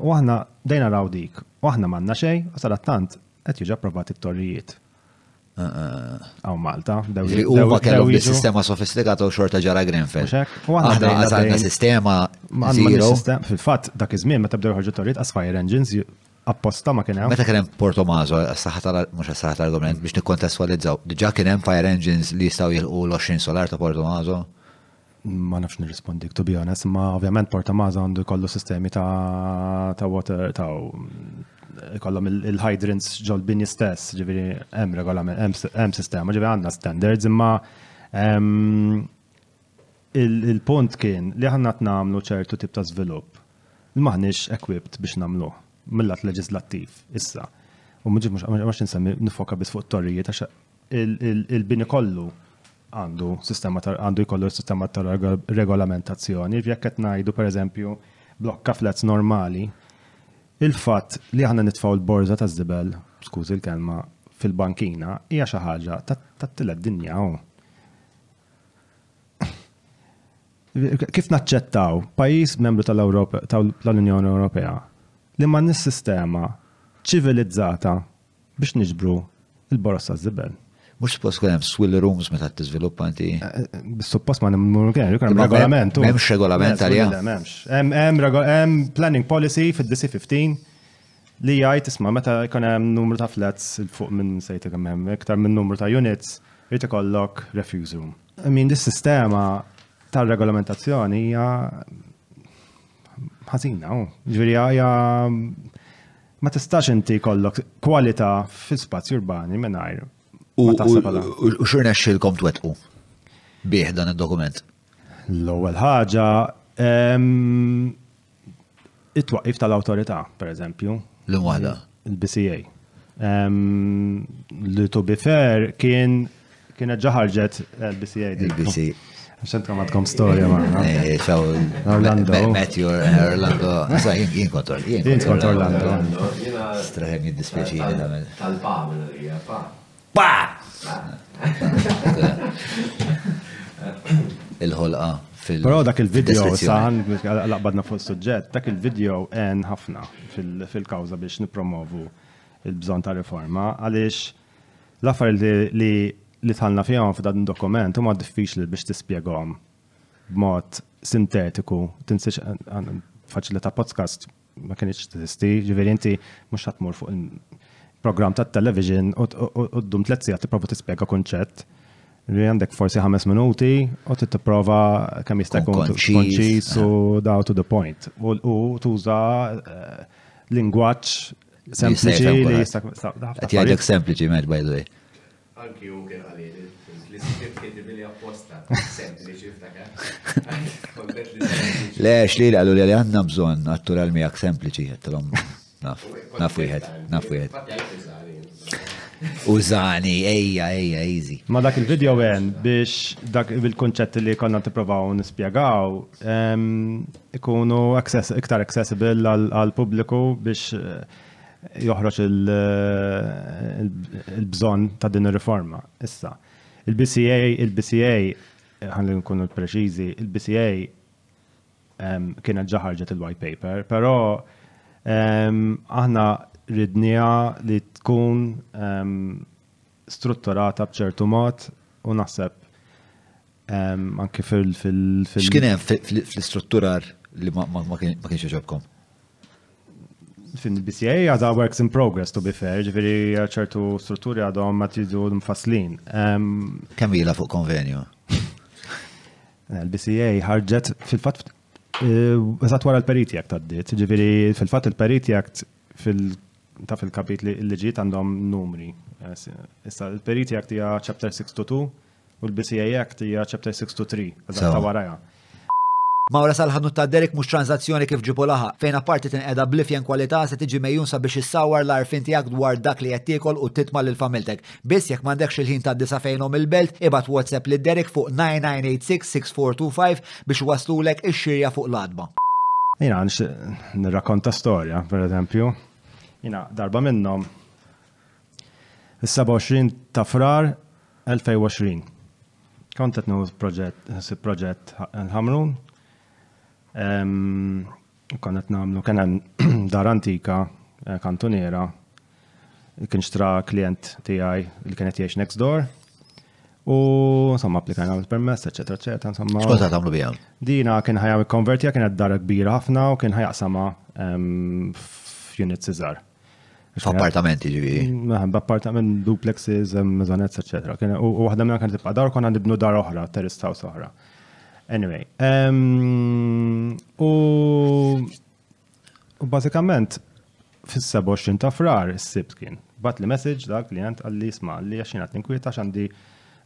u aħna dejna raw dik, u aħna m'għandna xejn, u sadattant qed jiġu approvati t-torrijiet. Għaw Malta, dawri. U ma kellhom sistema sofistikata u xorta ġara Grenfell. U għadna għazalna sistema. Fil-fat, dak iż-żmien, meta bdew ħarġu torrijiet, as fire engines apposta ma kien hemm. Meta kien hemm Porto Mazo, saħatar mhux saħatar dominant biex nikkontestwalizzaw. Diġà kien hemm fire engines li jistgħu jilqu l-20 solar ta' Porto Mazo. Ma nafx nirrispondik, to be honest, ma ovvjament Porto Mazo għandu jkollu sistemi ta' ta' water ta' jkollhom il-hydrants ġol bini stess, ġifieri hemm regolament, hemm sistema, ġifieri għandna standards imma Il-punt kien li aħna qed nagħmlu ċertu tip ta' żvilupp li m'aħniex equipped biex nagħmluh mil-lat leġiżlattiv issa. U mhux mhux insemmi nifoka biss fuq torrijiet għax il-bini kollu għandu sistema għandu jkollu sistema ta' regolamentazzjoni. Jekk qed ngħidu pereżempju blokka flats normali, il-fatt li aħna nitfgħu l-borża ta' żibel, skużi l-kelma, fil-bankina hija xi ħaġa tat-tielet dinja hawn. Kif naċċettaw pajjiż membru tal-Ewropa tal-Unjoni Ewropea li ma nis-sistema ċivilizzata biex niġbru il-boros ta' zibel. Mux suppost kun hemm swill rooms meta t-tiżviluppa inti. Eh, eh, eh, suppost ma nemmur kien, jkun hemm regolament. M'hemmx regolament għalija. M'hemmx. Hemm planning policy fid-DC 15 Li jgħid isma' meta jkun hemm numru ta' flats il fuq minn sejti kemm hemm iktar minn numru ta' units irid ikollok refuse room. I mean dis-sistema tar-regolamentazzjoni hija ħażina hu. Ġifieri hija ma tistax inti jkollok kwalità fil-spazji urbani mingħajr. U xirnexxilkom twettqu bih dan id-dokument? L-ewwel ħaġa, it-twaqqif tal-awtorità, pereżempju. L-imwaħda. Il-BCA. Li to be fair kien kienet ġaħarġet l-BCA. Il-BCA. Xentra matkom storja maħna. Xaw, Orlando. Matthew, Orlando. Sa, jien kont Orlando. Jien kont Orlando. Straħem jiddispieċi. Tal-pa, minna li, pa. Ba! Il-ħolqa fil- Però dak il-video, fid-deskrizzjoni. sa laqbadna fuq suġġett, dak il-video għen ħafna fil- fil-kawza biex nipromovu il-bżon ta' riforma, għaliex l-affar li, li, li tħallna fihom f'dan dokument huma diffiċli biex tispjegahom b'mod sintetiku, tinsiex faċilità podcast ma kienx tisti, ġifieri inti mhux ħadd mur fuq il-programm tat-television u ddum tliet sigħat tipprova tispjega kunċett li għandek forsi ħames minuti u tipprova kemm jista' jkun konċis u daw to the point. U tuża eh, lingwaġġ sempliċi li jista' Qed jgħidlek sempliċi, by the way. Anki hu kien qalili li s-sib kitibili apposta, sempliċi f'daka. Le, xli li għallu li għanna bżon għattur għal-mijak sempliċi, għattilom. Naf, naf wieħed, naf wieħed. Użani, ejja, ejja, easy. Ma dak il-video għen biex dak il-konċett li konna t-provaw nispiegaw ikunu iktar accessible għal-publiku biex eh, joħroġ il-bżonn ta' din ir-riforma. Issa, il-BCA, il-BCA, ħalli nkunu preċiżi, il-BCA kienet ġaħarġet il-white paper, però aħna ridnija li tkun strutturata b'ċertu mod u naħseb anke fil- fil- fil- X'kien hemm fl-istrutturar li ma kienx iġobkom? Fin-BCA għadha works in progress to be fair, ġifieri ċertu strutturi għadhom ma tidu mfasslin. Kemm ilha fuq konvenju? Il-BCA ħarġet fil-fatt eh, eżatt wara l-Periti Act għaddiet, ġifieri fil-fatt il-Periti Act fil ta' fil-kapitli il-liġijiet għandhom numri. Issa, il-Periti Act hija Chapter 622 u l-BCA Act hija Chapter 623, ta' waraja. Mawra sal-ħanut ta' Derek mhux tranżazzjoni kif ġipu laħaq, fejn apparti tinqeda bl-ifjen kwalità se tiġi megħjun sabiex issawwar l-għarfien tiegħek dwar dak li qed tiekol u titma' lil familtek. Biss jekk m'għandekx il-ħin tad-disa' fejnhom il-belt, ibgħat WhatsApp lil Derek fuq 9986-6425 biex iwasslulek ix-xirja fuq l-għatba. Jiena nixtieq nirrakkonta storja, pereżempju. Jiena darba minnhom is-27 ta' Frar 2020. Kont qed nieħu proġett, ħsieb proġett il-Ħamrun. U kien qed nagħmlu kien hemm dar antika eh, kantuniera kien xtra klient tiegħi li kien qed jgħix next door. U insomma applikajna l-permess, eċetera, eċetera, insomma. X'kont qed tagħmlu biha? Dina kien ħajja konvertija kienet dar kbira ħafna u kien ħajaqsama ehm, f'units iżgħar. F'appartamenti ġivi. Meħan, b'appartament, duplexes, mezzanet, etc. U waħda minna kan tibqa dar, konna nibnu dar oħra, terrace house oħra. Anyway. U U bażikament fis-27 ta' frar is-sibt kien. Bat li message dak li għand għalli jisma' li għaxin għat ninkwieta xandi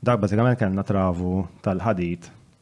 dak bażikament kellna travu tal-ħadid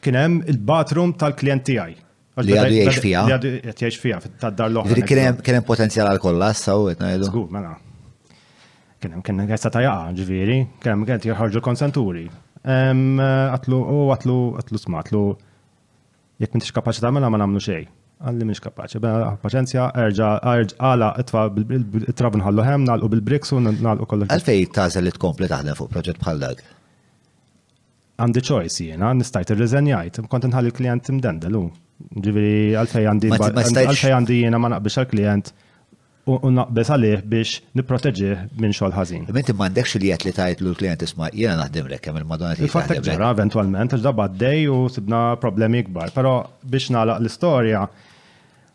Kien hemm il-bathroom tal-klijent tiegħi. Li għadu jgħix fija. Li għadu jgħix fija, tad-dar l-oħra. Kien hemm potenzjal għal kollha, saw qed ngħidu. Żgur, mela. Kien hemm kien għessa ta' jaqa, ġifieri, kien hemm kien jirħarġu konsenturi. Għatlu, u għatlu, għatlu smatlu, jek mintix kapaċi ta' mela ma namlu xej. Għalli minix kapaċi, bħala paċenzja, erġa, erġa, għala, it-trab nħallu ħem, nalqu bil-briks u nalqu kollu. Għalfej tazel li tkompli taħdem fuq proġett bħal dak? għandi choice jiena, nistajt irriżenjajt, kont nħalli l-klient imdendel u. Ġifieri għalfej għandi għalfej għandi jiena ma naqbix għall-klient u naqbeż għalih biex nipproteġih minn xogħol ħażin. Minti m'għandekx li qed li tajt l klient isma' jiena naħdem lek kemm il-madonna li fatt ġara eventwalment għax dabba dej u sibna problemi ikbar, però biex nagħlaq l-istorja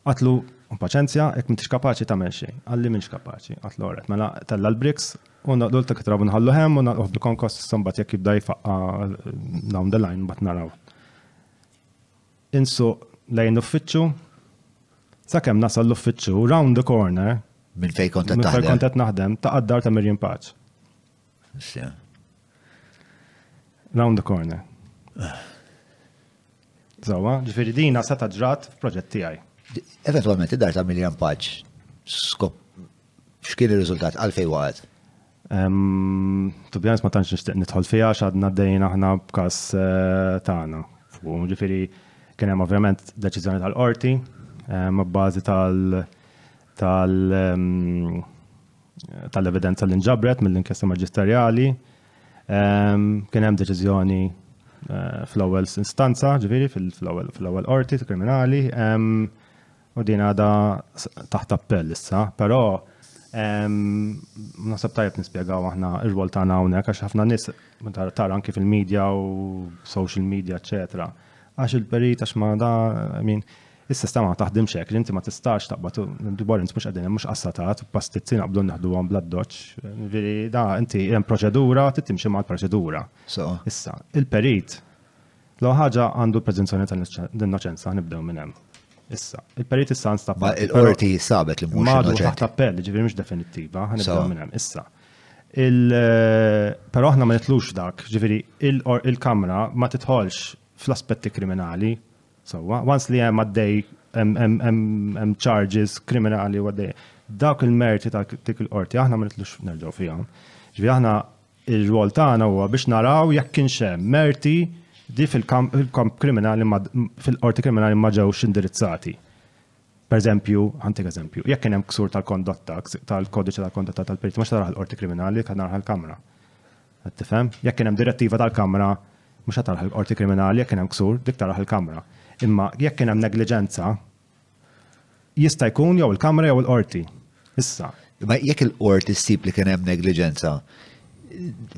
għatlu paċenzja jekk m'intix kapaċi tagħmel xejn. Għalli m'intx kapaċi, għatlu għoret. Mela tella l-briks U naqdu l-tek trabu nħallu hemm u naqduh bil-konkos sambat jekk jibda jfaqqa down the line bat naraw. Insu lejn uffiċċju, sakemm nasal l-uffiċċju, round the corner, minn fej kontet naħdem. Minn fej kontet naħdem, ta' għaddar ta' Mirjam Paċ. Round the corner. Zawa, ġifiri dina sa ta' ġrat f'proġett tiegħi. Eventualment id-dar ta' Mirjam Paċ skop X'kien ir-riżultat? Għalfejn waqgħet? To be honest ma tantx nixtieq nidħol fiha għax għadna dejjin aħna b'każ eh, tagħna. Ġifieri kien hemm ovvjament deċiżjoni tal-qorti eh, ma' bażi tal- tal- ehm, tal-evidenza li nġabret mill-inkjesta maġisterjali. Ehm, kien hemm deċiżjoni eh, fl-ewwel instanza, ġifieri fl-ewwel qorti kriminali. Ehm, U din għada taħt appell issa, però nasab tajjeb nispjegaw aħna r-rwol tagħna hawnhekk għax ħafna nies tara anki fil-medja u social media, eċetera. Għax il-perit għax ma da, min, is-sistema ma taħdimx hekk, inti ma tistax taqbad dwar int mhux qegħdin mhux qassatat, pastizzi naqbdu naħduhom bl-addoċ. Veri da, inti hemm proċedura, titimxi mal-proċedura. Issa, il-perit L-ewwel ħaġa għandu l-preżunzjoni tal-innoċenza, nibdew minn hemm. Issa, il-perit issa nstab. Ma il-qorti sabet li mhux innoċenti. Ma taħt appell, ġifieri mhux definittiva, ħanibdew minn hemm. Issa, Eh, però aħna ma nitlux dak, ġifiri, il-kamra ma titħolx fl-aspetti kriminali, sawa, once li hemm għaddej hemm charges kriminali u għaddej. Dawk il-merti ta' dik il-qorti aħna ma nitlux nerġgħu fihom. Ġifiri aħna Ir-rwol tagħna huwa biex naraw jekk kienx hemm merti li fil-kamp kriminali ma, fil-qorti kriminali ma ġewx indirizzati. Pereżempju, ħantik eżempju, jekk kien hemm ksur tal-kondotta, tal-kodiċi tal-kondotta tal-periti, mhux taraħ l-qorti kriminali, kien taraħ l-kamra. Qed tifhem? Jekk kien hemm direttiva tal-kamra, mhux qed taraħ l-qorti kriminali, jekk kien hemm ksur, dik taraħ l-kamra. Imma jekk kien hemm negliġenza, Jista' jkun jew il-Kamra jew il-Qorti. Issa. Imma jekk il-Qorti ssib li kien hemm negliġenza,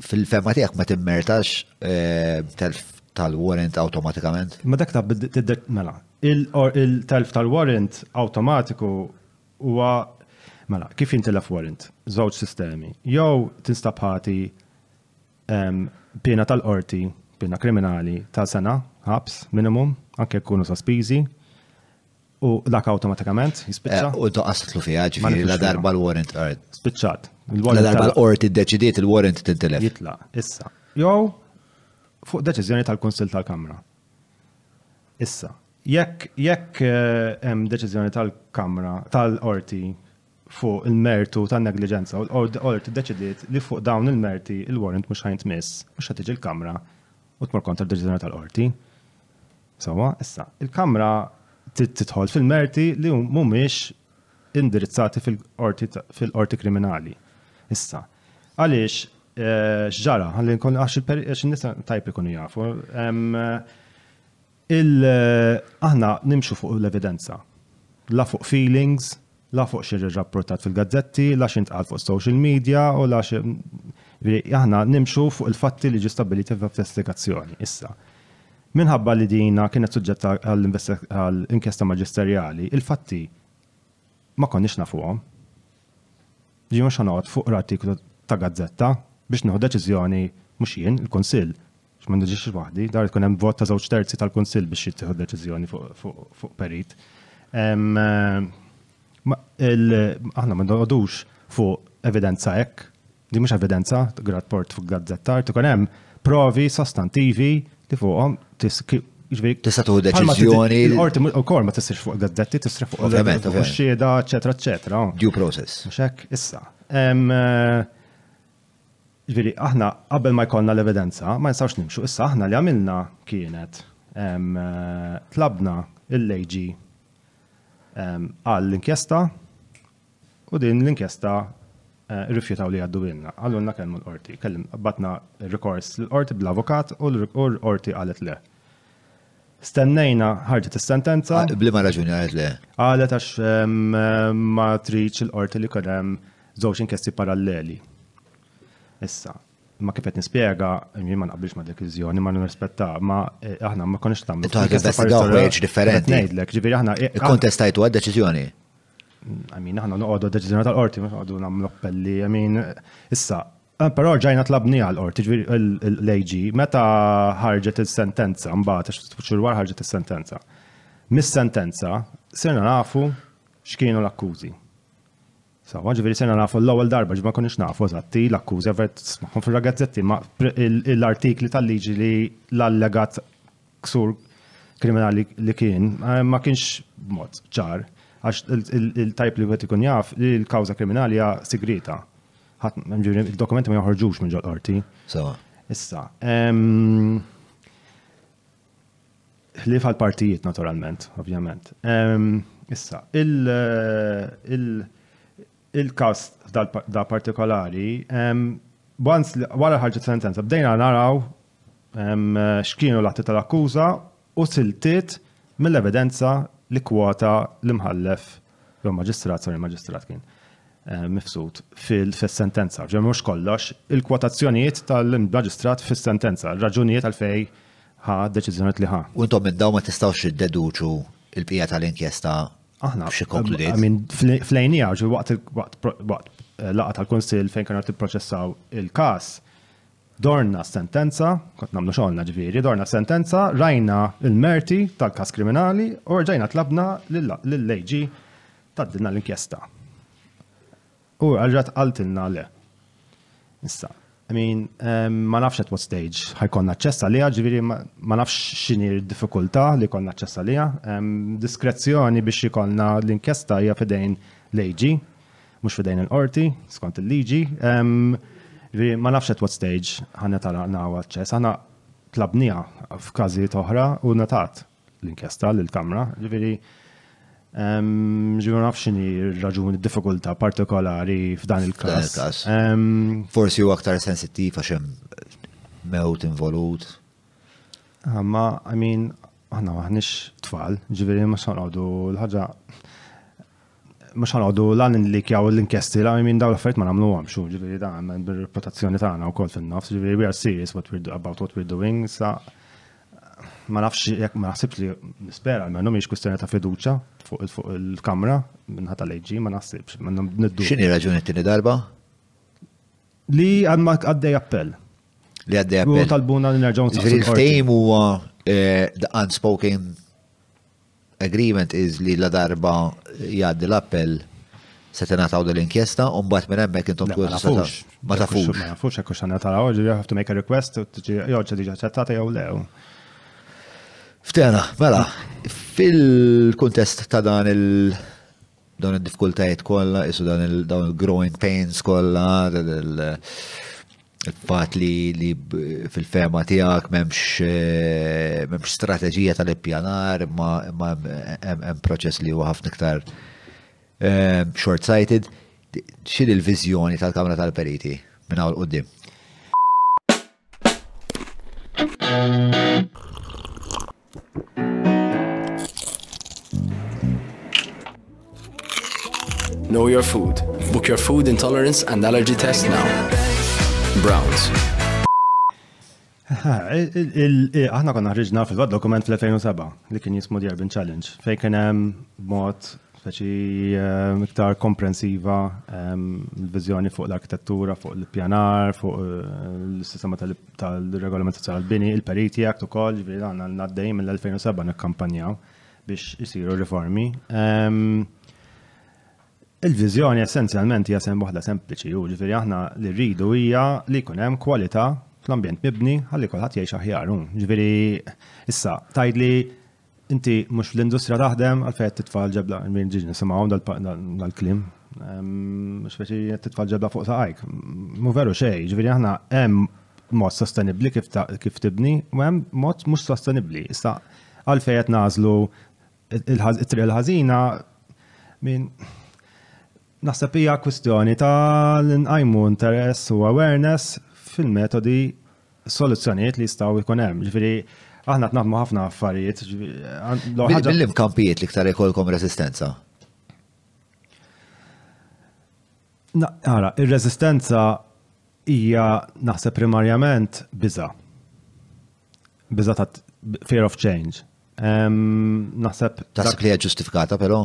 fil-fehma tiegħek ma timmertax eh, telf tal-warrant awtomatikament? Ma dak ta' mela, il-telf tal-warrant awtomatiku huwa mela, kif jintilef warrant? Żewġ sistemi. Jew tinstab ħati Piena tal-qorti, piena kriminali ta' sena ħabs minimum, anke jkunu sospiżi, u dak awtomatikament jispiċċa. Eh, u toqqas titlu fiha, ġifieri la darba l-warrant qard. Spiċċat. La darba l-qorti ddeċidiet il-warrant tintilef. Jitla, issa. Jew fuq deċiżjoni tal-Kunsill tal-Kamra. Issa, jekk jekk eh, hemm deċiżjoni tal-Kamra tal-qorti fuq il-mertu tan-negliġenza u l-Qorti ddeċidiet li fuq dawn il-merti l-warrant mhux ħa jintmiss, mhux ħa tiġi l-Kamra u tmur kontra d-deċiżjoni tal-Qorti. Sewwa, issa, il-Kamra trid tidħol fil-merti li mhumiex indirizzati fil-Qorti Kriminali. Issa, għaliex x'ġara? Ħalli nkun għax in-nies tajjeb ikunu jafu. Il Aħna nimxu fuq l-evidenza. La fuq feelings, la fuq xi rrapportat fil-gazzetti, la x'intqal fuq social media u la xi Aħna nimxu fuq il-fatti li ġew stabbiliti f'investigazzjoni. Issa, minħabba li dina kienet suġġett għal inkjesta maġisterjali, il-fatti ma konniex nafuhom. Jiena mhux ħa noqgħod fuq artiklu ta' gazzetta biex nieħu deċiżjoni mhux jien, il-Kunsill, ma nġiex waħdi, dar tkun hemm vot ta' żewġ terzi tal-Kunsill biex jittieħu deċiżjoni fuq perit. Aħna ma nodux fuq evidenza hekk, di mhux evidenza, grad port fuq gazzettar, tkun hemm provi sostantivi li fuqhom tista' tuħu deċiżjoni. Il-qorti wkoll ma tisirx fuq gazzetti, tisirx fuq ovvjament, fuq xieda, eċetera, eċetera. Due process. Mhux hekk issa. Jiġifieri aħna qabel ma jkollna l-evidenza ma nistgħux nimxu. Issa aħna li għamilna kienet tlabna l-AG għal inkjesta u din l-inkjesta rrifjutaw li jgħadduhielna. Qalulna kellmu l-qorti, batna rikors lill-qorti bl-avukat u l-qorti qalet le. Stennejna, ħarġet is-sentenza. Bliema raġuni qalet le? Qalet għax ma tridx il-qorti li kien hemm żewġ inkjesti paralleli. Issa, ma kif qed nispjega, jien ma naqbilx ma' deċiżjoni, ma nirrispetta, ma eh, aħna ma konniex tagħmlu. Intu ħaġa investigaw ħwejġ differenti. Ngħidlek, ġifieri aħna. Eh, Ikkontestajtu għad deċiżjoni. Għamin, mm, aħna noqogħdu deċiżjoni tal-qorti, ma noqogħdu nagħmlu appelli, għamin, issa, Eh, però ġajna tlabni għal qorti l-AG meta ħarġet il-sentenza mbagħad għax xurwar ħarġet is-sentenza. Mis-sentenza sirna nafu x'kienu l-akkużi. Sawa, ġifieri sirna nafu l-ewwel darba ġi ma konniex nafu eżatti l-akkużi avert smagħhom fir-ragazzetti ma l-artikli tal-liġi li l-allegat ksur kriminali li kien eh, ma kienx mod ċar għax il-tajb li għet ikun jaf li l-kawza kriminali hija sigrieta. Il-dokumenti ma joħorġux minn ġol-qorti. Sawa. Issa. Ħlif għal partijiet naturalment, ovvjament. Issa, il-kas da partikolari, wara ħarġet sentenza, bdejna naraw x'kienu l-atti tal-akkuża u siltiet mill-evidenza li kkwota l-Imħallef jew Maġistrat, sorry Maġistrat kien, mifsud fil-sentenza. Ġej mhux kollox, il-kwotazzjonijiet tal-Maġistrat fis-sentenza, raġunijiet għalfej ħa deċiżjonijiet li ħa. U intom minn dawn ma tistgħux iddeduċu l-bqija tal-inkjesta f'xi konkludiet? Aħna, fl-għajnija, waqt laqgħa tal-Kunsill fejn kienu qed jipproċessaw il-każ, Dorna s-sentenza, kont nagħmlu xogħolna ġifieri, dorna s-sentenza, rajna l-merti tal-każ kriminali u rġajna tlabna lill-AG tgħaddilna l-inkjesta. U għalrat qaltilna le. Issa, I mean, um, ma nafx at what stage ħajkon naċċessa liha, ġifieri ma nafx x'inhi d-diffikultà li kon naċċessa liha. Um, diskrezzjoni biex ikollna l-inkjesta hija fidejn l-AG. mhux fidejn il-qorti, skont il-liġi. Ma nafx at what stage ħanna tara nawa ċess, ħanna tlabnija f'każijiet oħra u natat l-inkjesta l-kamra, ġifiri ġivir naf xini raġuni diffikulta partikolari f'dan il-kas. Forsi u aktar sensittiv għaxem mewt involut. Ma, I mean, għanna maħnix tfal, ġiviri ma sanqodu l-ħagġa mux ħanqodu la nlikjaw l-inkjesti la minn daw l-affarijiet ma namlu għam xu ġiviri da għanna bil-reputazzjoni ta' għana u kol fin-nofs ġiviri we are serious what we're, about what we're doing sa ma nafx jek ma naħsibx li nispera għalmenu miex kustjoni ta' fiduċa fuq il-kamra minnħat tal-AG ma naħsibx ma niddu. Xini raġuni t-tini darba? Li għadma għaddej appell. Li għaddej appell. U talbuna li nerġaw nsaqsu. Il-ftejm huwa eh, the unspoken agreement is li la darba jgħaddi l-appell se tingħataw din l-inkjesta u mbagħad minn hemmhekk intom tkun ma tafux. Ma nafux hekk x'għandna taraw, you have to make a request u tiġi jew ġa diġà aċċettata jew lew. Ftena, mela, fil-kuntest ta' dan il- dawn id-diffikultajiet kollha, isu dawn il-growing pains kollha, il-fat li fil-fema tiegħek m'hemmx eh, strateġija tal-ippjanar, imma hemm proċess li huwa ħafna iktar eh, short-sighted. X'in il-viżjoni tal-Kamra tal-Periti minn hawn qudiem? Know your food. Book your food intolerance and allergy test now. Browns. Aħna konna ħriġna fil-wad dokument fl-2007 li kien jismu The Urban Challenge fejn kien hemm mod speċi ehm, iktar komprensiva ehm, l-viżjoni fuq l-arkitettura, fuq l-pjanar, fuq eh, l-sistema tal-regolamentazzjoni tal-bini, il-periti għakt u koll, ġviri għanna l-naddej mill-2007 nekkampanjaw biex jisiru riformi. Ehm, il-vizjoni essenzjalment hija sem waħda sempliċi, u ġviri aħna li rridu hija li jkun hemm kwalità fl-ambjent mibni ħalli kulħadd jgħix aħjar. Ġviri issa tajdli Inti mhux fl-industrija taħdem għalfejn qed titfa' l-ġebla, min ġiġ nisimgħu dal-kliem. Speċi qed titfa' l-ġebla fuq saqajk. Mhu veru xejn, ġifieri aħna hemm mod sostenibbli kif tibni u hemm mod mhux sostenibbli. Issa għalfejn qed nagħżlu it-triq il-ħażina min naħseb hija kwistjoni ta' l-inqajmu interess u awareness fil-metodi soluzzjonijiet li jistgħu jkun hemm. Ġifieri aħna qed naħdmu ħafna affarijiet. Billim kampijiet li iktar jkollkom resistenza. Ara, ir-resistenza hija naħseb primarjament biża. Biża ta' fear of change. Naħseb. Taħseb li hija ġustifikata però?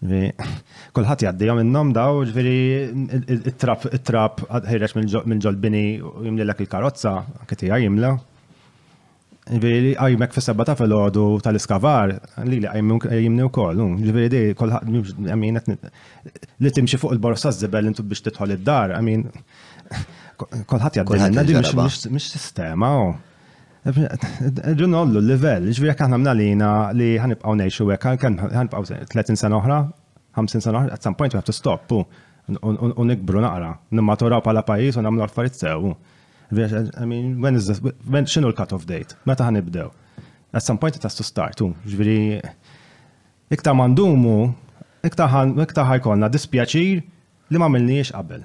Kulħadd jgħaddihom minnhom daw, ġifieri it-trab it-trab ħireġ minn ġol-bini u jimlilek il-karozza, anke tiegħi jimla. Ġifieri qajmek fis-seba' ta' filgħodu tal-iskavar, li li qajmni wkoll, ġifieri di kulħadd li timxi fuq il-bors taż-żibel intu biex tidħol id-dar, kulħadd jgħaddihom minnha di mhix sistema. Irridu nollu l-livell, ġviri jekk aħna mnalina li ħanibqaw nejxu hekk, għalkemm ħanibqaw 30 sena oħra, 50 sena oħra, at some point we have to stop u u nikbru naqra, nimmaturaw bħala pajjiż u nagħmlu affarijiet sew. I mean, when is this, when xinu l-cut off date? Meta ħanibdew? At some point it has to start, u ġviri, iktar mandumu, iktar ħajkolna dispjaċir li ma milniex qabel.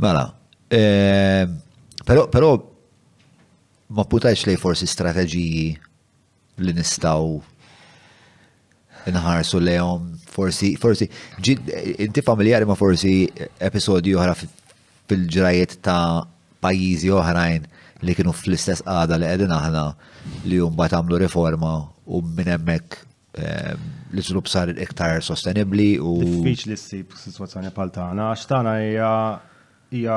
Mela, ehm, pero, pero ma putajx li forsi strateġiji li nistaw nħarsu lejhom forsi forsi inti familjari ma forsi episodji oħra fil-ġrajiet ta' pajjiżi oħrajn li kienu fl-istess qada li qegħdin aħna li mbagħad għamlu riforma u minn hemmhekk l-iżvilupp sar iktar sostenibbli u. Diffiċli ssib sitwazzjoni bħal tagħna għax tagħna hija hija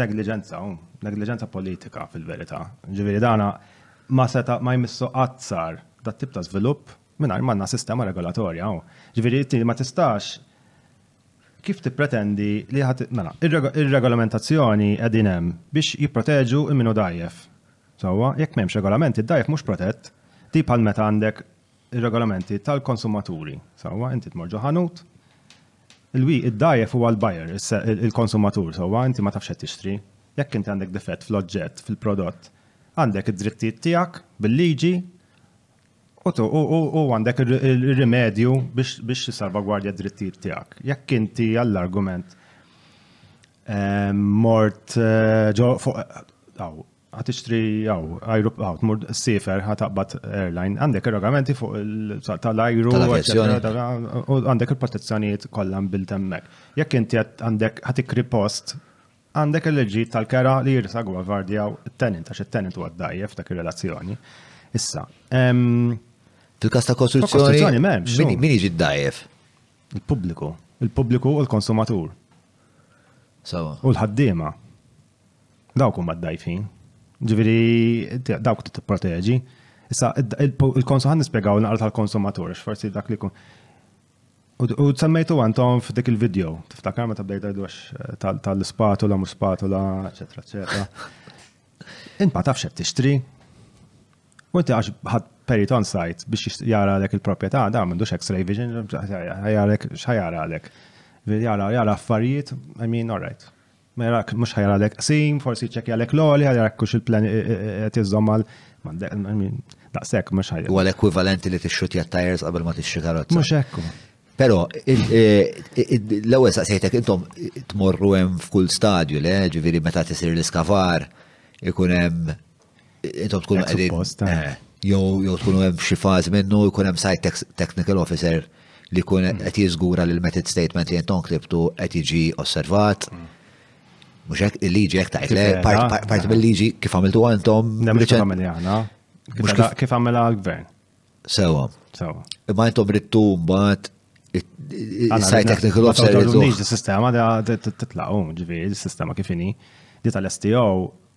negliġenza, negliġenza politika fil-verità. Ġifieri dana ma seta' ma jmissu qatt sar dat tip ta' żvilupp mingħajr manna sistema regolatorja. Ġifieri ma tistax Kif tippretendi li ħa ti-, mela, ir-regolamentazzjoni qegħdin hemm biex jipproteġu l-min hu dgħajjef. Sewwa, jekk m'hemmx regolamenti, d-dgħajjef mhux protett, di bħal meta għandek ir-regolamenti tal-konsumaturi. Sewwa, inti tmur ġo ħanut, il-wi id-dgħajjef huwa l-buyer, il-konsumatur, sewwa, inti ma tafx qed tixtri. Jekk inti għandek difett fl-oġġett, fil-prodott, għandek id-drittijiet tiegħek bil-liġi, U għandek ir-rimedju biex tissalvagwardja d-drittijiet tiegħek. Jekk inti għall-argument ehm, mort eh, ġo fuq għaw, għatixtri għaw, għajru għaw, tmur s-sifer, għataqbat airline, għandek regolamenti fuq tal-ajru, għandek il-protezzjoniet kollan bil-temmek. Jekk inti għandek għatikri post Għandek il-liġijiet tal-kera li jirrisagwavardjaw it-tenant għax it-tenant huwa d-dgħajjef dak ir-relazzjoni. Issa, Fil-każ ta' kostruzzjoni m'hemmx. Min jiġi d-dgħajjef? Il-pubbliku. Il-pubbliku u l-konsumatur. Sawa. U l-ħaddiema. Dawk huma d-dgħajfin. Ġifieri dawk tipproteġi. Issa il-konsumatur nispjegaw naqra tal-konsumatur, forsi dak li jkun U semmejtu għantom f'dik il-video, tiftakar ma tabdejt għajdu għax eh, tal-spatula, mu spatula, eccetera, eccetera. Int ma tafx qed tixtri. U inti għax ħad perit on site biex jara għalek il-propieta, da m'għandux x-ray vision, ħajarek, x'ħajara għalek. Jara, jara affarijiet, I mean, all right. Mela, mux ħajra l qsim, forsi ċekja l-ek l-oli, għal kux il-plan e, e, e, tizzom għal. Daqsek, mux ħajra. U għal-ekwivalenti li t-xutja tajers qabel ma t-xi karot. Mux ekku. Pero, l-ewel saqsejtek intom tmorru hemm f'kull stadju, le, ġiviri meta tisir l-iskavar, ikun hemm Intom tkunu qegħdin. Eh. Eh, jew tkunu hemm xi fażi minnu jkun hemm site technical officer li jkun mm. qed jiżgura li l-method statement li intom ktibtu qed jiġi osservat. Mm. Mhux hekk il-liġi hekk tgħidle, parti mill-liġi kif għamiltu għandhom. Nemmen kif għamilha għana. Kif għamilha għall-gvern. Sewa. Sewa. Imma intom rittu mbagħad il-site technical officer. Il-sistema da titlaqom, ġivi, il-sistema kifini, di tal-STO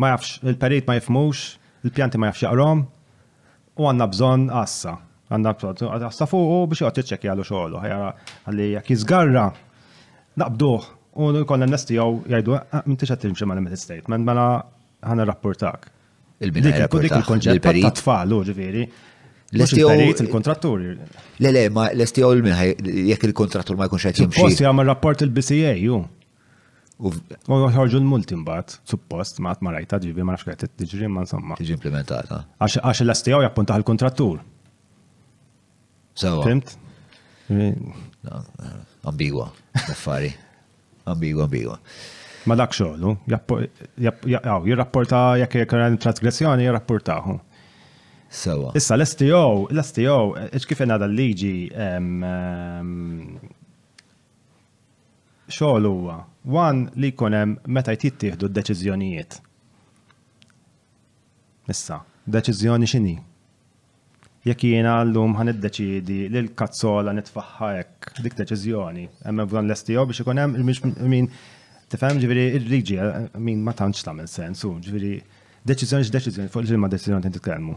Ma jafx, il-perit ma jifhmux, il-pjanti ma jafx jaqrahom, u għandna bżonn għassa. Għandna bżonn għassa fuqu biex joqgħod jiċċekkjalu xogħlu. Ħajara għalli jekk jiżgarra, naqbduh u jkollna nestijaw jgħidu minti xa timxi ma' limited statement, mela ħana rapportak. Il-bini dik il-konċett ta' tfal, ġifieri. L-STO il-kontratturi. Le, le, ma l-STO l-minħaj, jekk il-kontrattur ma jkunx għet jimxi. Posti għamil rapport il-BCA, ju. U joħorġu l-multi mbagħad, suppost, ma qatt ma rajta ġibi ma nafx qed tiġri ma insomma. Tiġi implementata. Għax l-STO jappuntaħ il-kuntratur. Sewa. Fimt? Ambigwa, affari. Ambigwa, ambigwa. Ma dak xogħlu, jirrapporta jekk jekk trasgressjoni jirrapportaħu. Sewa. Issa l-STO, l-STO, kif jena dal-liġi xogħol huwa one li jkun hemm meta jittieħdu d-deċiżjonijiet. Issa, deċiżjoni x'inhi? Jekk jiena llum ħa niddeċiedi li l-kazzola nitfaħħa hekk, dik deċiżjoni, hemm bżonn l-STO biex ikun hemm min tifhem ġifieri l-liġi min ma tantx tagħmel sens, ġifieri deċiżjoni x'deċiżjoni fuq il-ġimgħa deċiżjoni titkellmu.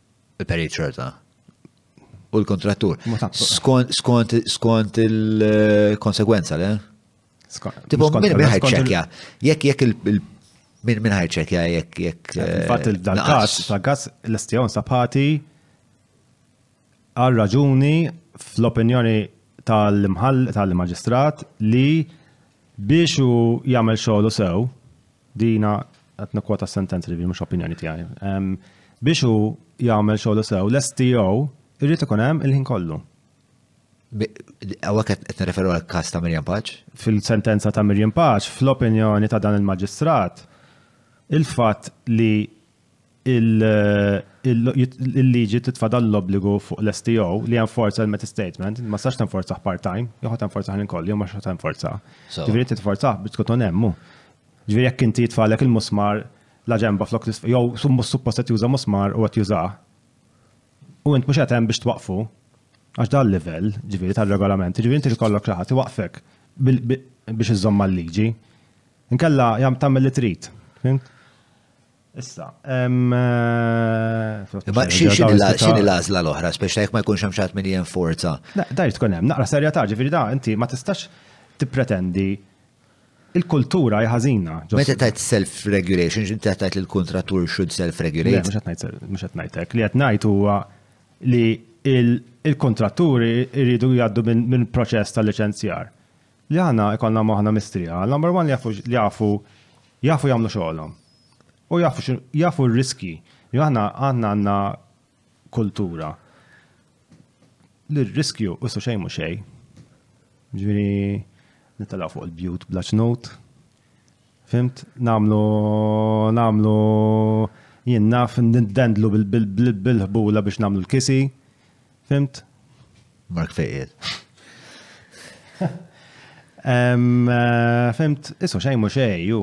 Il-perit xorta. U l-kontrattur. Skont il-konsekwenza, le? Tipo, minn minn ħajċekja. Jekk jekk il- minn minn ħajċekja jekk jekk. Eh, Fatt il-dal-kas, dal-kas l-estijaw nsabħati għal raġuni fl-opinjoni tal-imħall tal-maġistrat li biex u jagħmel xogħlu sew, Dina qed nikkwota s-sentenza li mhux opinjoni tiegħi. Biex hu jagħmel xogħlu sew, l-STO irrid ikun hemm il-ħin kollu. Għawa qed nirreferu għal każ ta' Mirjam Paċ? Fil-sentenza ta' Mirjam Paċ, fl-opinjoni ta' dan il-maġistrat, il-fatt li il-liġi titfadal l-obbligu fuq l-STO li jenforza l-meta statement, ma sax tenforzaħ part-time, jew tenforzaħ ħin kollu, jew ma xaħ tenforzaħ. Ġifieri titforzaħ biex tkun hemmu. Ġifieri jekk inti jitfalek il-musmar la ġemba flok jew mhux suppost qed juża musmar u qed jużah. U int mhux qed hemm biex twaqfu. Għax dan livell, ġifieri tar-regolament, ġifieri inti jkollok xi ħadd iwaqfek biex iżomm mal-liġi. Inkella jam tagħmel li trid. Issa, xini l-għazla l-oħra, speċa jek ma jkunx hemm xatt minn jenforza. Dajr tkun hemm, naqra serja ta' ġifiri da, inti ma tistax tippretendi il-kultura jħazina. Meta tajt self-regulation, ġinti tajt il-kontrattur should self-regulate. Mux għat najtek, li għat najt huwa li il-kontratturi irridu jgħaddu minn proċess tal-licenzjar. Li aħna ikollna moħħna mistrieħa, number one li jafu li jafu jafu jagħmlu xogħolhom. U jafu jafu r-riskji. Jew aħna aħna għandna kultura li r-riskju u xejn mhu xejn. Ġifieri nittalaw fuq il-bjut bla ċnut. Fhimt? Nagħmlu, nagħmlu, jien naf nindendlu bil-ħbula biex nagħmlu l-kisi. Fhimt? Mark fejqil. Eh, fhimt, isu xejn mhux xejn, ju.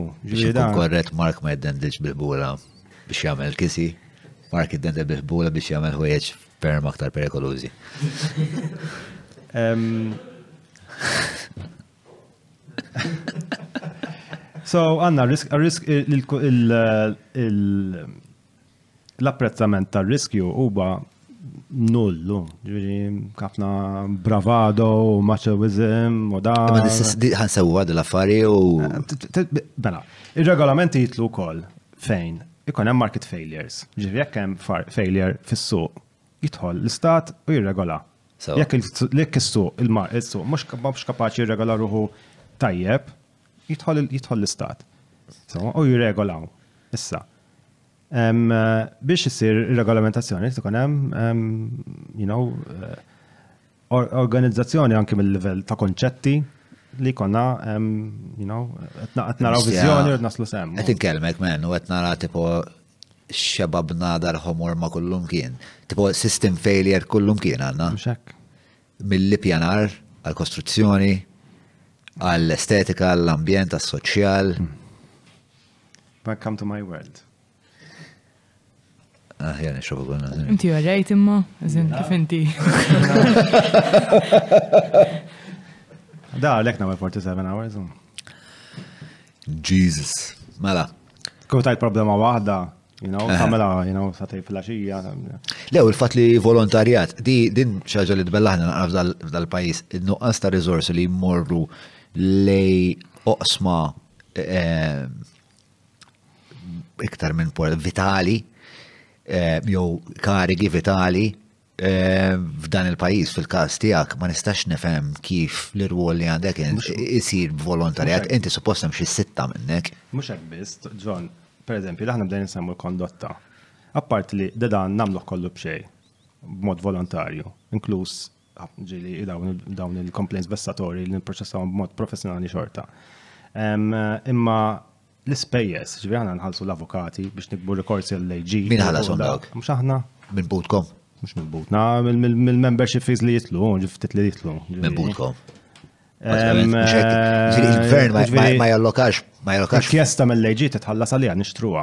Korret Mark ma jiddendilx bil-ħbula biex jagħmel kisi. Mark jiddendil bil-ħbula biex jagħmel ħwejjeġ ferm aktar perikolużi. So, għanna risk, risk l-apprezzament tal-riskju huwa nullu, ġviri, kafna bravado, maċewizim, u da. Ma għan sewa dil-affari u. Bena, il-regolamenti jitlu kol fejn, ikon hemm market failures, ġviri, jekk hemm failure fis-suq, Jidħol l-Istat u jirregola. Jekk is-suq, il-suq mhux kapaċi jirregola ruħu tajjeb, jidħol l-Istat. U jirregolaw. Issa, biex issir regolamentazzjoni, tkun hemm, you know, organizzazzjoni anki mill-livell ta' konċetti li konna, you know, qed naraw viżjoni u naslu sem. Qed inkellmek men u qed nara tipo xebabna dal-ħomor ma' kullum kien. Tipo system failure kullum kien għandna. Mxek. Mill-pjanar għal-kostruzzjoni, għall-estetika, għall-ambjent, għall-soċjal. Welcome to my world. Ah, jani xobu għonna. Inti għarrejt imma, zin kif inti. Da, għalek nawe 47 hours. Jesus. Mela. Kum tajt problema wahda, you know, eh. tamela, you know, satej fil-axija. Lew, il-fat li volontarjat, di din xaġa li tbellaħna naqraf dal-pajis, il-nuqqas ta' rizorsi li jmorru lej oqsma eh, iktar minn vitali, eh, jew karigi vitali eh, f'dan il-pajis fil-kas tijak ma nistax nifhem kif l-irwol li għandek isir volontarjat, inti suppost hemm xi sitta minnek. Mhux hekk biss, John, per eżempju, aħna bdejn nsemmu l-kondotta. Apparti li dedan namluħ kollu b'xej, b'mod volontarju, inkluż ġili dawn il-complaints vessatorji li nipproċessawhom b'mod professjonali xorta. Imma l-ispejjeż, ġifieri aħna nħallsu l-avukati biex nikbu rikorsi l-AG. Min ħallasom dawk? Mhux aħna. Minn butkom? Mhux minn but. Na, mill-membership fees li jitlu, ġiftit li jitlu. Minn butkom. Il-gvern ma jallokax, ma jallokax. Kjesta mill-AG titħallas għalija nixtruha.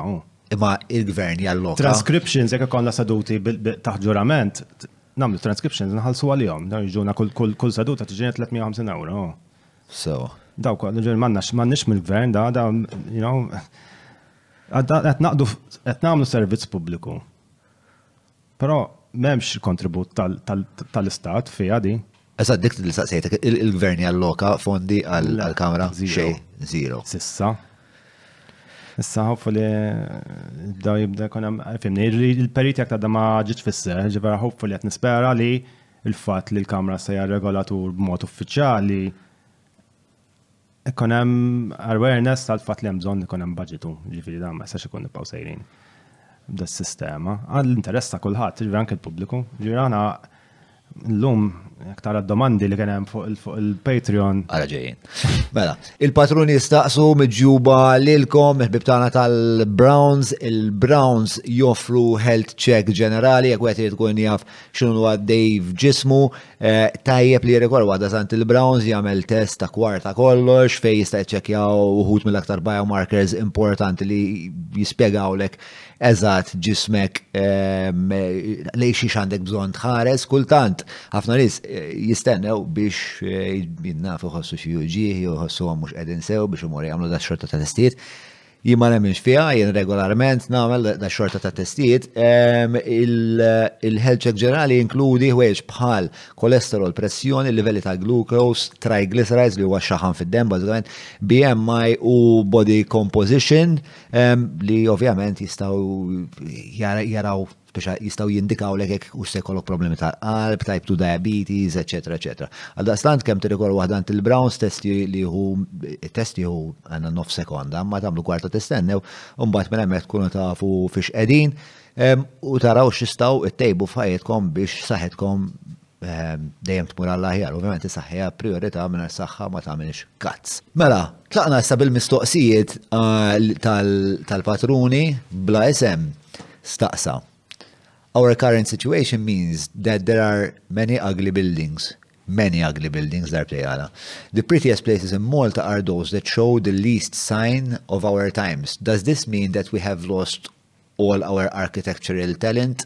Imma il-gvern jallokax. Transcriptions, jekk ikollna seduti taħt ġurament, Nagħmlu transcriptions nħallsu għalihom, dawn jiġuna kull seduta tiġina 350 euro. Sewa. Dawk ġifieri m'għandnax m'għandniex mill-gvern da da you know qed naqdu qed nagħmlu servizz pubbliku. Però m'hemmx kontribut tal-istat fiha di. Eżatt, dik li saqsejtek, il-gvern jalloka fondi għal-kamra? Xej, zero. Sissa. Issa ħaffu li jibda jibda kuna, fimni, il-periti għak tadda ma ġiċ fisse, ġivara ħaffu li għat nispera li il-fat li l-kamra sejja regolatur b'mod uffiċjali Ikun hemm awareness tal-fatt li hemm bżonn ikun hemm budgetu, ġifieri dan ma jistax ikun nibqgħu sejrin b'da sistema. Għall-interess ta' kulħadd, ġifieri anke l-pubbliku. Ġifieri aħna llum jekk tara d-domandi li kien hemm fuq il-Patreon. Għala ġejjin. Mela, il-patruni staqsu miġjuba lilkom il-ħbib tagħna tal-Browns, il-Browns joffru health check ġenerali jekk wieħed irid ikun jaf x'inhu għaddej f'ġismu, Eh, tajjeb li jirrikor għada sant il-Browns jagħmel test ta' kwarta kollox fej jista' jċekjaw uħut mill-aktar biomarkers importanti li jispjegawlek eżatt ġismek ehm, li xiex għandek bżonn tħares kultant ħafna nies eh, jistennew biex eh, jinnafu ħossu xi uġieħ jew ħossu mhux qegħdin sew biex imur jagħmlu da xorta ta' testijiet Jien ma nemminx fiha, jien regolarment nagħmel da xorta ta' testijiet. Il-health check ġenerali jinkludi ħwejġ bħal kolesterol, pressjoni, livelli ta' glucose, triglycerides li huwa xaħan fid-dem bażikament, BMI u body composition li ovvjament jistgħu jaraw speċa jistaw jindikawlek jekk u se jkollok problemi tal-qalb, type 2 diabetes, eċetera, eċetera. Għal daqstant kemm tirrikor waħda il Browns testi li hu testi hu għandna nof sekonda, ma tagħmlu kwarta tistennew, u mbagħad minn hemmhekk tkunu tafu fiex qegħdin u taraw x'istgħu ttejbu f'ħajjitkom biex saħetkom dejjem tmur għall-aħjar, ovvjament is-saħħa priorità minn saħħa ma tagħmilx kazz. Mela, tlaqna issa bil-mistoqsijiet tal-patruni bla isem staqsa. Our current situation means that there are many ugly buildings. Many ugly buildings dar plejala. The prettiest places in Malta are those that show the least sign of our times. Does this mean that we have lost all our architectural talent?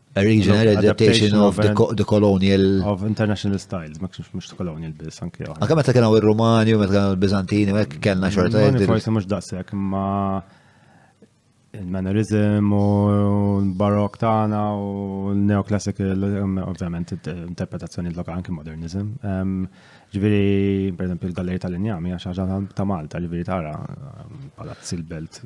A regional adaptation of the, co the colonial. Of international styles, ma kienx mux colonial biss anke. Anke meta kienu il-Romani, meta kienu il-Bizantini, mek kellna xorta. Romani forse mux daqsek, ma il-mannerism u l-barok tana u l-neoclassical, um, ovvjament, interpretazzjoni l-loka anke modernism. Um, ġviri, per esempio, il-galleri tal-injami, għax ta' Malta, ġviri tara, um, palazzi l-belt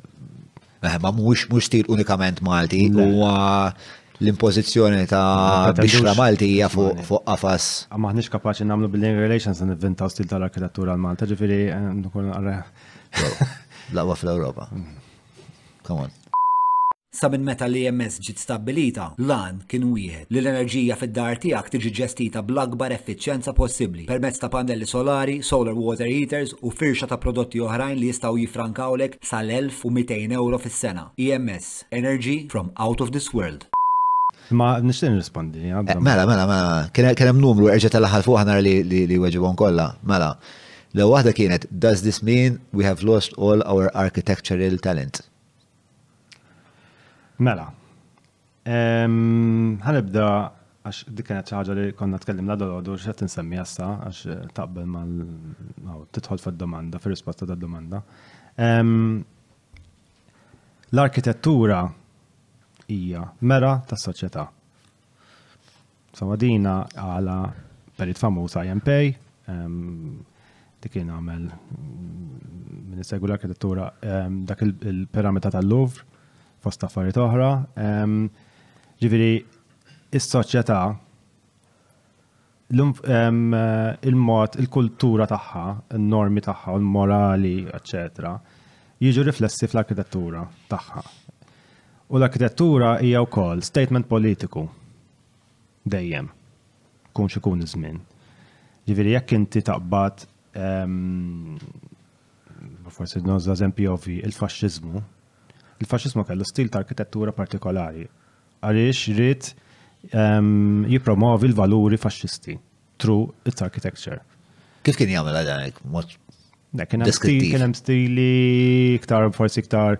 Ma mhux mhux stil unikament Malti, huwa l-impożizzjoni ta' bixra Maltija fuq qafas. Ma aħniex kapaċi nagħmlu building relations se nivvintaw stil tal-arkitettura l-Malta, ġifieri eh, nkun għarra. Laqwa fl-Ewropa. Come on. Sa minn meta li EMS ġiet stabbilita, lan kien wieħed li l-enerġija fid-dar tiegħek tiġi ġestita bl-akbar effiċjenza possibbli permezz ta' pannelli solari, solar water heaters u firxa ta' prodotti oħrajn li jistgħu jifrankawlek sal-1,200 ewro fis-sena. EMS, energy from out of this world. Imma nixtieq nirrispondi. Mela, mela, mela. Kien hemm numru erġa' telaħħal fuq ħanar li weġibhom kollha. Mela, l-ewwel waħda kienet does this mean we have lost all our architectural talent? Mela, Ħanibda għax dik kienet ħaġa li konna tkellimna dal-għodu x'qed insemmi għassa għax eh, taqbel mal tidħol fid-domanda, fir-risposta tad-domanda. L-arkitettura hija mera tas-soċjetà. Sawa dina għala perit famuż IMP, dik kien għamel minn segwi l-arkitettura dak il-piramida tal-Louvre fost affarijiet oħra. Ġifieri is-soċjetà il-mod, il-kultura tagħha, in-normi tagħha, l-morali, eċċetera, jiġu riflessi fl-arkitettura tagħha. U l-arkitettura hija wkoll statement politiku. Dejjem. Kun x'ikun iż-żmien. Ġifieri jekk inti taqbad ehm, forsi noża eżempji ovvi, il-faxxiżmu. Il-faxxiżmu kellu stil ta' arkitettura partikolari għaliex rrid ehm, jippromovi l-valuri faxxisti. True, it's architecture. Kif kien jagħmel għadanek mod Kien hemm stili iktar forsi iktar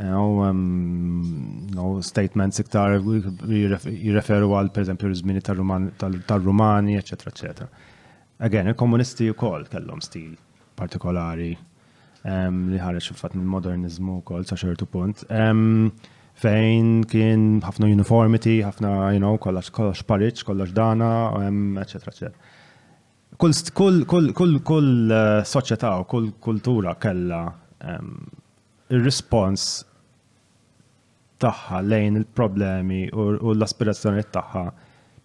no statements iktar jirreferu għal pereżempju l-żmini tar-Rumani, eċetera, eċetera. Again, il-komunisti wkoll kellhom stil partikolari li ħareġ fil-fatt mill-moderniżmu wkoll sa ċertu punt. Fejn kien ħafna uniformity, ħafna, you know, kollox kollox pariċ, kollox dana, eċetera, eċetera. Kull kull kull kull kull eh, soċjetà u kull kultura kellha ir-rispons tagħha lejn il-problemi u l-aspirazzjonijiet tagħha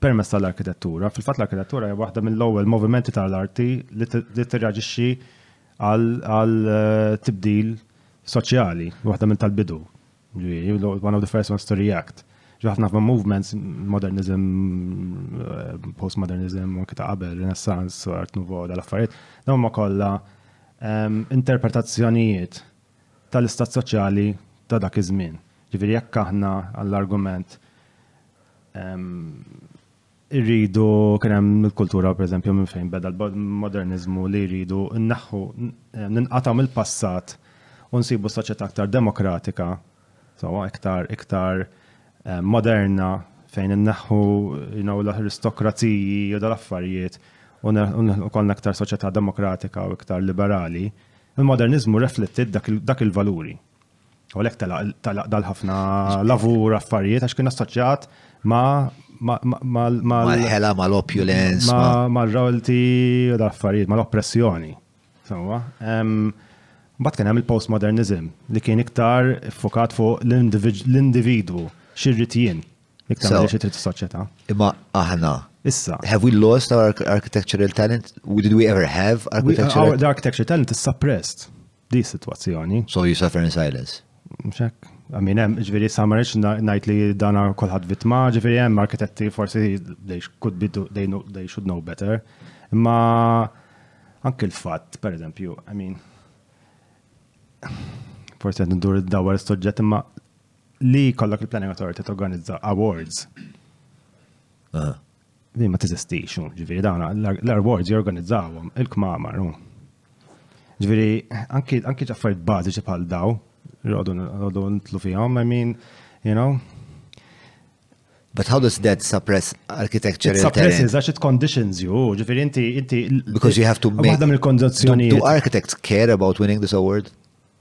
permezz tal-arkitettura. Fil-fatt l-arkitettura hija waħda mill-ewwel movimenti tal-arti li tirreaġixxi għal eh, tibdil soċjali, waħda minn tal-bidu. One of the first ones to react. Ġaħna f'ma movements, modernizm, eh, postmodernizm, u kita qabel, renaissance, art nouveau, dal-affarijiet, dawn ma kollha ehm, interpretazzjonijiet tal-istat soċjali ta' dak iż-żmien. Ġifieri jekk aħna għall-argument irridu kien hemm il-kultura pereżempju minn fejn beda l-moderniżmu li jridu nneħħu ninqata' mill-passat u nsibu soċjetà aktar demokratika, sewwa iktar iktar eh, moderna fejn inneħħu l-aristokraziji u dal-affarijiet u kollna aktar soċjetà demokratika u iktar liberali, Il-moderniżmu reflettiet dak il-valuri. U lek telaq dal-ħafna lavur affarijiet għax kien assoċjat ma' mal-ħela, mal-opulence, mal-royalty, dal-affarijiet, mal-oppressjoni. Sawa. Bat kien hemm il-postmodernizm li kien iktar fokat fuq l-individwu, xirrit jien. Jek ta' xi trid soċjetà. Imma aħna. Issa. Have we lost our architectural talent? Did we ever have architectural talent? The architectural talent is suppressed. Di situazzjoni. So you suffer in silence. Mxek. I mean, hemm ġifieri sa marriċ ngħid li dana kolħat vittma, ġifieri hemm arkitetti forsi they could be they, know, they should know better. Imma anke l-fatt, per eżempju, I mean, forsi qed ndur id-dawar is-soġġett imma Li kollok il-Planning Authority t-organizza awards. Li ma t-izistix, ġviri dawna, l-awards jorganizzawom, il-kmamar. Ġviri, anki ġaffariet bażiċi bħal daw, rrodu ntlu fihom, I mean, you know. But how does that suppress architecture? It suppresses, għax it conditions you, ġifiri inti, inti. Because you have to make. Għadam il-kondizjoni. Do architects care about winning this award?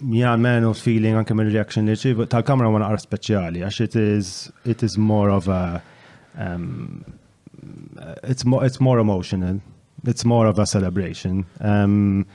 Yeah, man was feeling anke minn reaction li ċiv, tal-kamra ma naqra speċjali, għax it is, it is more of a, um, it's, more, it's more emotional, it's more of a celebration. Um,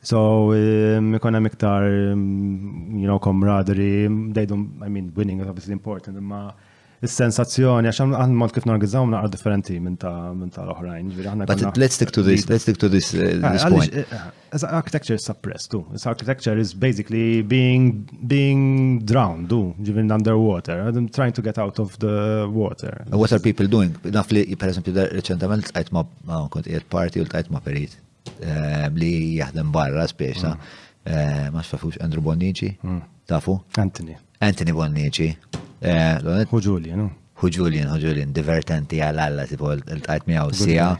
So, um, ikonna miktar, um, you know, camaraderie, they don't, I mean, winning is obviously important, imma is-sensazzjoni, għax għan mod kif norganizzaw naqra differenti minn tal-oħrajn. But let's stick to this, let's stick to this, uh, ah, this point. Eh, eh, as architecture is suppressed, too. As architecture is basically being, being drowned, too, even underwater. I'm trying to get out of the water. And what are people doing? Naf li, per esempio, reċentament l-tajt ma' kont party u l-tajt ma' perit. Eh, li jaħdem barra spesa. Mm. Eh, ma xfafux Andrew Bonnici, mm. tafu? Anthony. Anthony Bonnici. Eh, hu Julian, no? Hu Julian, hu Julian, divertenti għal alla, tipo l-tajt miegħu sija.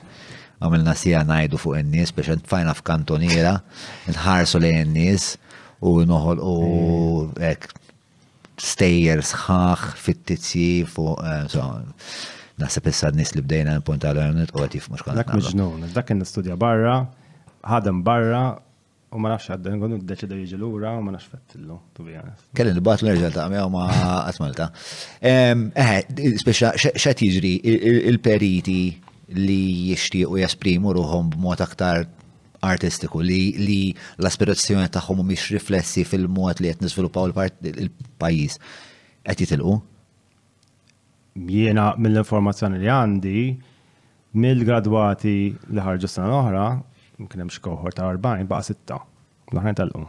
Għamilna sija najdu fuq in-nies biex fajna f'kantoniera, nħarsu lejn in-nies u noħol u ek stejjer sħaħ fittizji fuq naħseb issa n-nies li bdejna npunta l-għajnet u għatif mux konna. Dak mġnun, dak kien nistudja barra, ħadem barra, u ma nafx għadden, għonu d-deċida jiġi l-ura, u ma nafx fettillu, tu bija. Kelli nibat l-erġa ta' għamja ma għatmalta. Eh, speċa xat jiġri il-periti li jishtiqu jesprimu ruħom b'mod aktar artistiku li, li l-aspirazzjoni tagħhom mhumiex riflessi fil-mod li qed niżviluppaw il-pajjiż qed jitilqu? Jiena mill-informazzjoni li għandi mill-gradwati li ħarġu sena l-oħra, kien hemm xi kohor ta' 40 baqa' sitta. L-oħrajn tal-qum.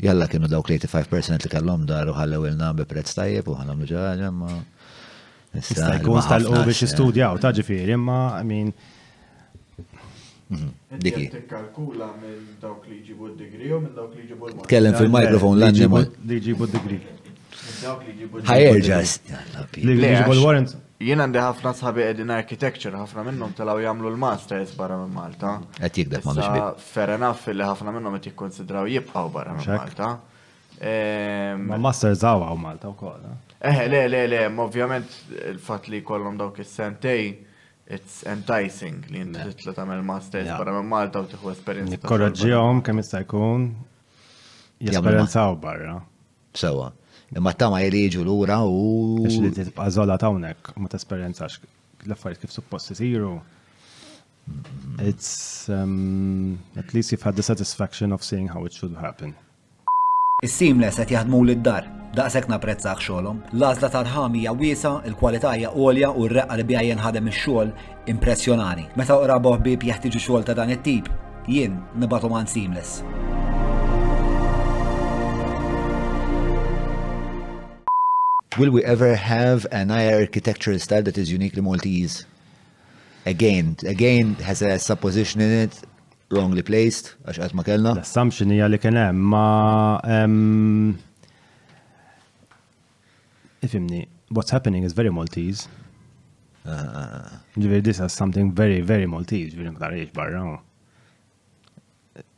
Jalla kienu dawk l-85% li kellhom dar u ħallewilna bi prezz tajjeb u ħanamlu xi ħaġa ma. Issa jkun tal-qu biex jistudjaw ta' ġifieri imma min. Mhm. Diki. Tikkalkula minn dawk li jġibu d-digri u minn dawk li jġibu l Tkellem fil-mikrofon l-annimal. Li jġibu d-digri. Ħajerġa. Li jġibu l-warrant. Jien għandi ħafna sħabi qegħdin architecture, ħafna minnhom telgħu jagħmlu l-masters barra minn Malta. Qed jikdeb ma' Fair enough li ħafna minnhom qed jikkonsidraw jibqgħu barra minn Malta. Ehm, ma master zawa u Malta wkoll. Eh? eh, le, le, le, ma ovvjament il-fatt li kollhom dawk is-sentej it's enticing li inti titla tagħmel masters barra minn Malta u tieħu esperjenza. Nikkoraġġihom kemm jista' jkun jesperjenzaw barra. Sewa. Imma t-tama jeli jiġu l-ura u. Għax li tibqa zola tawnek, ma t-esperienzax l-affarijiet kif suppost isiru. It's um, at least you've had the satisfaction of seeing how it should happen. Is-seamless qed jaħdmu lid-dar. Daqshekk napprezzah xogħolhom. L-għażla tarħam hija wiesa, il-kwalità hija għolja u r-reqqa li biha jinħadem ix-xogħol impressjonani. Meta oqra boħbib jeħtieġu xogħol ta' dan it-tip, jien nibatu man seamless. Will we ever have an IR architectural style that is uniquely Maltese? Again, again has a supposition in it wrongly placed, għax għat ma kellna. L-assumption hija li kien hemm, ma ifimni, what's happening is very Maltese. Ah, ah, ah. Ġifieri this is something very, very Maltese, ġifieri ma barra.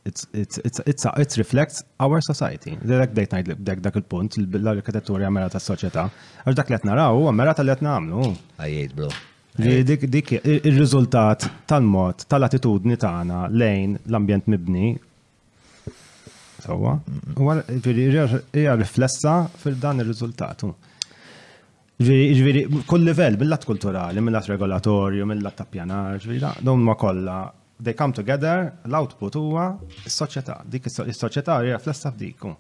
it reflects our society. Dak dejt ngħid dak dak il-punt, l-arkitettura hija mera tas-soċjetà. Għax dak li qed naraw huwa mera tal-li qed nagħmlu. Ajjejt, bro. Dik dik ir-riżultat tal-mod tal-attitudni tagħna lejn l-ambjent mibni sewwa, hija riflessa fil-dan ir-riżultatu. Ġviri, kull livell, mill-lat kulturali, mill-lat regolatorju, mill-lat ta' pjanar, ġviri, dawn ma kolla, they come together, l-output huwa s-soċjetà, dik is-soċjetà hija flessa f'diku.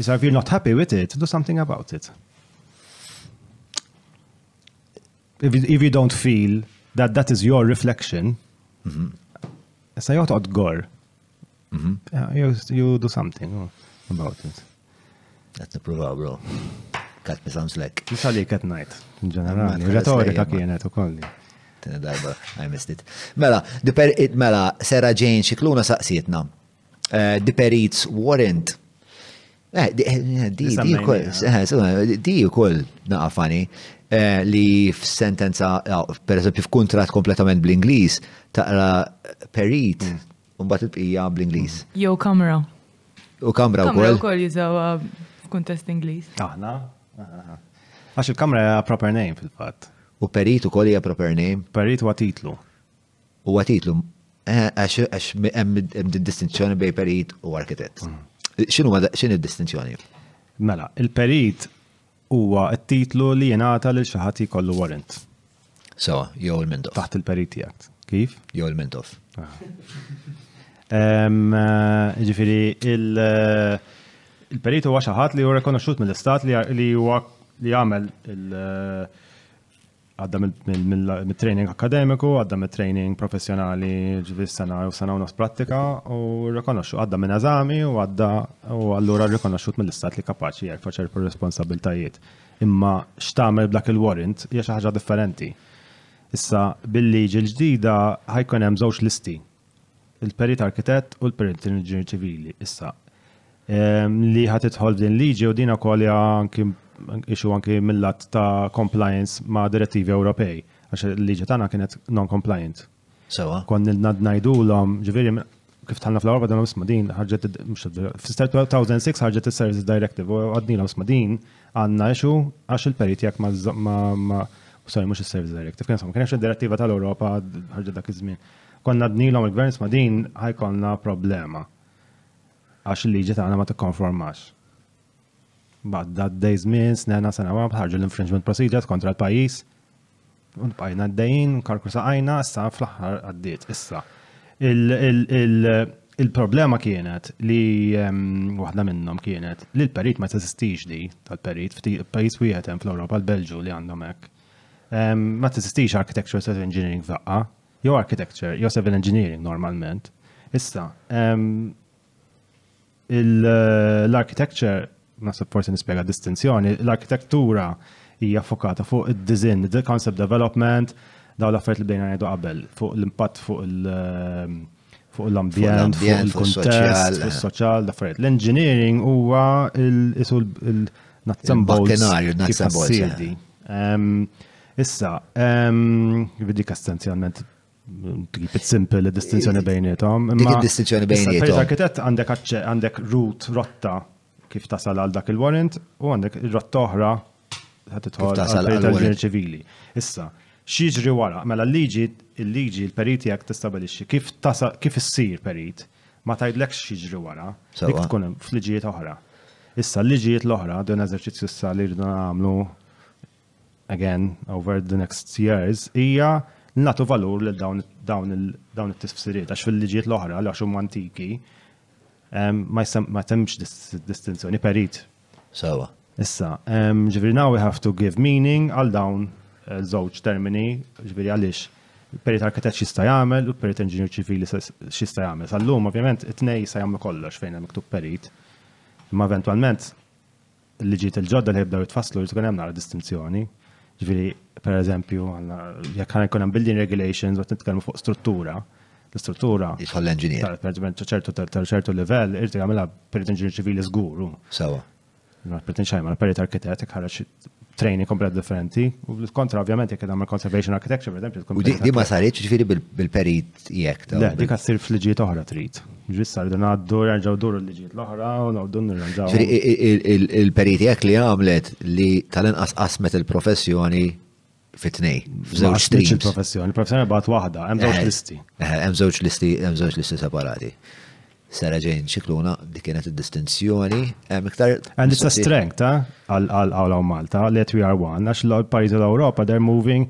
Issa if you're not happy with it, do something about it. If, if you don't feel that that is your reflection, mhm. issa joqgħod gor. Mhm. You, you do something about it. Qed nippruvaw bro. Kat me sounds like. Issa li qed ngħid, in ġenerali, retorika kienet ukoll. Tina darba, I missed it. Mela, diper mela, Sera Jane xikluna saqsietna. Eh, Diperitz warrant. Eh, di eh, di di u koll naqafani li f-sentenza, per eżempju, f-kontrat kompletament bl-Inglis, taqra perit mm. u mbagħad il-bqija bl-Ingliż. Jew kamra. U kamra wkoll. Kamra wkoll jużawha f'kuntest Ingliż. Aħna. Għax il-kamra hija proper name fil-fatt. U perit ukoll hija proper name. Perit huwa titlu. Huwa titlu. Eh, għax hemm distinzjoni bejn perit u arkitett. Mm. X'inhu x'in id-distinzjoni? Mela, il-perit Huwa t-titlu li jingħata lil xi ħadd li jkollu warrant. Sewa, jew il-mindof. Taħt il-Periti Act. Kif? Jew il-mindof. Ah. Ġifieri, il-perit huwa xi ħadd li huwa rikonoxxut mill-istat li huwa li jagħmel il- għadda mit-training akademiku, għadda mit-training professjonali ġvis sena u sena u nos pratika u rrikonoxxu għadda minn eżami u għadda u allura rrikonoxxut mill-istat li kapaċi jerfa' ċertu responsabiltajiet. Imma x'tagħmel b'dak il-warrant hija xi ħaġa differenti. Issa bil-liġi l-ġdida ħajkun hemm żewġ listi il-perit arkitett u l-perit inġinier ċivili issa li ħat idħol din liġi u din ukoll anki ixu anki mill-lat ta' compliance ma' direttivi Ewropej għax il-liġi tagħna kienet non-compliant. Sewa. Kon ngħidulhom, ġifieri kif tħallna fl-Ewropa dan isma' din ħarġet fl-istat 2006 ħarġet is-Services Directive u għadnilhom isma' din għandna ixu għax il-perit jekk ma' sorry mhux is-Services Directive kien ma kienx id-direttiva tal-Ewropa ħarġet dak iż-żmien. Konna għadnilhom il-gverns ma' din ħajkonna problema. Għax il-liġi tagħna ma tikkonformax. Badda d-dej żmien, snena, sena ma bħarġu l-infringement procedures kontra l-pajjiż. U bqajna d-dejjin, karku saqajna, issa fl-aħħar għaddiet, issa. Il-problema kienet li ehm, waħda minnhom kienet li l-perit ma teżistix di tal-perit f'pajjiż wieħed hemm fl-Ewropa l-Belġu li għandhom hekk. Ehm, ma teżistix architecture civil engineering f'daqqa, jew architecture, jew civil engineering normalment. Issa, l-architecture, nasib forsi nispjega distinzjoni, l-arkitektura hija fokata fuq id-design, the concept development, daw l-affarijiet li bdejna ngħidu qabel, fuq l-impatt fuq il- fuq l-ambjent, fuq il-kuntest, fuq il-soċjal, l-affarijiet. L-engineering huwa il-isul il-nazzembol. Il-bakkenarju, nazzembol. Issa, dik essenzjalment keep it simple, il-distinzjoni bejnietom. Dik il-distinzjoni bejnietom. Pejza arkitett għandek għandek root rotta kif tasal għal dak il-warrant u għandek rotta oħra ħat tħol għal ċivili. Issa, xieġri wara, mela l-liġi, il-liġi, il-periti għak tistabilixi kif tasa, kif issir perit, ma tajdlek xieġri wara, dik tkun fl-liġijiet oħra. Issa, l-liġijiet l-oħra, dun eżerċizzju issa li rridu għamlu again over the next years hija natu valur lil dawn dawn it-tisfsiriet għax fil-liġijiet l-oħra li għax huma antiki ma temmx distinzjoni perit. Sawa. Issa, ġifieri now we have to give meaning għal dawn eh, żewġ termini, ġifieri għaliex perit arkitett xista jagħmel u perit inġinier ċivili xista jagħmel. Sallum ovvjament it-tnej se jagħmlu kollox fejn hemm miktub perit. Imma eventwalment l-liġijiet il-ġodda li jibdaw jitfasslu li tkun hemm nara distinzjoni. Ġifieri, per eżempju, jekk ħana jkun hemm building regulations u titkellmu fuq struttura, l-istruttura. Jidħol l-engineer. ċertu ċertu livell, irti għamela perit inġinier ċivili żguru. Sawa. Ma perit xajma, perit arkitett, ħareġ training komplet differenti. U kontra, ovvjament, jekk għamil conservation architecture, per eżempju, tkun. Di ma saritx ġifiri bil-perit jekk ta' dik għassir f'liġijiet oħra trid. Ġissa rridu ngħaddu nerġgħu duru l-liġijiet l-oħra u ngħoddu nirranġaw. Il-periti hekk li għamlet li tal-inqas qasmet il-professjoni fit-tnej. F'żewġ streams. Il-professjoni, il-professjoni bat waħda, hemm żewġ eh, listi. Eh, hemm żewġ listi, hemm żewġ listi separati. Sara ġejn ċikluna dik kienet id-distinzjoni. Hemm iktar. And it's a strength, ta' eh, għal għal Malta, let we are one, għax l-pajjiżi l-Ewropa, they're moving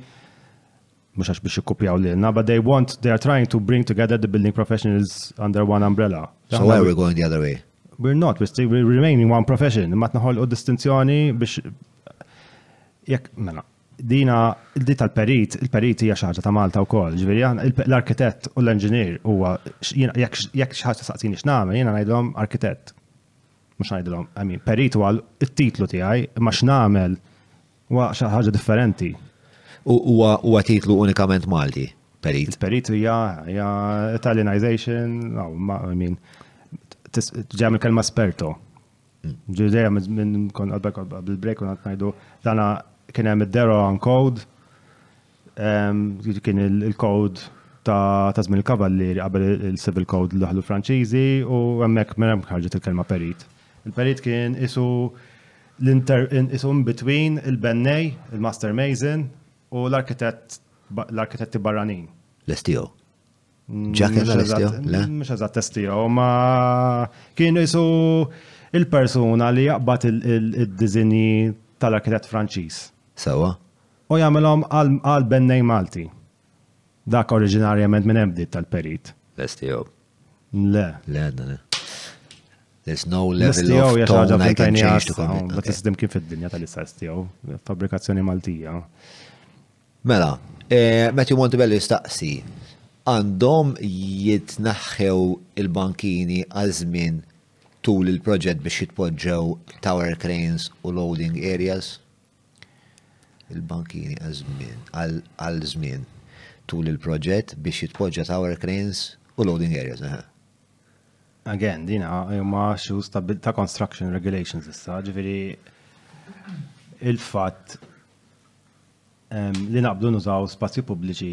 mhux għax biex jikkupjaw lilna, but they want, they are trying to bring together the building professionals under one umbrella. So why are we going the other way? We're not, we're still we're remaining one profession, ma tnaħol u distinzjoni biex jekk mela dina di tal-perit, il-perit hija xi ħaġa ta' Malta wkoll, ġifieri l-arkitett u l-enġinier huwa jekk xi ħaġa saqsini x'nagħmel jiena ngħidlhom arkitett. Mhux ngħidlhom, I mean, perit huwa t-titlu tiegħi, ma x'nagħmel Huwa xi ħaġa differenti. Huwa titlu unikament Malti, Perit. Perit hija Italianization, ġejja mill-kelma sperto. Ġejja minn kon qabel bil-break u ngħidu dana kien hemm id-dero on code Kien il-kod ta' żmien il-kavallieri qabel il-civil code li daħlu Franċiżi u hemmhekk minn hemm ħarġet il-kelma perit. Il-perit kien isu isu in between il-bennej, il-master mason u l-arkitett l-arkitetti barranin. L-STO. Ġakken l-STO? Mhux eżatt STO, ma kien isu il-persuna li jaqbad id-diżinji tal-arkitett Franċiż. Sewa. u jagħmilhom għal bennej Malti, dak oriġinarjament minn hemm bdiet tal-perit. L-STO. Le. Le għadna le. There's no level of tone I can change to come. Ma tisdim kif id-dinja tal-issa STO, fabrikazzjoni Maltija. Mela, eh, Matthew Montebello jistaqsi, għandhom jitnaħħew il-bankini għal żmien tul il-proġett biex jitpoġġew tower cranes u loading areas? il-bankieri għal żmien tul il-proġett biex jitpoġġa tower cranes u loading areas. Again, din huma xhus ta' construction regulations issa, ġifieri il-fatt li naqbdu nużaw spazju pubbliċi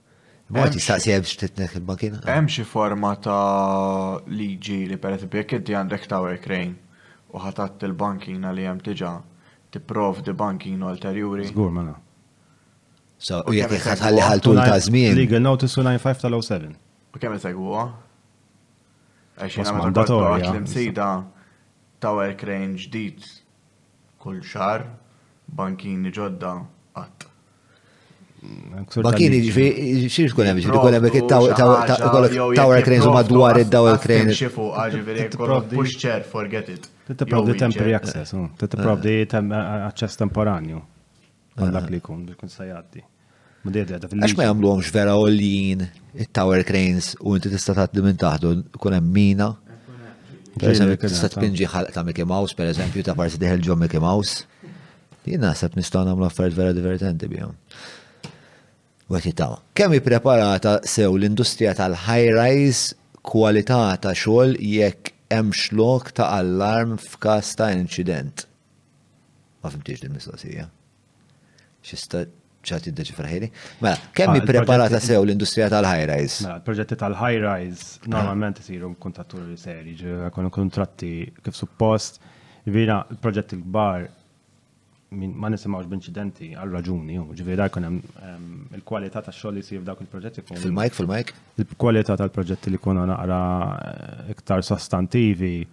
Ma tistaqsi hemm x'titnek il-makina. Hemm xi forma ta' liġi li pereżempju jekk inti għandek tower crane u ħatatt il-bankina li hemm diġà tipprovdi bankina ulterjuri? Żgur mela. U jekk iħalli ħal tul ta' żmien. Legal notice 295 tal-07. U kemm isegwuha? Għax jiena ma tantx l-imsida tower crane ġdid kull xahar bankini ġodda qatt. Bakin ġifi, xiex kun hemm ġifi, kun hemm dik tower cranes u madwar id-tower crane. Xifu ġifi, push chair, forget it. Tipprovdi temporary access, tipprovdi access temporanju. Għallak li kun, biex kun sajaddi. Għax ma jamlu għomx vera għoljien il-tower cranes u inti tista tatli minn taħdu kun hemm mina. Per eżempju, tista tpinġi ħalq ta' Mickey Mouse, per eżempju, ta' parti diħel ġo Mickey Mouse. Jien naħseb nistgħu nagħmlu affarijiet vera divertenti bihom. Wet jittama. Kemm ippreparata sew l-industrija tal-high-rise kwalità ta' xogħol jekk hemmx lok ta' allarm f'każ ta' inċident? Ma fimtiex din mistoqsija. Xista ċat id ċifra ħili. Mela, kemm ah, ippreparata sew l-industrija tal-high rise? Mela, proġetti tal-high rise ah. normalment isiru kuntatturi seri, jkunu kontratti kif suppost. Vina, proġetti l-kbar ma nisimawx b'inċidenti għal raġuni, ġifieri da jkun hemm il-kwalità tax-xogħol li jsir f'dawk il-proġetti. Fil-mike, fil-mike? Il-kwalità tal-proġetti li kuna naqra eh, iktar sostantivi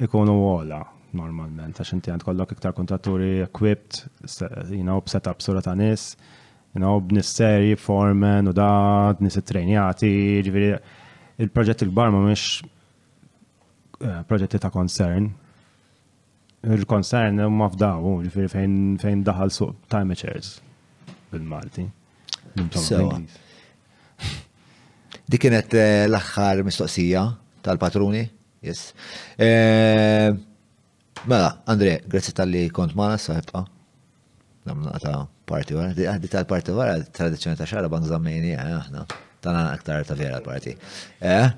ikunu ogħla normalment, għax inti għand kollok iktar kontratturi equipped, you know, b'setup sura ta' nis, you know, b'nis serji, foreman u da, nis it-trejnjati, ġviri, il-proġetti l-kbar ma mux eh, proġetti ta' concern. Il-concern ma f'daw, ġviri fejn, fejn daħal suq ta' amateurs bil-Malti. Dik kienet eh, l-axħar mistoqsija tal-patruni? Yes. Eh, mela, Andre, grazzi tal-li kont maħna, saħibqa. Namna ta' parti wara, għaddi ta' parti wara, tradizjoni ta' xara ban zammini, eh, aħna. Tana aktar ta' vera parti. Eh?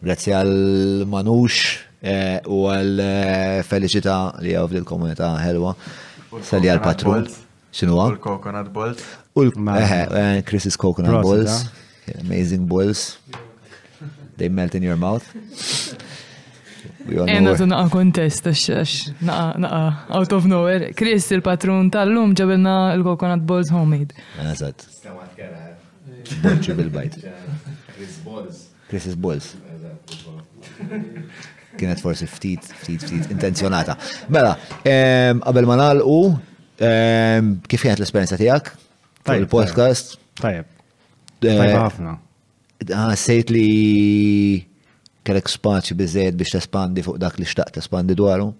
Grazzi għal Manux eh, u għal Felicita li għaw fil-komunità ħelwa. Sali għal patrun. Xinu għam? Coconut balls. U l-Chris's eh, eh, coconut balls. Amazing balls. They melt in your mouth. Ena tu naqa kontest, għax naqa out of nowhere. Chris, il-patrun tal-lum ġabilna il-coconut balls homemade. Eżat. Bonċi bil-bajt. Chris balls. Crisis Bulls. Kienet forsi ftit, ftit, ftit intenzjonata. Mela, ehm, qabel ma nagħlqu, ehm, kif kienet l-esperjenza tiegħek? Tajb il-podcast. Tajb. Eh, tajb ħafna. Ah, sejt li kellek spazju biżejjed biex tespandi fuq dak li xtaqt tespandi dwaru?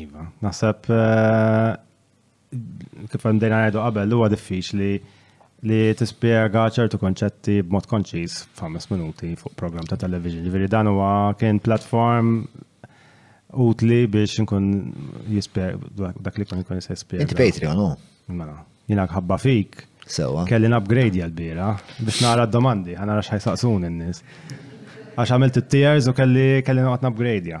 Iva, naħseb eh, kif għandina ngħidu qabel huwa diffiċli li tispjega ċertu konċetti b'mod konċis f'ħames minuti fuq program ta' television. Ġifieri dan huwa kien platform utli biex nkun jispjega dak li kun jkun jispjega. Inti Patreon, no? Mela, jiena ħabba fik. Sewa. Kelli upgrade jal-bira biex nara d-domandi, ħanara xħajsaqsun in-nies. Għax għamilt it-tiers u kelli kelli noqgħod upgrade ja.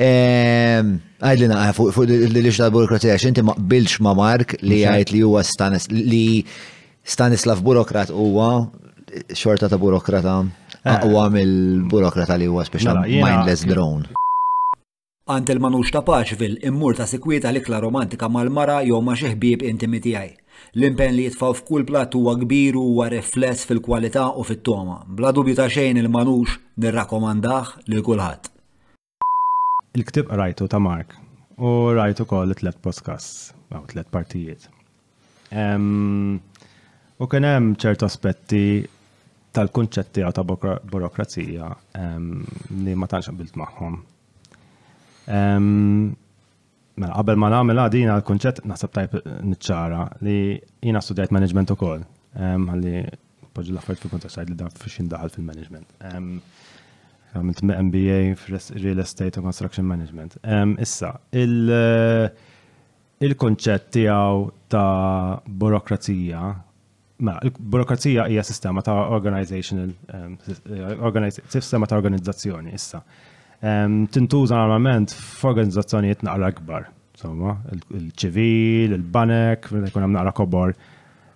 Ehm, Għajdli naqqa fuq li xdal burokrazija, xinti ma qbilx ma Mark li għajt li huwa Stanis, li Stanislav burokrat huwa xorta ta' burokrata eh. aqwa mill-burokrata li huwa speċa mela, mindless drone. Għant il-manux ta' Paċvil immur ta' sikwieta l-ikla romantika mal-mara jew ma' xi ħbieb intimi tiegħi. L-impen li jitfaw f'kull plat huwa kbir u huwa rifless fil-kwalità u fit-toma. Bla dubju ta' xejn il-manux nirrakomandah lil kulħadd. Il-ktieb qrajtu ta' Mark u rajt ukoll it-tlet podcasts, għaw tlet partijiet. U kien hemm ċert aspetti tal-kunċetti għaw ta' burokrazija li ma tantx qabilt magħhom. Mela, qabel ma nagħmilha din għal kunċett naħseb tajb niċċara li jiena studjajt management ukoll. Ħalli poġġu l-affarijiet fil kuntest li dan fiex jindaħal fil-management. Għamilt MBA f'Real Estate and Construction Management. Issa, il-konċett tiegħu ta' burokrazija Ma, mela, il-burokrazija hija sistema ta' organizational, ehm, eh, sistema ta' organizzazzjoni issa. Ehm, tintuża normalment f'organizzazzjonijiet naqra akbar, insomma, il-ċivil, il-banek, jkun hemm naqra kobor,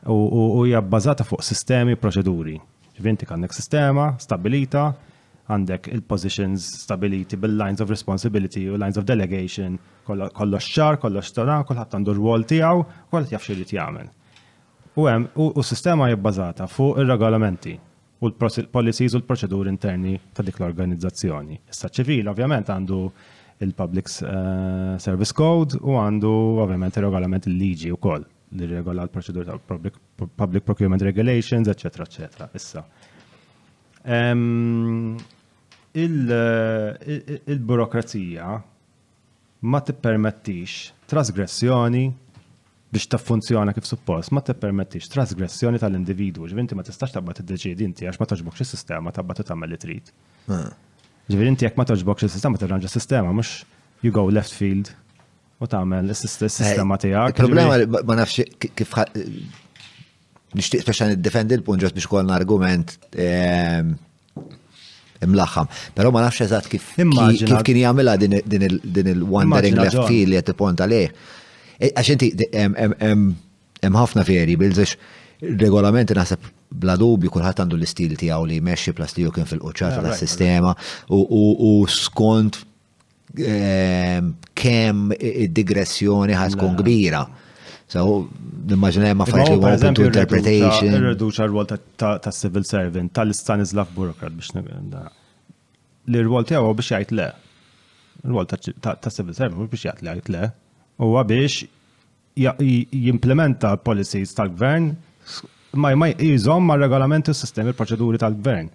u hija bbażata fuq sistemi, proċeduri. Ġivinti għandek sistema stabilita, għandek il-positions stabiliti bil-lines of responsibility u lines of delegation, kollox xar, kollox tara, kolħat għandu r-rwol tiegħu, kolħat jaf xirrit jagħmel. U hemm, u s-sistema hija bbażata fuq ir-regolamenti u l-policies u l-proċeduri interni ta' dik l-organizzazzjoni. Is-Stat Ċivil ovvjament għandu il-Public Service Code u għandu ovvjament ir-regolament il-liġi wkoll li rregola l-proċeduri tal-Public Procurement Regulations, eċetera, eċetera. Issa. Il-burokrazija ma tippermettix trasgressjoni biex taffunzjona kif suppost, ma tippermettix trasgressjoni tal-individwu, ġifieri inti ma tistax taqbad tiddeċiedi inti għax ma togħġbokx is-sistema taqbad u tagħmel li trid. Ġifieri inti jekk ma togħġbokx is-sistema tirranġa s-sistema mhux you go left field u tagħmel is-sistema tiegħek. Il-problema ma nafx kif Nixtieq speċa niddefendi l-punt ġot biex kollna argument ehm, imlaħħam. Però ma nafx eżatt kif kif kien jagħmilha din il-wandering left field li qed tipponta lejh. E, għax inti hemm ħafna veri bilżex regolamenti naħseb bla dubju kulħadd għandu l-istil tiegħu li jmexxi plas li kien fil-quċċata tas-sistema u skont Ehm, kemm id-digressjoni ħad tkun mela. kbira. So, nimmaġina hemm affarijiet li open to interpretation. Ir-reduċa r-rwol ta' civil servant tal-Stanislav Burokrat biex l-rwol tiegħu biex jgħid le. L-rwol ta' civil servant biex jgħid le. Huwa biex jimplementa policies tal-gvern ma ma jqizhom ma' regolamenti u sistemi proċeduri tal-gvern.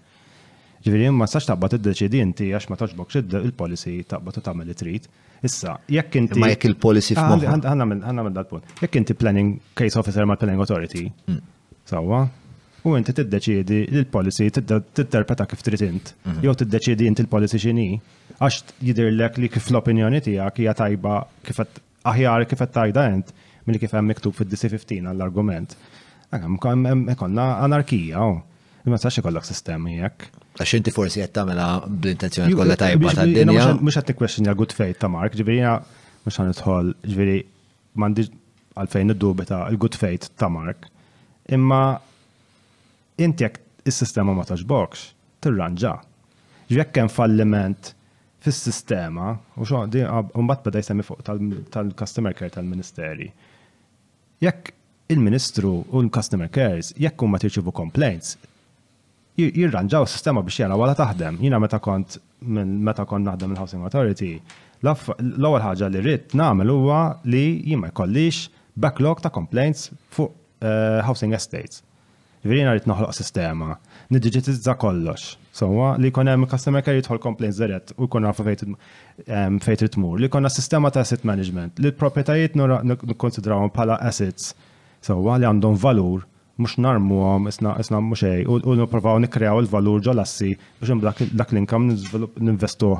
Ġifieri ma sax taqbad iddeċidi inti għax ma toġbokx il-policy taqbad u tagħmel li trid. Issa, jekk inti. Ma jekk il-policy ah, f'moħħ. Ħanna minn dal-punt. Jekk inti planning case officer mal planning authority, mm. sawwa, u inti tiddeċiedi li l-policy titterpreta kif trid int, mhm. jew tiddeċiedi inti l-policy x'inhi, għax jidhirlek li kif l-opinjoni tiegħek hija tajba kif aħjar kif qed tajda int milli kif hemm miktub fid-DC 15 għall-argument. Konna anarkija, oh. ma sax ikollok sistemi jekk. Għax inti forsi qed tagħmilha bl-intenzjoni kollha tajba tad-dinja. Mhux qed tikkwestjoni għal good faith ta' Mark, ġifieri mhux ħan nidħol, ġifieri m'għandix għalfejn iddubita l-good faith ta' Mark. Imma Int jekk is-sistema ma togħġbokx, tirranġa. Jekk hemm falliment fis-sistema, u mbagħad beda jsemmi fuq tal-customer care tal-Ministeri. Jekk il-Ministru u l-customer cares, jekk huma tirċievu complaints, jirranġaw is-sistema biex jaraw għala taħdem. Jiena meta kont meta kont naħdem il-Housing Authority, l-ewwel ħaġa li rrid nagħmel huwa li jien ma jkollix backlog ta' complaints fuq eh, housing estates. Jiġifieri jiena rrid noħloq sistema, niddiġitizza kollox, sewwa, li jkun hemm customer care jidħol complaints dirett u jkun nafu fejn fejn trid tmur. Li jkollna sistema ta' asset management li l-proprjetajiet nikkonsidrawhom bħala assets sewwa li għandhom valur mhux narmuhom isna isna mhux xejn u nippruvaw nikkreaw il-valur ġol-assi biex imbagħad dak l-income ninvestuh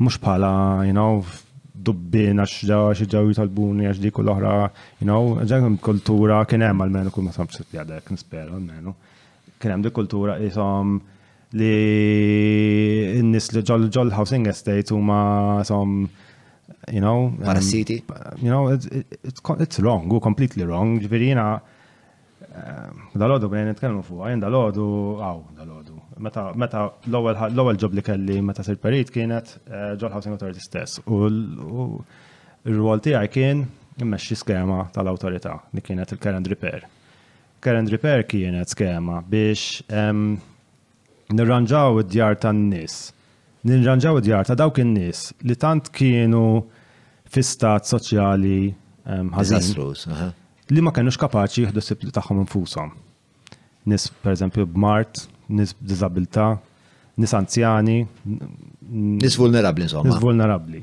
Mhux bħala, you know, dubbien għax ġa xi ġew jitolbuni għax dik u l-oħra, you know, ġew kultura kien hemm għalmenu kull ma samx li għadek nispera għalmenu. Kien hemm dik kultura isom li n-nies li ġol ġol housing estate huma isom you know. Parassiti. You know, it's, it's, it's wrong, u completely wrong, ġifieri jiena Dal-ħodu bnejn nitkellmu fuq, għajn dal-ħodu, għaw, dal-ħodu. Meta l-ewel ġob li kelli meta sir perit kienet eh, ġol Housing Authority stess. U r-rwol tiegħi kien immexxi skema tal-awtorità li kienet il-current repair. Current repair kienet skema biex nirranġaw id-djar tan-nies, nirranġaw id-djar ta' dawk in-nies li tant kienu fi stat soċjali ehm, ħażin. Li ma kienux kapaċi jieħdu sib li tagħhom infushom. Nis pereżempju b'mart, nis b'diżabilità, nis anzjani, nis vulnerabbli insomma. Nis vulnerabbli.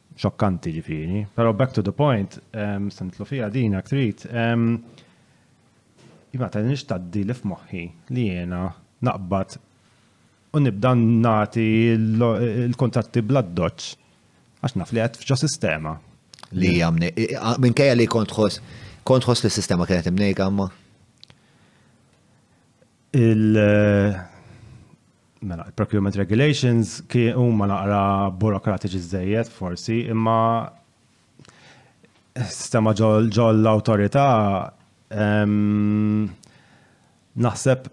xokkanti ġifieri. Però back to the point, se nitlu fiha din jekk trid. Jien ma tgħidilx tgħaddi li f'moħħi li jiena naqbad u nibda nagħti l-kuntratti bl-addoċċ għax naf li qed f'ġo sistema. Li hija minkejja li kont tħoss kont tħoss li s-sistema kienet imnejka imma? Il Mela, il-procurement regulations kien huma naqra burokratiċi żejjed forsi, imma sistema ġol l-awtorità naħseb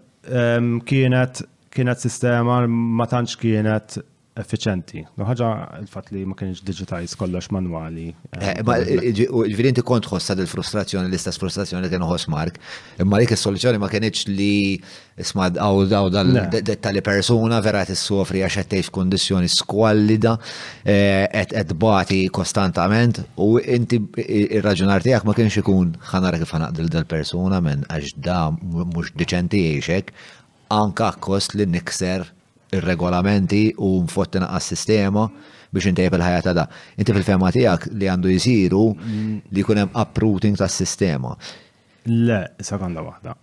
kienet kienet sistema ma tantx kienet effiċenti. Ħaġa il-fatt li ma kienx digitajz kollox manwali. Eh, ġifieri inti kont ħossa il-frustrazzjoni l-istess frustrazzjoni li kienu ħoss Mark, imma dik is-soluzzjoni ma kienx li Isma għaw daw dal-dettali persuna vera qed issofri għax qed tgħix kundizzjoni skwallida eh, qed qed bati kostantament u inti ir-raġunar tiegħek ma kienx ikun ħanara kif ħanaqdil dal-persuna minn għax da mhux diċenti jgħixek anka kost li nikser ir-regolamenti u nfottina għas-sistema biex intejb il-ħajja ta' da. Inti fil-fema tiegħek li għandu jisiru mm. li jkun hemm uprooting tas-sistema. Le, sekonda waħda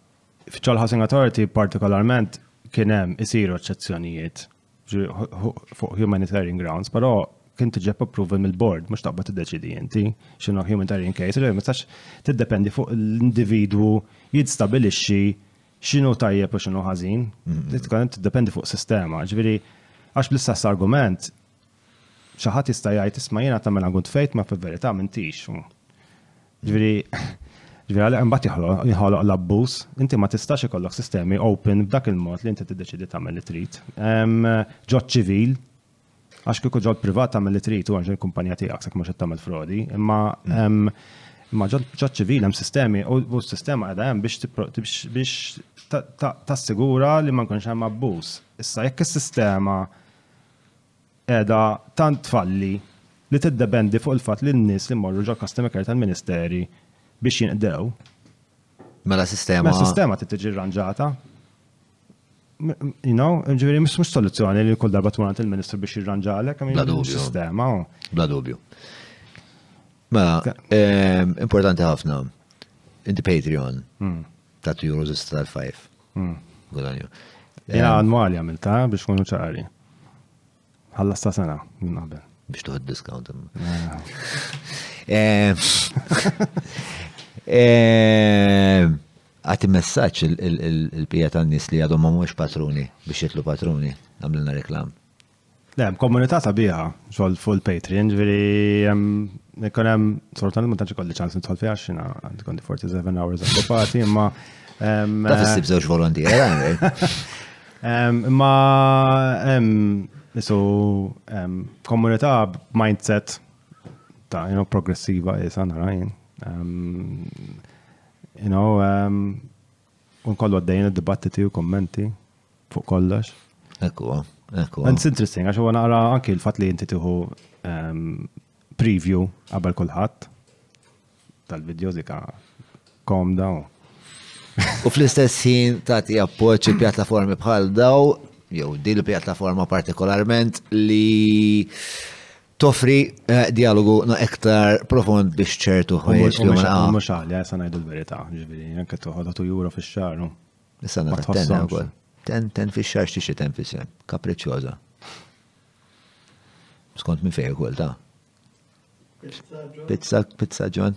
F'Chal Housing Authority partikolarment kien hemm isiru eċċezzjonijiet fuq humanitarian grounds, però kien tiġeb approval mill-board, mhux taqbad tiddeċidi inti x'inhu humanitarian case, li ma tistax tiddependi fuq l-individwu jidstabilixxi x'inhu tajjeb u x'inhu ħażin. Tiddependi fuq sistema. Ġifieri għax bl-istess argument Xi ħadd jista' jgħid, isma' jiena ta' mela kont fejt ma fil-verità m'intix. Ġifieri, ġifieri għalhekk imbagħad jinħoloq l-abbuż. Inti ma tistax ikollok sistemi open b'dak il-mod li inti tiddeċiedi tagħmel li trid. Ġoċ-ċivil, għax kieku ġol-privat tagħmel li trid u għax kumpanija tiegħek sekk mhux qed tagħmel frodi, imma imma ġoċ-ċivil hemm sistemi u s-sistema qiegħda hemm biex biex tassigura li ma jkunx hemm abbuż. Issa jekk is-sistema qiegħda tant tfalli li tiddependi fuq il-fatt li n-nies li mmorru ġol-customer care tal-Ministeri biex jinqdew. Mela sistema. Mela sistema trid tiġi rranġata. You know, ġifieri mhux soluzzjoni li kull darba tmur il-Ministru biex jirranġalek, għamil sistema. Oh. Bla dubju. Mela, ehm, importanti ħafna. Inti Patreon. Hmm. ta' 2 euros istra l-5. Hmm. Gudanju. Jena eh, annwali għamilta eh, biex kunu ċari. Għalla sta sena, minn qabel. Biex tuħed discount. Eh. Għati messaċ il-pija tan nis li għadhom ma mux patruni biex jitlu patruni għamlina reklam. Le, komunità sabiħa, xogħol fuq il-Patreon, ġifieri jkun hemm sortant ma tantx ikolli ċans nidħol fiha xina għandi kondi forsi 7 hours occupati, imma. Ta' tissib żewġ volontier, Imma hemm isu komunità mindset ta' jenu progressiva jisa narajn. You know, U nkollu għaddejjin id-dibattiti u kummenti fuq kollox. Ekku, ekku. And it's interesting, għax huwa naqra anki l-fatt li inti tieħu ehm, preview qabel kulħadd tal-videos dika komda u U fl-istess ħin tagħti appoġġ il-pjattaformi bħal daw, jew din il-pjattaforma partikolarment li toffri dialogu no iktar profond biex ċertu ħwejjeġ li ma naqgħu. Mhux għalli, sa ngħidu l-verità, ġifieri, anke toħodha tu jura fix-xahar. Issa nagħtenna wkoll. Ten ten fix-xahar x'tixi ten fis-sem, kapriċċjoża. Skont minn fejn ukoll ta'. Pizza, pizza ġon.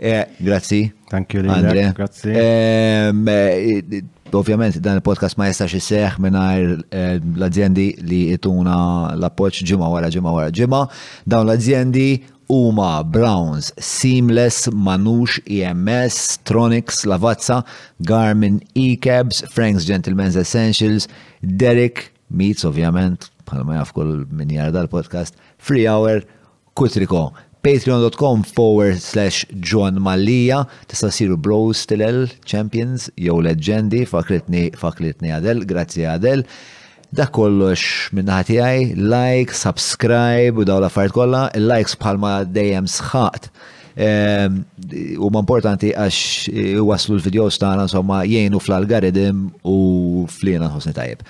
Eh, grazzi. Thank you, Andre. Grazzi. Ehm, eh, ovvjament dan il-podcast ma jistax isseħ mingħajr eh, l-azjendi li jituna l-appoġġ ġimgħa wara ġimgħa wara ġimgħa. Dawn l-azjendi huma Browns, Seamless, Manux, EMS, Tronics, Lavazza, Garmin, E-Cabs, Frank's Gentleman's Essentials, Derek, Meets ovvjament, bħalma jaf kull min jara dal-podcast, Free Hour, Kutriko, patreon.com/John Mallia tista' ssiru bros tilel, champions jew leġġendi fakritni fakritni Adel, grazzi Adel. Dak kollox minn naħa tiegħi, like, subscribe u daw l-affarijiet kollha, il-likes bħalma dejjem sħaqt ehm, huma importanti għax eh, waslu l-videos tagħna insomma jgħinu fl-algorithm u fliena nħossni tajjeb.